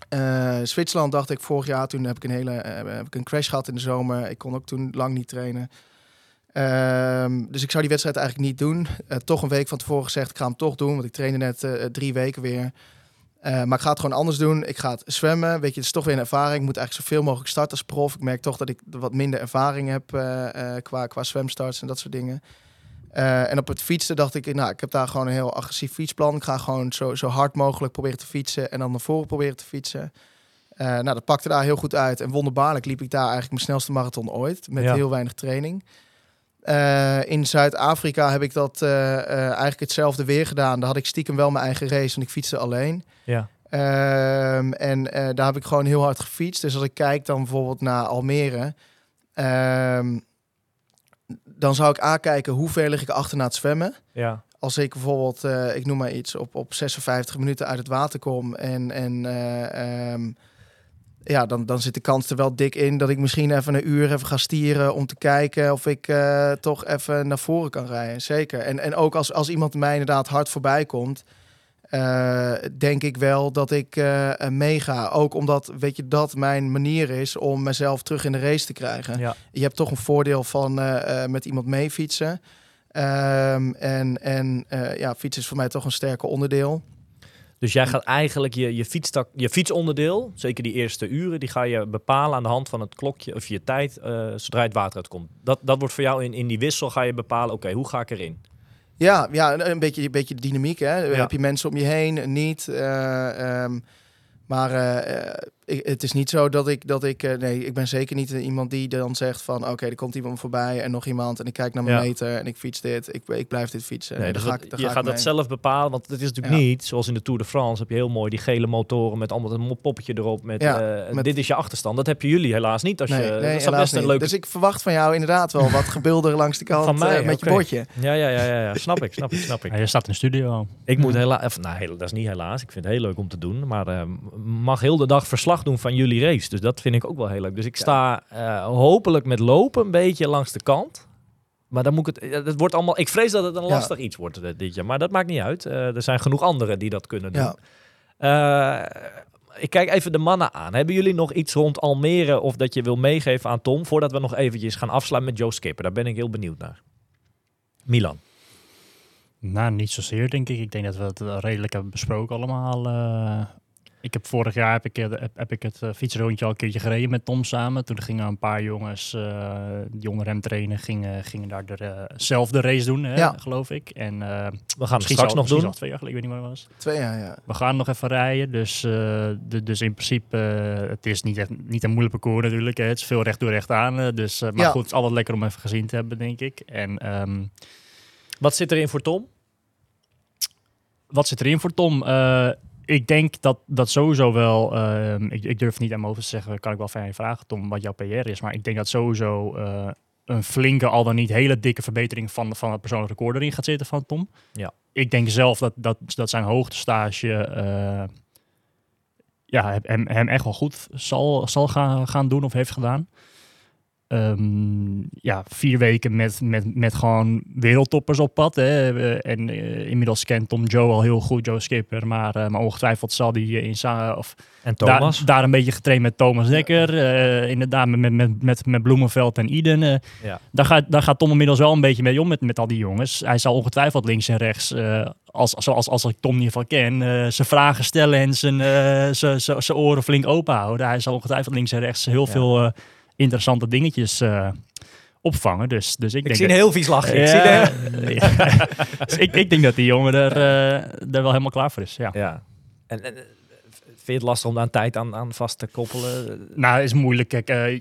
[SPEAKER 4] Eh, Zwitserland dacht ik vorig jaar, toen heb ik een hele eh, heb ik een crash gehad in de zomer. Ik kon ook toen lang niet trainen. Ehm, dus ik zou die wedstrijd eigenlijk niet doen. Eh, toch een week van tevoren gezegd, ik ga hem toch doen, want ik trainde net drie weken weer. Maar ik ga het gewoon anders doen. Ik ga het zwemmen. Weet je, het is toch weer een ervaring. Ik moet eigenlijk zoveel mogelijk starten als prof. Ik merk toch dat ik wat minder ervaring heb qua, qua zwemstarts en dat soort dingen. Eh, en op het fietsen dacht ik, nou, ik heb daar gewoon een heel agressief fietsplan. Ik ga gewoon zo, zo hard mogelijk proberen te fietsen en dan naar voren proberen te fietsen. Eh, nou, dat pakte daar heel goed uit. En wonderbaarlijk liep ik daar eigenlijk mijn snelste marathon ooit. Met
[SPEAKER 1] Ja.
[SPEAKER 4] heel weinig training. Eh, in Zuid-Afrika heb ik dat eigenlijk hetzelfde weer gedaan. Daar had ik stiekem wel mijn eigen race en ik fietste alleen.
[SPEAKER 1] Ja.
[SPEAKER 4] Ehm, en daar heb ik gewoon heel hard gefietst. Dus als ik kijk dan bijvoorbeeld naar Almere, ehm, dan zou ik aankijken hoe ver lig ik achter na het zwemmen.
[SPEAKER 1] Ja.
[SPEAKER 4] Als ik bijvoorbeeld, eh, ik noem maar iets, op, op 56 minuten uit het water kom en, en eh, ehm, ja, dan, dan zit de kans er wel dik in dat ik misschien even een uur even ga stieren om te kijken of ik eh, toch even naar voren kan rijden. Zeker. En, en ook als, als iemand mij inderdaad hard voorbij komt, eh, denk ik wel dat ik eh, meega. Ook omdat, weet je, dat mijn manier is om mezelf terug in de race te krijgen.
[SPEAKER 1] Ja.
[SPEAKER 4] Je hebt toch een voordeel van eh, met iemand mee fietsen. Ehm, en en ja, fietsen is voor mij toch een sterker onderdeel.
[SPEAKER 1] Dus jij gaat eigenlijk je, je, fietstak, je fietsonderdeel, zeker die eerste uren, die ga je bepalen aan de hand van het klokje of je tijd, zodra het water uitkomt. Dat, dat wordt voor jou in, in die wissel, ga je bepalen, oké, hoe ga ik erin?
[SPEAKER 4] Ja, ja een- beetje, een beetje dynamiek. Hè? Heb je mensen om je heen? Niet. eh, ehm, maar eh, eh, ik, het is niet zo dat ik, dat ik eh, nee, ik ben zeker niet iemand die dan zegt van, oké, er komt iemand voorbij en nog iemand en ik kijk naar mijn
[SPEAKER 1] Ja.
[SPEAKER 4] meter en ik fiets dit, ik, ik blijf dit fietsen.
[SPEAKER 1] Nee, dus
[SPEAKER 4] ga
[SPEAKER 1] dat-
[SPEAKER 4] ik- dan
[SPEAKER 1] je
[SPEAKER 4] ga ik
[SPEAKER 1] gaat dat zelf bepalen, want het is natuurlijk
[SPEAKER 4] Ja.
[SPEAKER 1] niet, zoals in de Tour de France, heb je heel mooi die gele motoren met allemaal een poppetje erop. Met,
[SPEAKER 4] Ja,
[SPEAKER 1] eh,
[SPEAKER 4] met-
[SPEAKER 1] dit is je achterstand. Dat heb je jullie helaas niet. Als
[SPEAKER 4] Nee,
[SPEAKER 1] je,
[SPEAKER 4] nee,
[SPEAKER 1] dat best een
[SPEAKER 4] niet.
[SPEAKER 1] leuke...
[SPEAKER 4] Dus ik verwacht van jou inderdaad wel wat gebulder (laughs) langs de kant
[SPEAKER 1] Van mij,
[SPEAKER 4] eh, met je bordje.
[SPEAKER 1] Ja, ja, ja, ja, ja, snap ik, snap ik, snap ik. (laughs)
[SPEAKER 2] Ja, je staat in de studio.
[SPEAKER 1] Ik moet helaas, nou, heel, dat is niet helaas. Ik vind het heel leuk om te doen, maar eh, mag heel de dag verslag doen van jullie race. Dus dat vind ik ook wel heel leuk. Dus ik sta eh, hopelijk met lopen een beetje langs de kant. Maar dan moet ik het, eh, het wordt allemaal. Ik vrees dat het een
[SPEAKER 4] Ja.
[SPEAKER 1] lastig iets wordt eh, dit jaar, maar dat maakt niet uit. Eh, er zijn genoeg anderen die dat kunnen doen.
[SPEAKER 4] Ja.
[SPEAKER 1] Eh, ik kijk even de mannen aan. Hebben jullie nog iets rond Almere of dat je wil meegeven aan Tom... voordat we nog eventjes gaan afsluiten met Joe Skipper? Daar ben ik heel benieuwd naar. Milan.
[SPEAKER 2] Nou, niet zozeer, denk ik. Ik denk dat we het eh, redelijk hebben besproken allemaal. eh. Ik heb vorig jaar heb ik, eh, heb, heb ik het eh, fietsrondje al een keertje gereden met Tom samen. Toen gingen een paar jongens, eh, die onder hem trainen, gingen, gingen daar de, eh, zelf de race doen, hè,
[SPEAKER 4] Ja.
[SPEAKER 2] geloof ik. En eh
[SPEAKER 1] We gaan het
[SPEAKER 2] misschien
[SPEAKER 1] straks nog
[SPEAKER 2] misschien
[SPEAKER 1] doen.
[SPEAKER 2] al twee jaar geleden, ik weet niet waar het was.
[SPEAKER 4] Twee jaar, ja.
[SPEAKER 2] We gaan nog even rijden, dus, eh, de- dus in principe, eh, het is niet, echt, niet een moeilijk parcours natuurlijk. Hè. Het is veel recht door recht aan, eh, dus, eh, maar
[SPEAKER 4] Ja.
[SPEAKER 2] goed, het is altijd lekker om even gezien te hebben, denk ik. En ehm,
[SPEAKER 1] Wat zit erin voor Tom?
[SPEAKER 2] Wat zit erin voor Tom? Ik denk dat dat sowieso wel. ehm, ik, ik durf niet aan mijn hoofd te zeggen, kan ik wel van je vragen, Tom, wat jouw PR is. Maar ik denk dat sowieso eh, een flinke, al dan niet hele dikke verbetering van, van het persoonlijk record erin gaat zitten van Tom.
[SPEAKER 1] Ja.
[SPEAKER 2] Ik denk zelf dat, dat, dat zijn hoogtestage eh ja, hem- hem, hem echt wel goed zal, zal gaan, gaan doen of heeft gedaan. Ehm, ja, vier weken met, met, met gewoon wereldtoppers op pad. Hè. Eh, En eh, inmiddels kent Tom Joe al heel goed, Joe Skipper. Maar, eh, maar ongetwijfeld zal hij in Sa of
[SPEAKER 1] En Thomas?
[SPEAKER 2] Daar, daar een beetje getraind met Thomas Dekker. eh, inderdaad, met, met, met, met Bloemenveld en Iden.
[SPEAKER 1] Ja.
[SPEAKER 2] daar, gaat, daar gaat Tom inmiddels wel een beetje mee om met, met al die jongens. Hij zal ongetwijfeld links en rechts, als, zoals als ik Tom in ieder geval ken, eh, zijn vragen stellen en zijn, zijn, zijn, zijn oren flink open houden. Hij zal ongetwijfeld links en rechts heel
[SPEAKER 1] Ja.
[SPEAKER 2] veel interessante dingetjes eh, opvangen. Dus, dus ik,
[SPEAKER 1] ik
[SPEAKER 2] denk
[SPEAKER 1] zie een heel vies lachen. Ik zie de- (laughs)
[SPEAKER 2] Dus ik, ik denk dat die jongen er, eh, er wel helemaal klaar voor is. Ja.
[SPEAKER 1] Ja. En, en, vind je het lastig om daar tijd aan, aan vast te koppelen?
[SPEAKER 2] Nou, is moeilijk. Kijk, eh,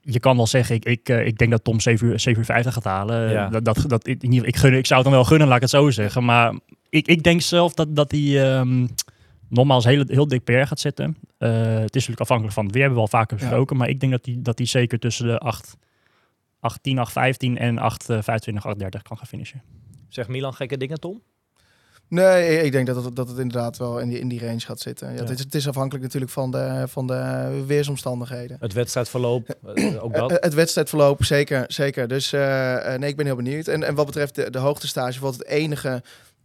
[SPEAKER 2] je, kan wel zeggen, ik, ik, ik denk dat Tom 7 uur, 7 uur 50 gaat halen.
[SPEAKER 1] Ja.
[SPEAKER 2] Dat, dat, dat, ik, ik, gun, ik zou het dan wel gunnen, laat ik het zo zeggen. Maar ik, ik denk zelf dat, dat hij ehm nogmaals heel, heel dik PR gaat zetten. Eh, het is natuurlijk afhankelijk van het weer, hebben we al vaker
[SPEAKER 4] Ja.
[SPEAKER 2] besproken. Maar ik denk dat hij dat hij zeker tussen de 8, 8, 8, 15 en 8, eh, 25, 8, 30 kan gaan finishen.
[SPEAKER 1] Zegt Milan gekke dingen, Tom?
[SPEAKER 4] Nee, ik denk dat het, dat het inderdaad wel in die, in die range gaat zitten. Ja,
[SPEAKER 1] Ja.
[SPEAKER 4] Het, is, het is afhankelijk natuurlijk van de, van de weersomstandigheden.
[SPEAKER 1] Het wedstrijdverloop, eh, ook
[SPEAKER 4] Eh,
[SPEAKER 1] dat.
[SPEAKER 4] eh, het wedstrijdverloop, zeker. zeker. Dus eh, eh, nee, ik ben heel benieuwd. En, en wat betreft de, de hoogtestage, wat het enige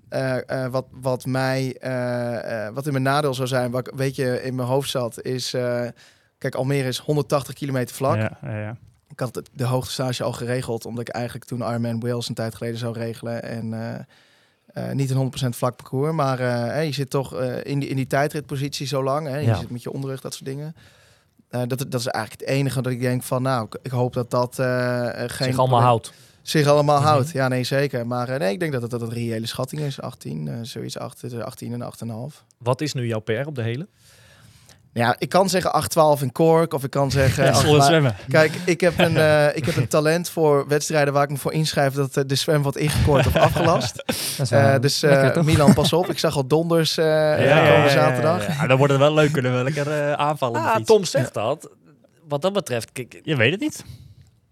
[SPEAKER 4] eh, eh, wat, wat mij, eh, wat in mijn nadeel zou zijn, wat ik een beetje in mijn hoofd zat, is... kijk, Almere is 180 kilometer vlak.
[SPEAKER 2] Ja, ja, ja.
[SPEAKER 4] Ik had de hoogtestage al geregeld, omdat ik eigenlijk toen Ironman Wales een tijd geleden zou regelen. En niet een 100% vlak parcours, maar je zit toch in, die, in die tijdritpositie zo lang. Hè? Je zit met je onderrug, dat soort dingen. Dat, dat is eigenlijk het enige dat ik denk van, nou, ik, hoop dat dat geen
[SPEAKER 1] zich allemaal houdt.
[SPEAKER 4] Zich allemaal
[SPEAKER 1] Mhm.
[SPEAKER 4] houdt. Ja, nee, zeker. Maar eh, nee, ik denk dat het, dat het een reële schatting is. 18, eh, zoiets 8, 18 en 8,5.
[SPEAKER 1] Wat is nu jouw PR op de hele?
[SPEAKER 4] Ja, ik kan zeggen 8,12 in Cork, of ik kan (laughs) zeggen...
[SPEAKER 2] Ja,
[SPEAKER 4] ach,
[SPEAKER 2] zonder
[SPEAKER 4] maar-
[SPEAKER 2] zwemmen.
[SPEAKER 4] Kijk, ik heb, een, eh, (laughs) ik heb een talent voor wedstrijden waar ik me voor inschrijf dat eh, de zwem wordt ingekort of afgelast. (laughs) Eh, dus eh,
[SPEAKER 3] lekker?
[SPEAKER 4] Milan, pas op. Ik zag al donders eh komende zaterdag.
[SPEAKER 2] Ja, dan wordt het wel leuk. Kunnen we lekker eh, aanvallen. de
[SPEAKER 1] Ah. Tom zegt dat. Wat dat betreft, kijk,
[SPEAKER 2] Je weet het niet.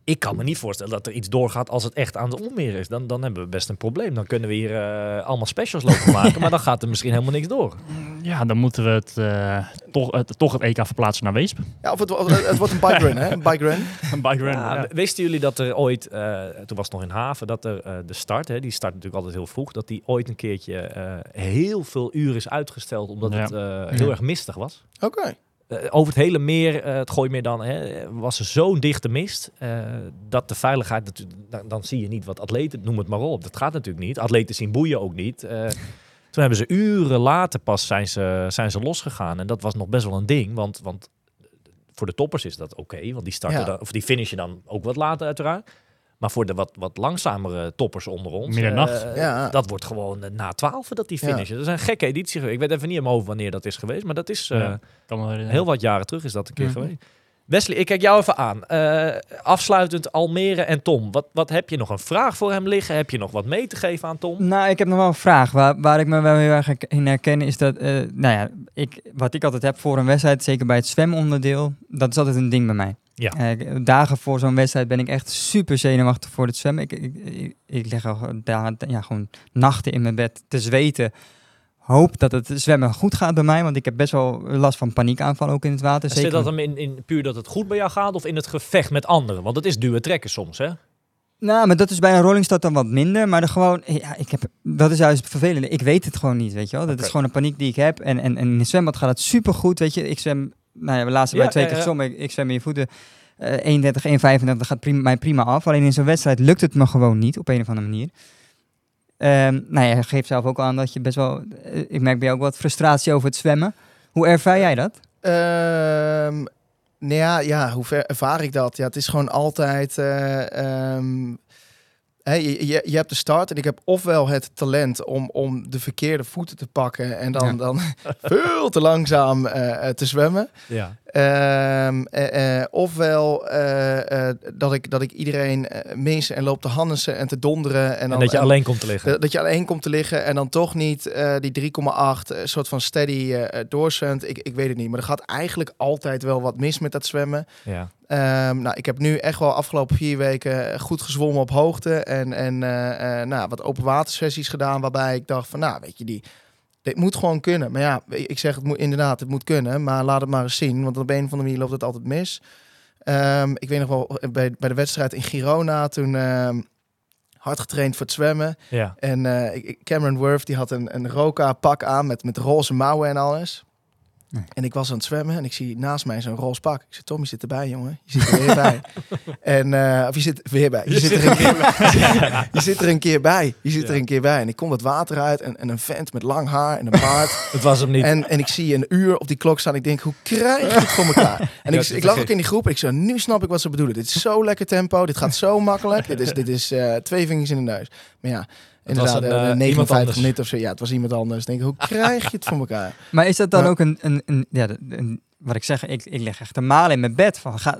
[SPEAKER 1] Ik kan me niet voorstellen dat er iets doorgaat als het echt aan de onweer is. Dan, dan hebben we best een probleem. Dan kunnen we hier eh, allemaal specials lopen (laughs) maken, maar dan gaat er misschien helemaal niks door.
[SPEAKER 2] Ja, dan moeten we het, eh, toch, het, toch het EK verplaatsen naar Weesp.
[SPEAKER 4] Ja, of het, het wordt een bike run, hè? Een bike run. (laughs)
[SPEAKER 2] Een bike run.
[SPEAKER 1] Ja,
[SPEAKER 2] ja.
[SPEAKER 1] w- Wisten jullie dat er ooit, eh, toen was het nog in Haven, dat er de start, hè, die start natuurlijk altijd heel vroeg, dat die ooit een keertje eh, heel veel uren is uitgesteld omdat
[SPEAKER 2] Ja.
[SPEAKER 1] het eh, heel
[SPEAKER 3] Ja.
[SPEAKER 1] erg mistig was.
[SPEAKER 4] Oké.
[SPEAKER 1] Eh, over het hele meer, eh, het gooi meer dan, hè, was er zo'n dichte mist eh, dat de veiligheid, dan, dan zie je niet wat atleten, noem het maar op. Dat gaat natuurlijk niet. Atleten zien boeien ook niet. Toen hebben ze uren later pas zijn ze, zijn ze losgegaan. En dat was nog best wel een ding, want, want voor de toppers is dat oké, want die starten
[SPEAKER 4] Ja.
[SPEAKER 1] dan, of die finishen dan ook wat later uiteraard. Maar voor de wat, wat langzamere toppers onder ons,
[SPEAKER 2] Middernacht.
[SPEAKER 1] eh,
[SPEAKER 4] Ja.
[SPEAKER 1] dat wordt gewoon eh, na twaalf dat die
[SPEAKER 4] Ja.
[SPEAKER 1] finishen. Dat is een gekke editie geweest. Ik weet even niet in mijn hoofd wanneer dat is geweest, maar dat is... eh,
[SPEAKER 2] Ja.
[SPEAKER 1] Heel wat jaren terug is dat een keer
[SPEAKER 3] Mhm.
[SPEAKER 1] geweest. Wesley, ik kijk jou even aan. Eh, afsluitend Almere en Tom. Wat, wat heb je nog een vraag voor hem liggen? Heb je nog wat mee te geven aan Tom?
[SPEAKER 3] Nou, ik heb nog wel een vraag. Waar, waar ik me wel heel erg in herken is dat, eh, nou ja, ik, wat ik altijd heb voor een wedstrijd, zeker bij het zwemonderdeel, dat is altijd een ding bij mij.
[SPEAKER 1] Ja.
[SPEAKER 3] Eh, dagen voor zo'n wedstrijd ben ik echt super zenuwachtig voor het zwemmen. Ik, ik, ik, ik lig al daar, ja, gewoon nachten in mijn bed te zweten. Hoop dat het zwemmen goed gaat bij mij, want ik heb best wel last van paniekaanvallen ook in het water.
[SPEAKER 1] Zit
[SPEAKER 3] Zeker
[SPEAKER 1] dat hem in, in puur dat het goed bij jou gaat of in het gevecht met anderen? Want het is duwen trekken soms, hè?
[SPEAKER 3] Nou, maar dat is bij een Rolling Stone dan wat minder. Maar dan gewoon, ja, ik heb, dat is juist het vervelende. Ik weet het gewoon niet, weet je wel. Dat is gewoon een paniek die ik heb. En, en, en in het zwembad gaat het supergoed, weet je. Ik zwem, nou ja, we laatst bij
[SPEAKER 1] Ja,
[SPEAKER 3] twee
[SPEAKER 1] ja,
[SPEAKER 3] keer
[SPEAKER 1] ja.
[SPEAKER 3] gezwommen. Ik, ik zwem in je voeten. eh 31, 1,35, dat gaat prima, mij prima af. Alleen in zo'n wedstrijd lukt het me gewoon niet, op een of andere manier. Ehm nou ja, je geeft zelf ook aan dat je best wel... eh, ik merk bij jou ook wat frustratie over het zwemmen. Hoe ervaar jij dat?
[SPEAKER 4] Ehm, nou ja, ja, hoe ver ervaar ik dat? Ja, het is gewoon altijd. eh, ehm, hè, je, je, hebt de start en ik heb ofwel het talent om, om de verkeerde voeten te pakken en dan,
[SPEAKER 3] Ja.
[SPEAKER 4] dan (laughs) veel te langzaam eh, te zwemmen.
[SPEAKER 1] Ja.
[SPEAKER 4] Ehm, eh, eh, ofwel eh, dat, ik, dat ik iedereen mis en loop te hannesen en te donderen. En,
[SPEAKER 1] En,
[SPEAKER 4] dan,
[SPEAKER 1] dat je
[SPEAKER 4] en-
[SPEAKER 1] alleen komt te liggen.
[SPEAKER 4] dat je alleen komt te liggen en dan toch niet die 3,8 eh, soort van steady doorzwemt. Ik, ik weet het niet. Maar er gaat eigenlijk altijd wel wat mis met dat zwemmen.
[SPEAKER 1] ja.
[SPEAKER 4] Ehm, nou, ik heb nu echt wel afgelopen vier weken goed gezwommen op hoogte. En, en nou, wat open watersessies gedaan. Waarbij ik dacht van, nou, weet je, die, dit moet gewoon kunnen. Maar ja, ik zeg het moet inderdaad, het moet kunnen. Maar laat het maar eens zien. Want op een of andere manier loopt het altijd mis. Ehm, ik weet nog wel, eh, bij, bij de wedstrijd in Girona, toen ehm, hard getraind voor het zwemmen.
[SPEAKER 1] ja.
[SPEAKER 4] En eh, Cameron Worth die had een, een Roka pak aan met, met roze mouwen en alles.
[SPEAKER 3] Nee.
[SPEAKER 4] En ik was aan het zwemmen en ik zie naast mij zo'n roze pak. Ik zeg, Tom, je zit erbij, jongen. Je zit er weer bij. (laughs) En, eh, of je zit weer bij. (laughs) Je, zit er een keer bij. je zit er een keer bij. Je zit er een keer bij. En ik kom het water uit en, en een vent met lang haar en een baard. (laughs)
[SPEAKER 1] Het was hem niet.
[SPEAKER 4] en, en ik zie een uur op die klok staan. Ik denk, hoe krijg je het voor elkaar? En ik, ik lag ook in die groep en ik zo, nu snap ik wat ze bedoelen. Dit is zo lekker tempo. Dit gaat zo makkelijk. dit is, dit is eh, twee vingers in de neus. Maar ja, inderdaad,
[SPEAKER 1] een,
[SPEAKER 4] eh,
[SPEAKER 1] eh,
[SPEAKER 4] 59 minuten of zo. Ja, het was iemand anders. Ik denk, hoe (laughs) krijg je het voor elkaar?
[SPEAKER 3] Maar is dat dan
[SPEAKER 4] Ja.
[SPEAKER 3] ook een, een, een, ja, een- wat ik zeg, ik, ik leg echt een maal in mijn bed van, ga,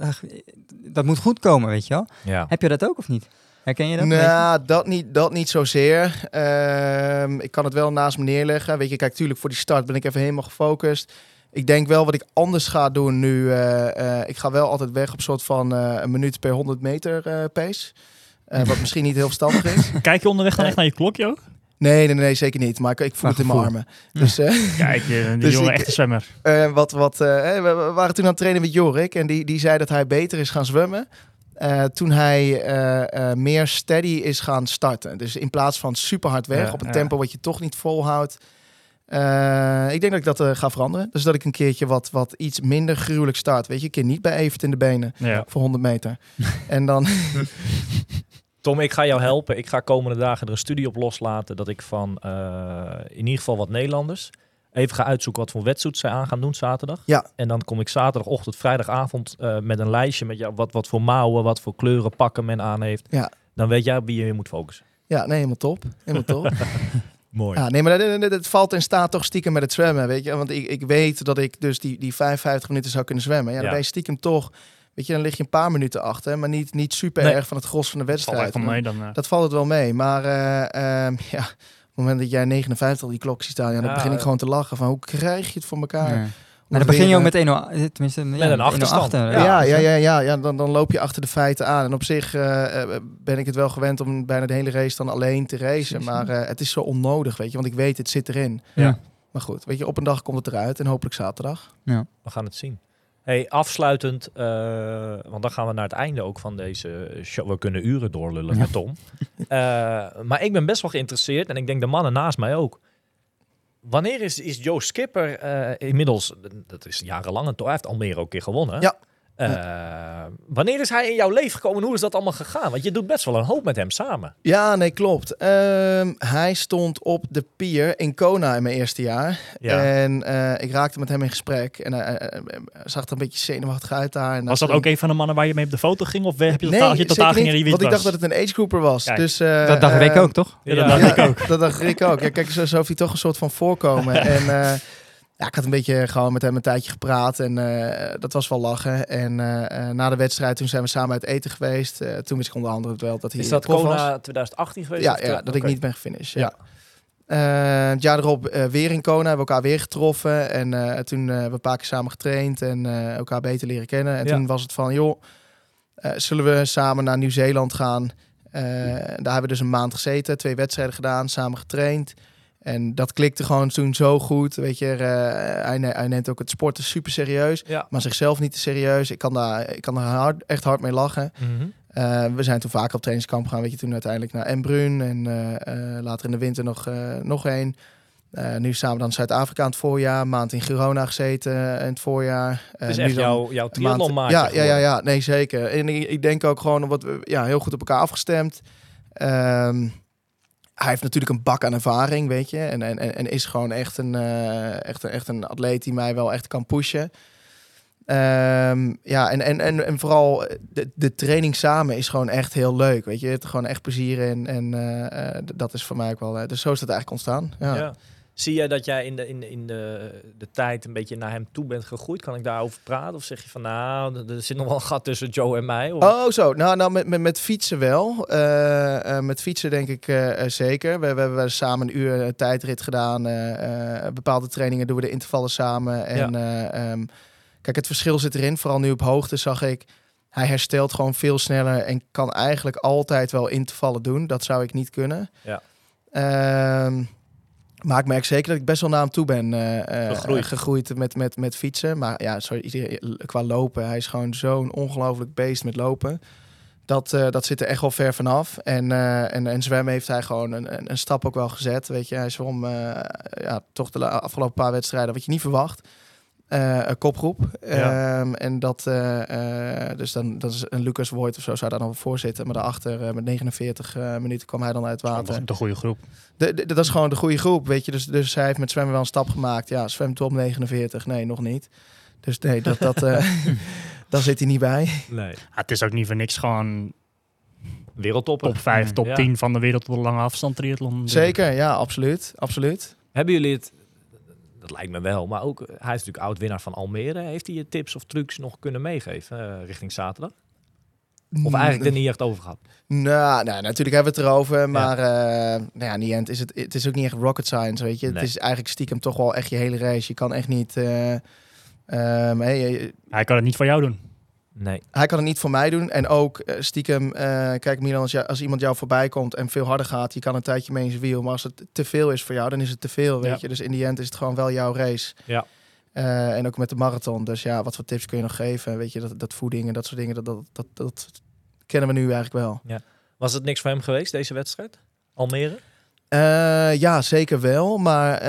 [SPEAKER 3] dat moet goed komen, weet je wel.
[SPEAKER 1] ja.
[SPEAKER 3] Heb je dat ook of niet? Herken je dat?
[SPEAKER 4] Nou, dat niet, dat niet zozeer. Ehm, ik kan het wel naast me neerleggen. Weet je, kijk, tuurlijk voor die start ben ik even helemaal gefocust. Ik denk wel wat ik anders ga doen nu. eh, eh, ik ga wel altijd weg op soort van eh, een minuut per 100 meter eh, pace. Eh, wat misschien niet heel verstandig is. (laughs)
[SPEAKER 2] Kijk je onderweg dan echt naar je klokje ook?
[SPEAKER 4] Nee, nee, nee, zeker niet. Maar ik, ik voel het in mijn armen. Dus eh, (laughs)
[SPEAKER 2] Kijk, eh, die
[SPEAKER 4] Dus
[SPEAKER 2] jonge
[SPEAKER 4] ik-
[SPEAKER 2] echte zwemmer.
[SPEAKER 4] Eh, wat, wat, eh, hè, we, waren toen aan het trainen met Jorik en die, die zei dat hij beter is gaan zwemmen. eh, toen hij eh, eh, meer steady is gaan starten. Dus in plaats van super hard weg
[SPEAKER 1] Ja,
[SPEAKER 4] op een
[SPEAKER 2] ja.
[SPEAKER 4] tempo wat je toch niet volhoudt. Eh, ik denk dat ik dat eh, ga veranderen. Dus dat ik een keertje wat, wat iets minder gruwelijk start. Weet je, een keer niet bij Evert in de benen
[SPEAKER 2] Ja.
[SPEAKER 4] voor 100 meter. en dan, (laughs)
[SPEAKER 1] Tom, ik ga jou helpen. Ik ga komende dagen er een studie op loslaten dat ik van eh, in ieder geval wat Nederlanders even ga uitzoeken wat voor wetsuits zij aan gaan doen zaterdag.
[SPEAKER 4] Ja.
[SPEAKER 1] En dan kom ik zaterdagochtend, vrijdagavond eh, met een lijstje met jou, wat, wat voor mouwen, wat voor kleuren pakken men aan heeft.
[SPEAKER 4] Ja.
[SPEAKER 1] Dan weet jij op wie je moet focussen.
[SPEAKER 4] ja, nee, helemaal top. Helemaal top. (laughs)
[SPEAKER 1] Mooi.
[SPEAKER 4] Ja, nee, maar dat valt in staat toch stiekem met het zwemmen, weet je. Want ik, ik weet dat ik dus die, die 55 minuten zou kunnen zwemmen. Ja, dan
[SPEAKER 1] Ja.
[SPEAKER 4] ben je stiekem toch, weet je, dan lig je een paar minuten achter, maar niet, niet super
[SPEAKER 1] Nee.
[SPEAKER 4] erg van het gros van de
[SPEAKER 2] Dat valt
[SPEAKER 4] wedstrijd.
[SPEAKER 2] echt wel mee dan. eh.
[SPEAKER 4] Dat valt het wel mee. Maar eh, ehm, (laughs) ja, op het moment dat jij 59 op die klok ziet staan, ja, dan
[SPEAKER 1] Ja,
[SPEAKER 4] begin ik
[SPEAKER 1] eh.
[SPEAKER 4] gewoon te lachen van hoe krijg je het voor elkaar?
[SPEAKER 3] Ja. Maar dan begin je ook met 1 tenminste met
[SPEAKER 1] een achterstand.
[SPEAKER 4] eh, Ja, ja, ja, ja, ja, dan, dan loop je achter de feiten aan. En op zich eh, eh, ben ik het wel gewend om bijna de hele race dan alleen te racen. Maar eh, het is zo onnodig, weet je. Want ik weet, het zit erin.
[SPEAKER 3] Ja.
[SPEAKER 4] Maar goed, weet je, op een dag komt het eruit. En hopelijk zaterdag.
[SPEAKER 1] We gaan het zien. Hey, afsluitend, eh, want dan gaan we naar het einde ook van deze show. We kunnen uren doorlullen met Tom. Eh, maar ik ben best wel geïnteresseerd en ik denk de mannen naast mij ook. Wanneer is, is Joe Skipper eh, inmiddels, dat is jarenlang, en toch, hij heeft Almere ook een keer gewonnen.
[SPEAKER 4] Ja.
[SPEAKER 1] Eh, wanneer is hij in jouw leven gekomen en hoe is dat allemaal gegaan? Want je doet best wel een hoop met hem samen.
[SPEAKER 4] Ja, nee, klopt. Ehm, hij stond op de pier in Kona in mijn eerste jaar.
[SPEAKER 1] Ja.
[SPEAKER 4] En eh, ik raakte met hem in gesprek. En hij eh, zag er een beetje zenuwachtig uit daar. En
[SPEAKER 2] Was dat ook een van de mannen waar je mee op de foto ging? Of heb je
[SPEAKER 4] Nee,
[SPEAKER 2] totaal, je idee
[SPEAKER 4] niet, want ik dacht dat het een agegroeper was.
[SPEAKER 2] Kijk,
[SPEAKER 4] dus, eh,
[SPEAKER 3] Dat dacht ik ook, toch?
[SPEAKER 2] Ja, dat dacht ik ook. (laughs)
[SPEAKER 4] Dat dacht ik ook. Ja, kijk, zo, zo heeft hij toch een soort van voorkomen. (laughs) en eh, ja, ik had een beetje gewoon met hem een tijdje gepraat. En eh, dat was wel lachen. En eh, eh, na de wedstrijd, toen zijn we samen uit eten geweest. Toen wist ik onder andere wel dat hij
[SPEAKER 1] Is dat. Kona 2018 geweest?
[SPEAKER 4] Ja, dat ik niet ben gefinished.
[SPEAKER 1] Ja.
[SPEAKER 4] Ja. Het jaar erop weer in Kona, hebben we elkaar weer getroffen. En toen hebben we een paar keer samen getraind en elkaar beter leren kennen. En
[SPEAKER 1] Ja.
[SPEAKER 4] toen was het van, joh, zullen we samen naar Nieuw-Zeeland gaan? Daar hebben we dus een maand gezeten, twee wedstrijden gedaan, samen getraind. En dat klikte gewoon toen zo goed. Weet je, eh, hij, ne- hij neemt ook het sporten super serieus,
[SPEAKER 1] Ja.
[SPEAKER 4] maar zichzelf niet te serieus. Ik kan daar, ik kan daar hard, echt hard mee lachen.
[SPEAKER 1] Mhm.
[SPEAKER 4] Eh, we zijn toen vaak op trainingskamp gegaan. Weet je, toen uiteindelijk naar Embrun. En eh, later in de winter nog, nog één. Nu samen dan Zuid-Afrika in het voorjaar. Een maand in Girona gezeten in het voorjaar.
[SPEAKER 1] Het
[SPEAKER 4] Eh,
[SPEAKER 1] is
[SPEAKER 4] nu
[SPEAKER 1] echt
[SPEAKER 4] dan
[SPEAKER 1] jouw, jouw
[SPEAKER 4] maand- Ja, ja, ja,
[SPEAKER 1] geworden.
[SPEAKER 4] ja, nee, zeker. En ik, ik denk ook gewoon wat we ja, heel goed op elkaar afgestemd. Ehm, hij heeft natuurlijk een bak aan ervaring, weet je. En, en, en is gewoon echt een, eh, echt, echt een atleet die mij wel echt kan pushen. Ehm, ja, en, en, en, en vooral de, de training samen is gewoon echt heel leuk. Weet je, het gewoon echt plezier in. En eh, eh, dat is voor mij ook wel. eh, dus zo is het eigenlijk ontstaan. Ja.
[SPEAKER 1] Zie jij dat jij in, de, in, de, in de, de tijd een beetje naar hem toe bent gegroeid? Kan ik daarover praten? Of zeg je van nou, er- zit nog wel een gat tussen Joe en mij? Of?
[SPEAKER 4] Oh, zo. Nou, nou met, met, met fietsen wel. Eh, eh, met fietsen denk ik eh, zeker. We, we hebben samen een uur een tijdrit gedaan. bepaalde trainingen doen we de intervallen samen. En eh, ehm, kijk, het verschil zit erin. Vooral nu op hoogte zag ik. Hij herstelt gewoon veel sneller en kan eigenlijk altijd wel intervallen doen. Dat zou ik niet kunnen.
[SPEAKER 1] Ja.
[SPEAKER 4] Ehm, maar ik merk zeker dat ik best wel naar hem toe ben eh, eh,
[SPEAKER 1] Gegroeid.
[SPEAKER 4] gegroeid met, met, met fietsen. Maar ja, sorry, iedereen- qua lopen. Hij is gewoon zo'n ongelooflijk beest met lopen. Dat, eh, dat zit er echt wel ver vanaf. En, eh, en, en zwemmen heeft hij gewoon een, een, stap ook wel gezet. Weet je, hij zwom eh, ja, toch de afgelopen paar wedstrijden wat je niet verwacht. Eh, een kopgroep.
[SPEAKER 1] Ja.
[SPEAKER 4] Ehm, en dat, eh, eh, dus dan, dat is een Lucas Voigt of zo zou daar dan voor zitten. Maar daarachter eh, met 49 eh, minuten kwam hij dan uit water.
[SPEAKER 2] Dat is de goede groep.
[SPEAKER 4] De, de- dat is gewoon de goede groep, weet je. Dus, dus hij heeft met zwemmen wel een stap gemaakt. Ja, zwemt op 49. Nee, nog niet. Dus nee, dat, dat, eh, (laughs) daar zit hij niet bij.
[SPEAKER 1] Nee.
[SPEAKER 2] Ja, het is ook niet voor niks gewoon
[SPEAKER 1] Wereldtopper.
[SPEAKER 2] top 5, top
[SPEAKER 1] Ja.
[SPEAKER 2] 10 van de wereld op de lange afstand triathlon.
[SPEAKER 4] Zeker, ja, absoluut. absoluut.
[SPEAKER 1] Hebben jullie het, dat lijkt me wel, maar ook, hij is natuurlijk oud-winnaar van Almere. Heeft hij je tips of trucs nog kunnen meegeven eh, richting zaterdag? Of eigenlijk er niet echt over gehad?
[SPEAKER 4] Nou, nou, natuurlijk hebben we het erover, maar eh nou ja, in die end is het, het is ook niet echt rocket science, weet je.
[SPEAKER 1] Nee.
[SPEAKER 4] Het is eigenlijk stiekem toch wel echt je hele race. Je kan echt niet... eh, ehm, hey, je-
[SPEAKER 2] Hij kan het niet voor jou doen.
[SPEAKER 1] Nee.
[SPEAKER 4] hij kan het niet voor mij doen. En ook eh, stiekem, eh, kijk Milan, als, als iemand jou voorbij komt en veel harder gaat, je kan een tijdje mee in zijn wiel. Maar als het te veel is voor jou, dan is het te veel, weet
[SPEAKER 2] Ja.
[SPEAKER 4] je. Dus in die end is het gewoon wel jouw race.
[SPEAKER 1] Ja.
[SPEAKER 4] Eh, en ook met de marathon. Dus ja, wat voor tips kun je nog geven? Weet je, dat, dat voeding en dat soort dingen, dat, dat, dat, dat kennen we nu eigenlijk wel.
[SPEAKER 1] Was het niks voor hem geweest, deze wedstrijd? Almere?
[SPEAKER 4] Eh, ja, zeker wel. Maar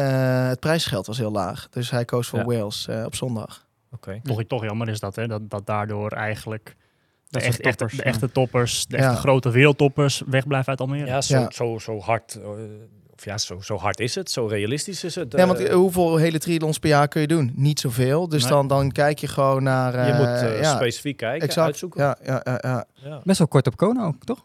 [SPEAKER 4] het prijsgeld was heel laag. Dus hij koos voor
[SPEAKER 1] Ja.
[SPEAKER 4] Wales op zondag.
[SPEAKER 1] Oké.
[SPEAKER 2] Toch, toch jammer is dat, hè? Dat, dat daardoor eigenlijk de, echt, echte,
[SPEAKER 3] toppers,
[SPEAKER 2] de
[SPEAKER 3] ja.
[SPEAKER 2] echte toppers, de
[SPEAKER 4] Ja.
[SPEAKER 2] echte grote wereldtoppers wegblijven uit Almere.
[SPEAKER 1] Ja, zo,
[SPEAKER 4] Ja.
[SPEAKER 1] Zo, zo hard. eh, of ja, zo, zo hard is het. Zo realistisch is het.
[SPEAKER 4] Ja, want
[SPEAKER 1] eh,
[SPEAKER 4] eh, hoeveel hele triathlons per jaar kun je doen? Niet zoveel. Dus
[SPEAKER 2] Nee.
[SPEAKER 4] dan, dan kijk je gewoon naar...
[SPEAKER 1] je
[SPEAKER 4] eh,
[SPEAKER 1] moet eh,
[SPEAKER 4] ja,
[SPEAKER 1] specifiek kijken,
[SPEAKER 4] exact.
[SPEAKER 1] uitzoeken.
[SPEAKER 4] Ja, ja, ja, ja.
[SPEAKER 1] Ja.
[SPEAKER 3] Best wel kort op Kona ook, toch?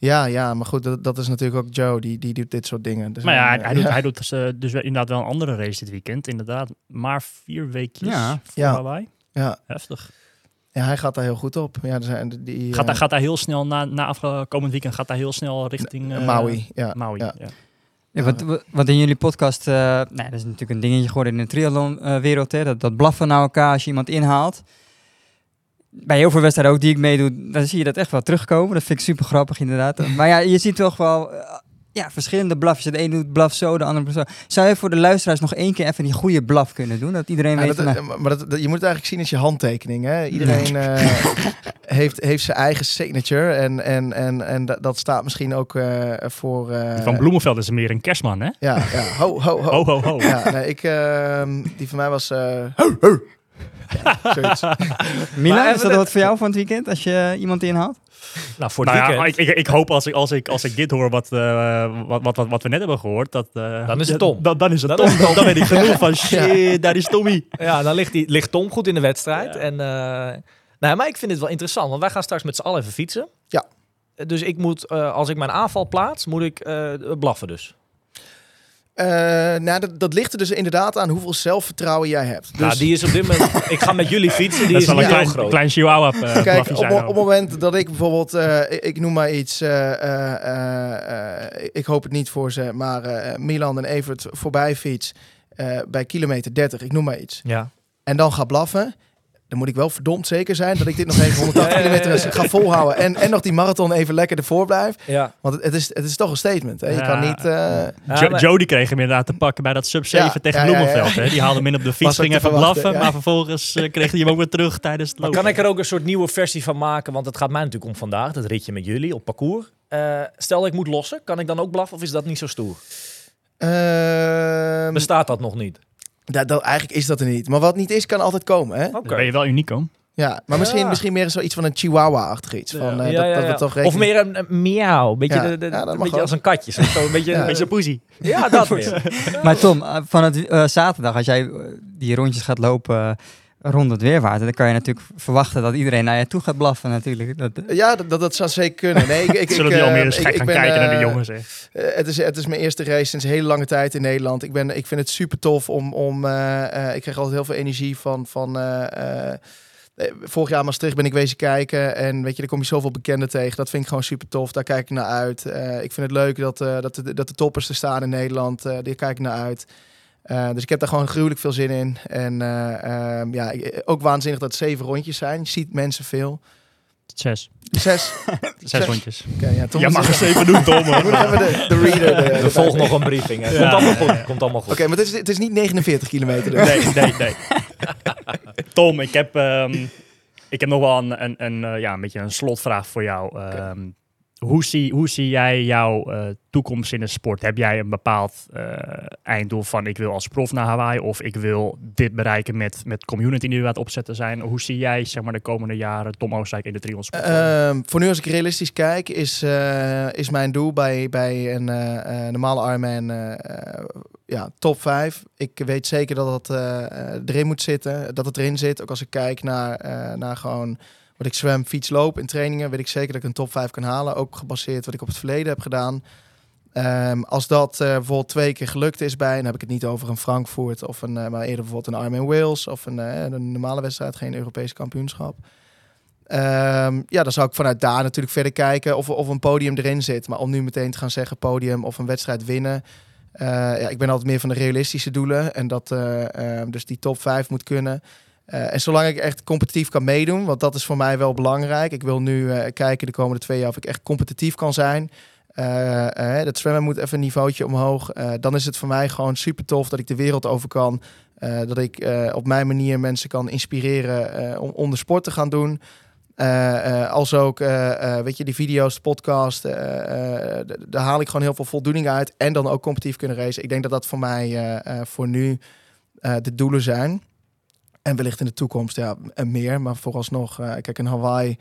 [SPEAKER 4] Ja, ja, maar goed, dat, dat is natuurlijk ook Joe, die, die doet dit soort dingen. Dus
[SPEAKER 2] Maar ja, hij,
[SPEAKER 4] eh,
[SPEAKER 2] hij doet, hij doet dus, eh, dus wel- inderdaad wel een andere race dit weekend. Inderdaad, maar vier weekjes
[SPEAKER 3] Ja.
[SPEAKER 2] voor
[SPEAKER 4] Ja.
[SPEAKER 2] Hawaii.
[SPEAKER 4] ja,
[SPEAKER 2] Heftig.
[SPEAKER 4] ja, hij gaat daar heel goed op. Ja, er zijn die,
[SPEAKER 2] Gaat,
[SPEAKER 4] eh,
[SPEAKER 2] hij, gaat hij heel snel, na, na afkomend weekend, gaat hij heel snel richting eh,
[SPEAKER 4] Maui. Ja,
[SPEAKER 2] Maui,
[SPEAKER 4] ja.
[SPEAKER 2] ja.
[SPEAKER 3] Ja, wat, wat- in jullie podcast, eh nou, dat is natuurlijk een dingetje geworden in de triathlon-wereld, hè, dat, dat blaffen naar elkaar als je iemand inhaalt. Bij heel veel wedstrijden ook die ik meedoe, dan zie je dat echt wel terugkomen. Dat vind ik super grappig inderdaad. (laughs) maar ja, je ziet toch wel eh, ja, verschillende blafjes. De een doet blaf zo, de ander blaf zo. Zou je voor de luisteraars nog één keer even die goede blaf kunnen doen? Dat iedereen
[SPEAKER 4] Ja,
[SPEAKER 3] weet
[SPEAKER 4] dat,
[SPEAKER 3] van,
[SPEAKER 4] eh, maar dat, dat- je moet het eigenlijk zien als je handtekening. Hè? Iedereen eh, (laughs) heeft, heeft zijn eigen signature. En, en, en, en dat, dat staat misschien ook eh, voor... eh,
[SPEAKER 2] van Bloemenveld is meer een kerstman, hè?
[SPEAKER 4] Ja, ja. Ho, ho, ho.
[SPEAKER 2] Ho, ho, ho.
[SPEAKER 4] Ja, nee, ik, ehm, die van mij was... eh ho, ho. Ja, (laughs)
[SPEAKER 1] Maar
[SPEAKER 3] is dat wat voor jou van het weekend als je iemand inhaalt?
[SPEAKER 1] Nou, voor het
[SPEAKER 2] Nou ja,
[SPEAKER 1] weekend.
[SPEAKER 2] ik, ik, ik hoop als ik, als, ik, als ik dit hoor wat, eh, wat, wat, wat, wat we net hebben gehoord, dat, eh,
[SPEAKER 1] Dan is het Tom.
[SPEAKER 2] Dan, dan is het
[SPEAKER 1] Dan
[SPEAKER 2] Tom.
[SPEAKER 1] is het Tom.
[SPEAKER 2] Dan weet ik genoeg van (laughs) shit, daar is Tommy.
[SPEAKER 1] Ja, dan ligt, die, ligt Tom goed in de wedstrijd.
[SPEAKER 2] Ja.
[SPEAKER 1] En, eh, nou, maar ik vind het wel interessant, want wij gaan straks met z'n allen even fietsen.
[SPEAKER 4] Ja.
[SPEAKER 1] Dus ik moet, eh, als ik mijn aanval plaats, moet ik eh, blaffen dus.
[SPEAKER 4] Eh, nou, dat, dat ligt er dus inderdaad aan hoeveel zelfvertrouwen jij hebt. Dus
[SPEAKER 1] Nou, die is op dit moment... (laughs) ik ga met jullie fietsen, die
[SPEAKER 2] Dat
[SPEAKER 1] is niet
[SPEAKER 2] een
[SPEAKER 1] heel
[SPEAKER 2] klein,
[SPEAKER 1] groot.
[SPEAKER 2] klein chihuahua eh,
[SPEAKER 4] Kijk,
[SPEAKER 2] blaffie
[SPEAKER 4] op,
[SPEAKER 2] zijn
[SPEAKER 4] op het moment dat ik bijvoorbeeld, eh, ik, ik noem maar iets, eh, eh, eh, eh, ik hoop het niet voor ze, maar eh, Milan en Evert voorbij fiets eh, bij kilometer 30, ik noem maar iets.
[SPEAKER 1] Ja.
[SPEAKER 4] En dan ga blaffen, dan moet ik wel verdomd zeker zijn dat ik dit nog even 180 (laughs)
[SPEAKER 1] Ja, ja, ja, ja.
[SPEAKER 4] kilometer ga volhouden. En, en nog die marathon even lekker ervoor blijf.
[SPEAKER 1] Ja.
[SPEAKER 4] Want het, het, is, het is toch een statement. Hè? Je
[SPEAKER 2] Ja.
[SPEAKER 4] kan niet... eh,
[SPEAKER 1] Ja,
[SPEAKER 2] Jo-
[SPEAKER 1] maar-
[SPEAKER 2] Jody kreeg hem inderdaad te pakken bij dat sub 7
[SPEAKER 4] Ja,
[SPEAKER 2] tegen
[SPEAKER 4] ja, ja, ja.
[SPEAKER 2] Bloemenveld. Hè? Die haalde hem in op de fiets, (laughs) ging even blaffen.
[SPEAKER 4] ja.
[SPEAKER 2] Maar vervolgens eh, kreeg hij hem ook weer terug tijdens het
[SPEAKER 1] Maar
[SPEAKER 2] lopen.
[SPEAKER 1] kan ik er ook een soort nieuwe versie van maken? Want het gaat mij natuurlijk om vandaag, dat ritje met jullie op parcours. Eh, stel ik moet lossen, kan ik dan ook blaffen of is dat niet zo stoer?
[SPEAKER 4] ehm,
[SPEAKER 1] Bestaat dat nog niet?
[SPEAKER 4] Dat, dat, eigenlijk is dat er niet. Maar wat niet is, kan altijd komen. Hè?
[SPEAKER 2] Dan ben je wel uniek, hoor.
[SPEAKER 4] Ja, maar misschien,
[SPEAKER 1] Ja.
[SPEAKER 4] misschien meer zoiets van een chihuahua-achtig iets. Van, eh,
[SPEAKER 1] Ja,
[SPEAKER 4] dat,
[SPEAKER 1] ja,
[SPEAKER 4] dat toch
[SPEAKER 1] Of meer een, een miauw, beetje,
[SPEAKER 4] Ja.
[SPEAKER 1] de, de-
[SPEAKER 4] Ja, dat
[SPEAKER 1] een beetje
[SPEAKER 4] ook.
[SPEAKER 1] als een katje. Zo, een beetje, (laughs)
[SPEAKER 4] Ja.
[SPEAKER 1] een beetje poesie. Ja, dat (laughs) meer.
[SPEAKER 3] Maar Tom, eh, van het eh, zaterdag, als jij die rondjes gaat lopen rond het weerwater, dan kan je natuurlijk verwachten dat iedereen naar je toe gaat blaffen natuurlijk. Dat,
[SPEAKER 4] Ja, dat, dat, zou zeker kunnen. Nee, ik, ik,
[SPEAKER 2] Zullen
[SPEAKER 4] ik,
[SPEAKER 2] die
[SPEAKER 4] eh,
[SPEAKER 2] Almere eens
[SPEAKER 4] ik-
[SPEAKER 2] gek
[SPEAKER 4] ik
[SPEAKER 2] gaan
[SPEAKER 4] ben,
[SPEAKER 2] kijken naar de
[SPEAKER 4] eh,
[SPEAKER 2] jongens, hè?
[SPEAKER 4] Eh, het, is, het is mijn eerste race sinds een hele lange tijd in Nederland. Ik, ben, ik vind het super tof om. om eh, eh, ik krijg altijd heel veel energie van. van eh, eh, eh, vorig jaar Maastricht ben ik wezen kijken. En weet je, daar kom je zoveel bekenden tegen. Dat vind ik gewoon super tof. Daar kijk ik naar uit. Eh, ik vind het leuk dat, eh, dat, de, dat de toppers er staan in Nederland. Eh daar kijk ik naar uit. Eh, dus ik heb daar gewoon gruwelijk veel zin in. En eh, ehm, ja, ik- ook waanzinnig dat het zeven rondjes zijn. Je ziet mensen veel.
[SPEAKER 2] Zes.
[SPEAKER 4] Zes. (laughs)
[SPEAKER 2] Zes rondjes.
[SPEAKER 4] Oké, ja, Tom
[SPEAKER 2] Ja, mag
[SPEAKER 4] zeggen-
[SPEAKER 2] zeven doen, Tom. (laughs)
[SPEAKER 4] moet nog even de, de reader. de-
[SPEAKER 1] Er
[SPEAKER 4] de-
[SPEAKER 1] volgt nog een briefing. hè. Komt allemaal
[SPEAKER 2] ja,
[SPEAKER 1] goed.
[SPEAKER 2] ja.
[SPEAKER 1] Komt allemaal goed.
[SPEAKER 4] Oké, maar het is, het is niet 49 kilometer. Dus.
[SPEAKER 2] Nee, nee, nee. (laughs) Tom, ik heb, ehm, ik heb nog wel een, een, een, eh, ja, een beetje een slotvraag voor jou. Ehm, hoe, zie, hoe zie jij jouw eh, toekomst in de sport? Heb jij een bepaald eh, einddoel van ik wil als prof naar Hawaii of ik wil dit bereiken met, met community die we aan het opzetten zijn? Hoe zie jij zeg maar, de komende jaren Tom Oosterijk in de triathlon?
[SPEAKER 4] Ehm, voor nu, als ik realistisch kijk, is, eh, is mijn doel bij, bij een eh, eh, normale Ironman eh, eh, ja, top 5. Ik weet zeker dat dat eh, eh, erin moet zitten, dat het erin zit. Ook als ik kijk naar, eh, naar gewoon wat ik zwem, fiets, loop in trainingen, weet ik zeker dat ik een top 5 kan halen. Ook gebaseerd wat ik op het verleden heb gedaan. Ehm, als dat eh, bijvoorbeeld twee keer gelukt is bij, dan heb ik het niet over een Frankfurt of een, eh, maar eerder bijvoorbeeld een Ironman Wales of een, eh, een normale wedstrijd, geen Europees kampioenschap. Ehm, ja, dan zou ik vanuit daar natuurlijk verder kijken of, of een podium erin zit. Maar om nu meteen te gaan zeggen podium of een wedstrijd winnen. ja, ik ben altijd meer van de realistische doelen. En dat eh, eh, dus die top 5 moet kunnen. Eh, en zolang ik echt competitief kan meedoen, want dat is voor mij wel belangrijk. Ik wil nu eh, kijken de komende twee jaar of ik echt competitief kan zijn. Eh, dat zwemmen moet even een niveautje omhoog. Dan is het voor mij gewoon super tof dat ik de wereld over kan. Dat ik op mijn manier mensen kan inspireren om, om de sport te gaan doen. Als ook, weet je, die video's, de podcast, daar haal ik gewoon heel veel voldoening uit. En dan ook competitief kunnen racen. Ik denk dat dat voor mij voor nu de doelen zijn. En wellicht in de toekomst ja, en meer. Maar vooralsnog, eh kijk, in Hawaii,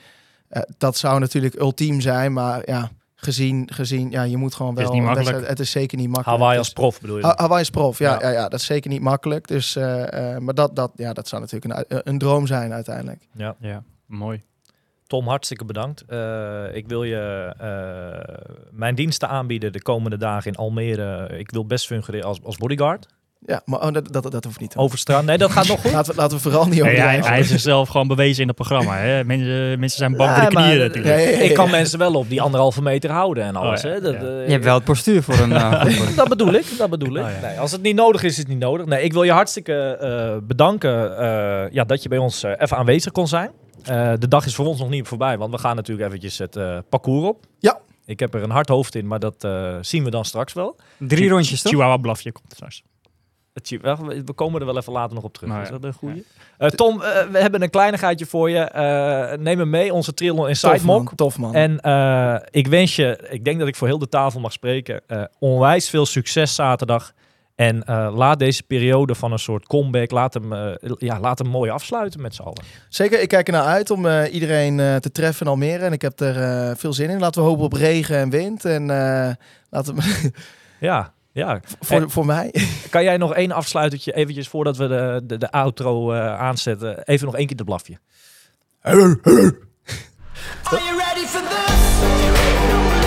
[SPEAKER 4] eh, dat zou natuurlijk ultiem zijn. Maar ja, gezien, gezien ja, je moet gewoon
[SPEAKER 2] Is
[SPEAKER 4] wel...
[SPEAKER 2] niet
[SPEAKER 4] een
[SPEAKER 2] makkelijk.
[SPEAKER 4] wedstrijd- Het is zeker niet makkelijk.
[SPEAKER 1] Hawaii
[SPEAKER 4] Dus-
[SPEAKER 1] als prof bedoel je?
[SPEAKER 4] Ha- Hawaii is prof, ja,
[SPEAKER 1] Ja.
[SPEAKER 4] ja. Ja, dat is zeker niet makkelijk. Dus, eh, eh, maar dat, dat, ja, dat zou natuurlijk een, een droom zijn uiteindelijk.
[SPEAKER 1] Ja.
[SPEAKER 2] Ja, mooi.
[SPEAKER 1] Tom, hartstikke bedankt. Eh, ik wil je eh, mijn diensten aanbieden de komende dagen in Almere. Ik wil best fungeren als, als bodyguard.
[SPEAKER 4] Ja, maar oh, dat, dat, dat hoeft niet. hoor.
[SPEAKER 1] Overstraat. Nee, dat gaat nog goed. (laughs)
[SPEAKER 4] Laten we, laten we vooral niet over
[SPEAKER 2] hij, hij heeft zichzelf gewoon bewezen in het programma. Hè? Mensen, mensen zijn bang voor de
[SPEAKER 1] maar,
[SPEAKER 2] knieën natuurlijk.
[SPEAKER 4] Nee,
[SPEAKER 1] Ik kan mensen wel op die anderhalve meter houden en alles.
[SPEAKER 2] Oh ja,
[SPEAKER 1] hè. Dat,
[SPEAKER 2] ja.
[SPEAKER 1] eh,
[SPEAKER 3] je hebt wel het postuur voor een... (laughs) eh, voor-
[SPEAKER 1] dat bedoel ik, dat bedoel ik.
[SPEAKER 2] Oh, ja.
[SPEAKER 1] nee, als het niet nodig is, is het niet nodig. Nee, ik wil je hartstikke eh, bedanken eh, ja, dat je bij ons even aanwezig kon zijn. Eh, de dag is voor ons nog niet voorbij, want we gaan natuurlijk eventjes het eh, parcours op.
[SPEAKER 4] Ja.
[SPEAKER 1] Ik heb er een hard hoofd in, maar dat eh, zien we dan straks wel.
[SPEAKER 3] Drie rondjes, toch?
[SPEAKER 2] Chihuahua blafje komt straks.
[SPEAKER 1] We komen er wel even later nog op terug.
[SPEAKER 2] Nou
[SPEAKER 1] is dat een goeie? Eh, Tom, eh, we hebben een kleinigheidje voor je. Eh, neem hem mee, onze Triathlon Inside
[SPEAKER 4] Tof man,
[SPEAKER 1] Mock.
[SPEAKER 4] tof man.
[SPEAKER 1] En eh, ik wens je, ik denk dat ik voor heel de tafel mag spreken, eh, onwijs veel succes zaterdag. En eh, laat deze periode van een soort comeback, laat hem, eh, ja, laat hem mooi afsluiten met z'n allen.
[SPEAKER 4] Zeker, ik kijk er naar uit om eh, iedereen eh, te treffen in Almere. En ik heb er eh, veel zin in. Laten we hopen op regen en wind. En eh, laten we (laughs)
[SPEAKER 1] Ja, ja.
[SPEAKER 4] voor, voor mij. (laughs)
[SPEAKER 1] Kan jij nog één afsluitertje, eventjes voordat we de, de, de outro eh, aanzetten, even nog één keer de blafje.
[SPEAKER 5] Are you ready for this?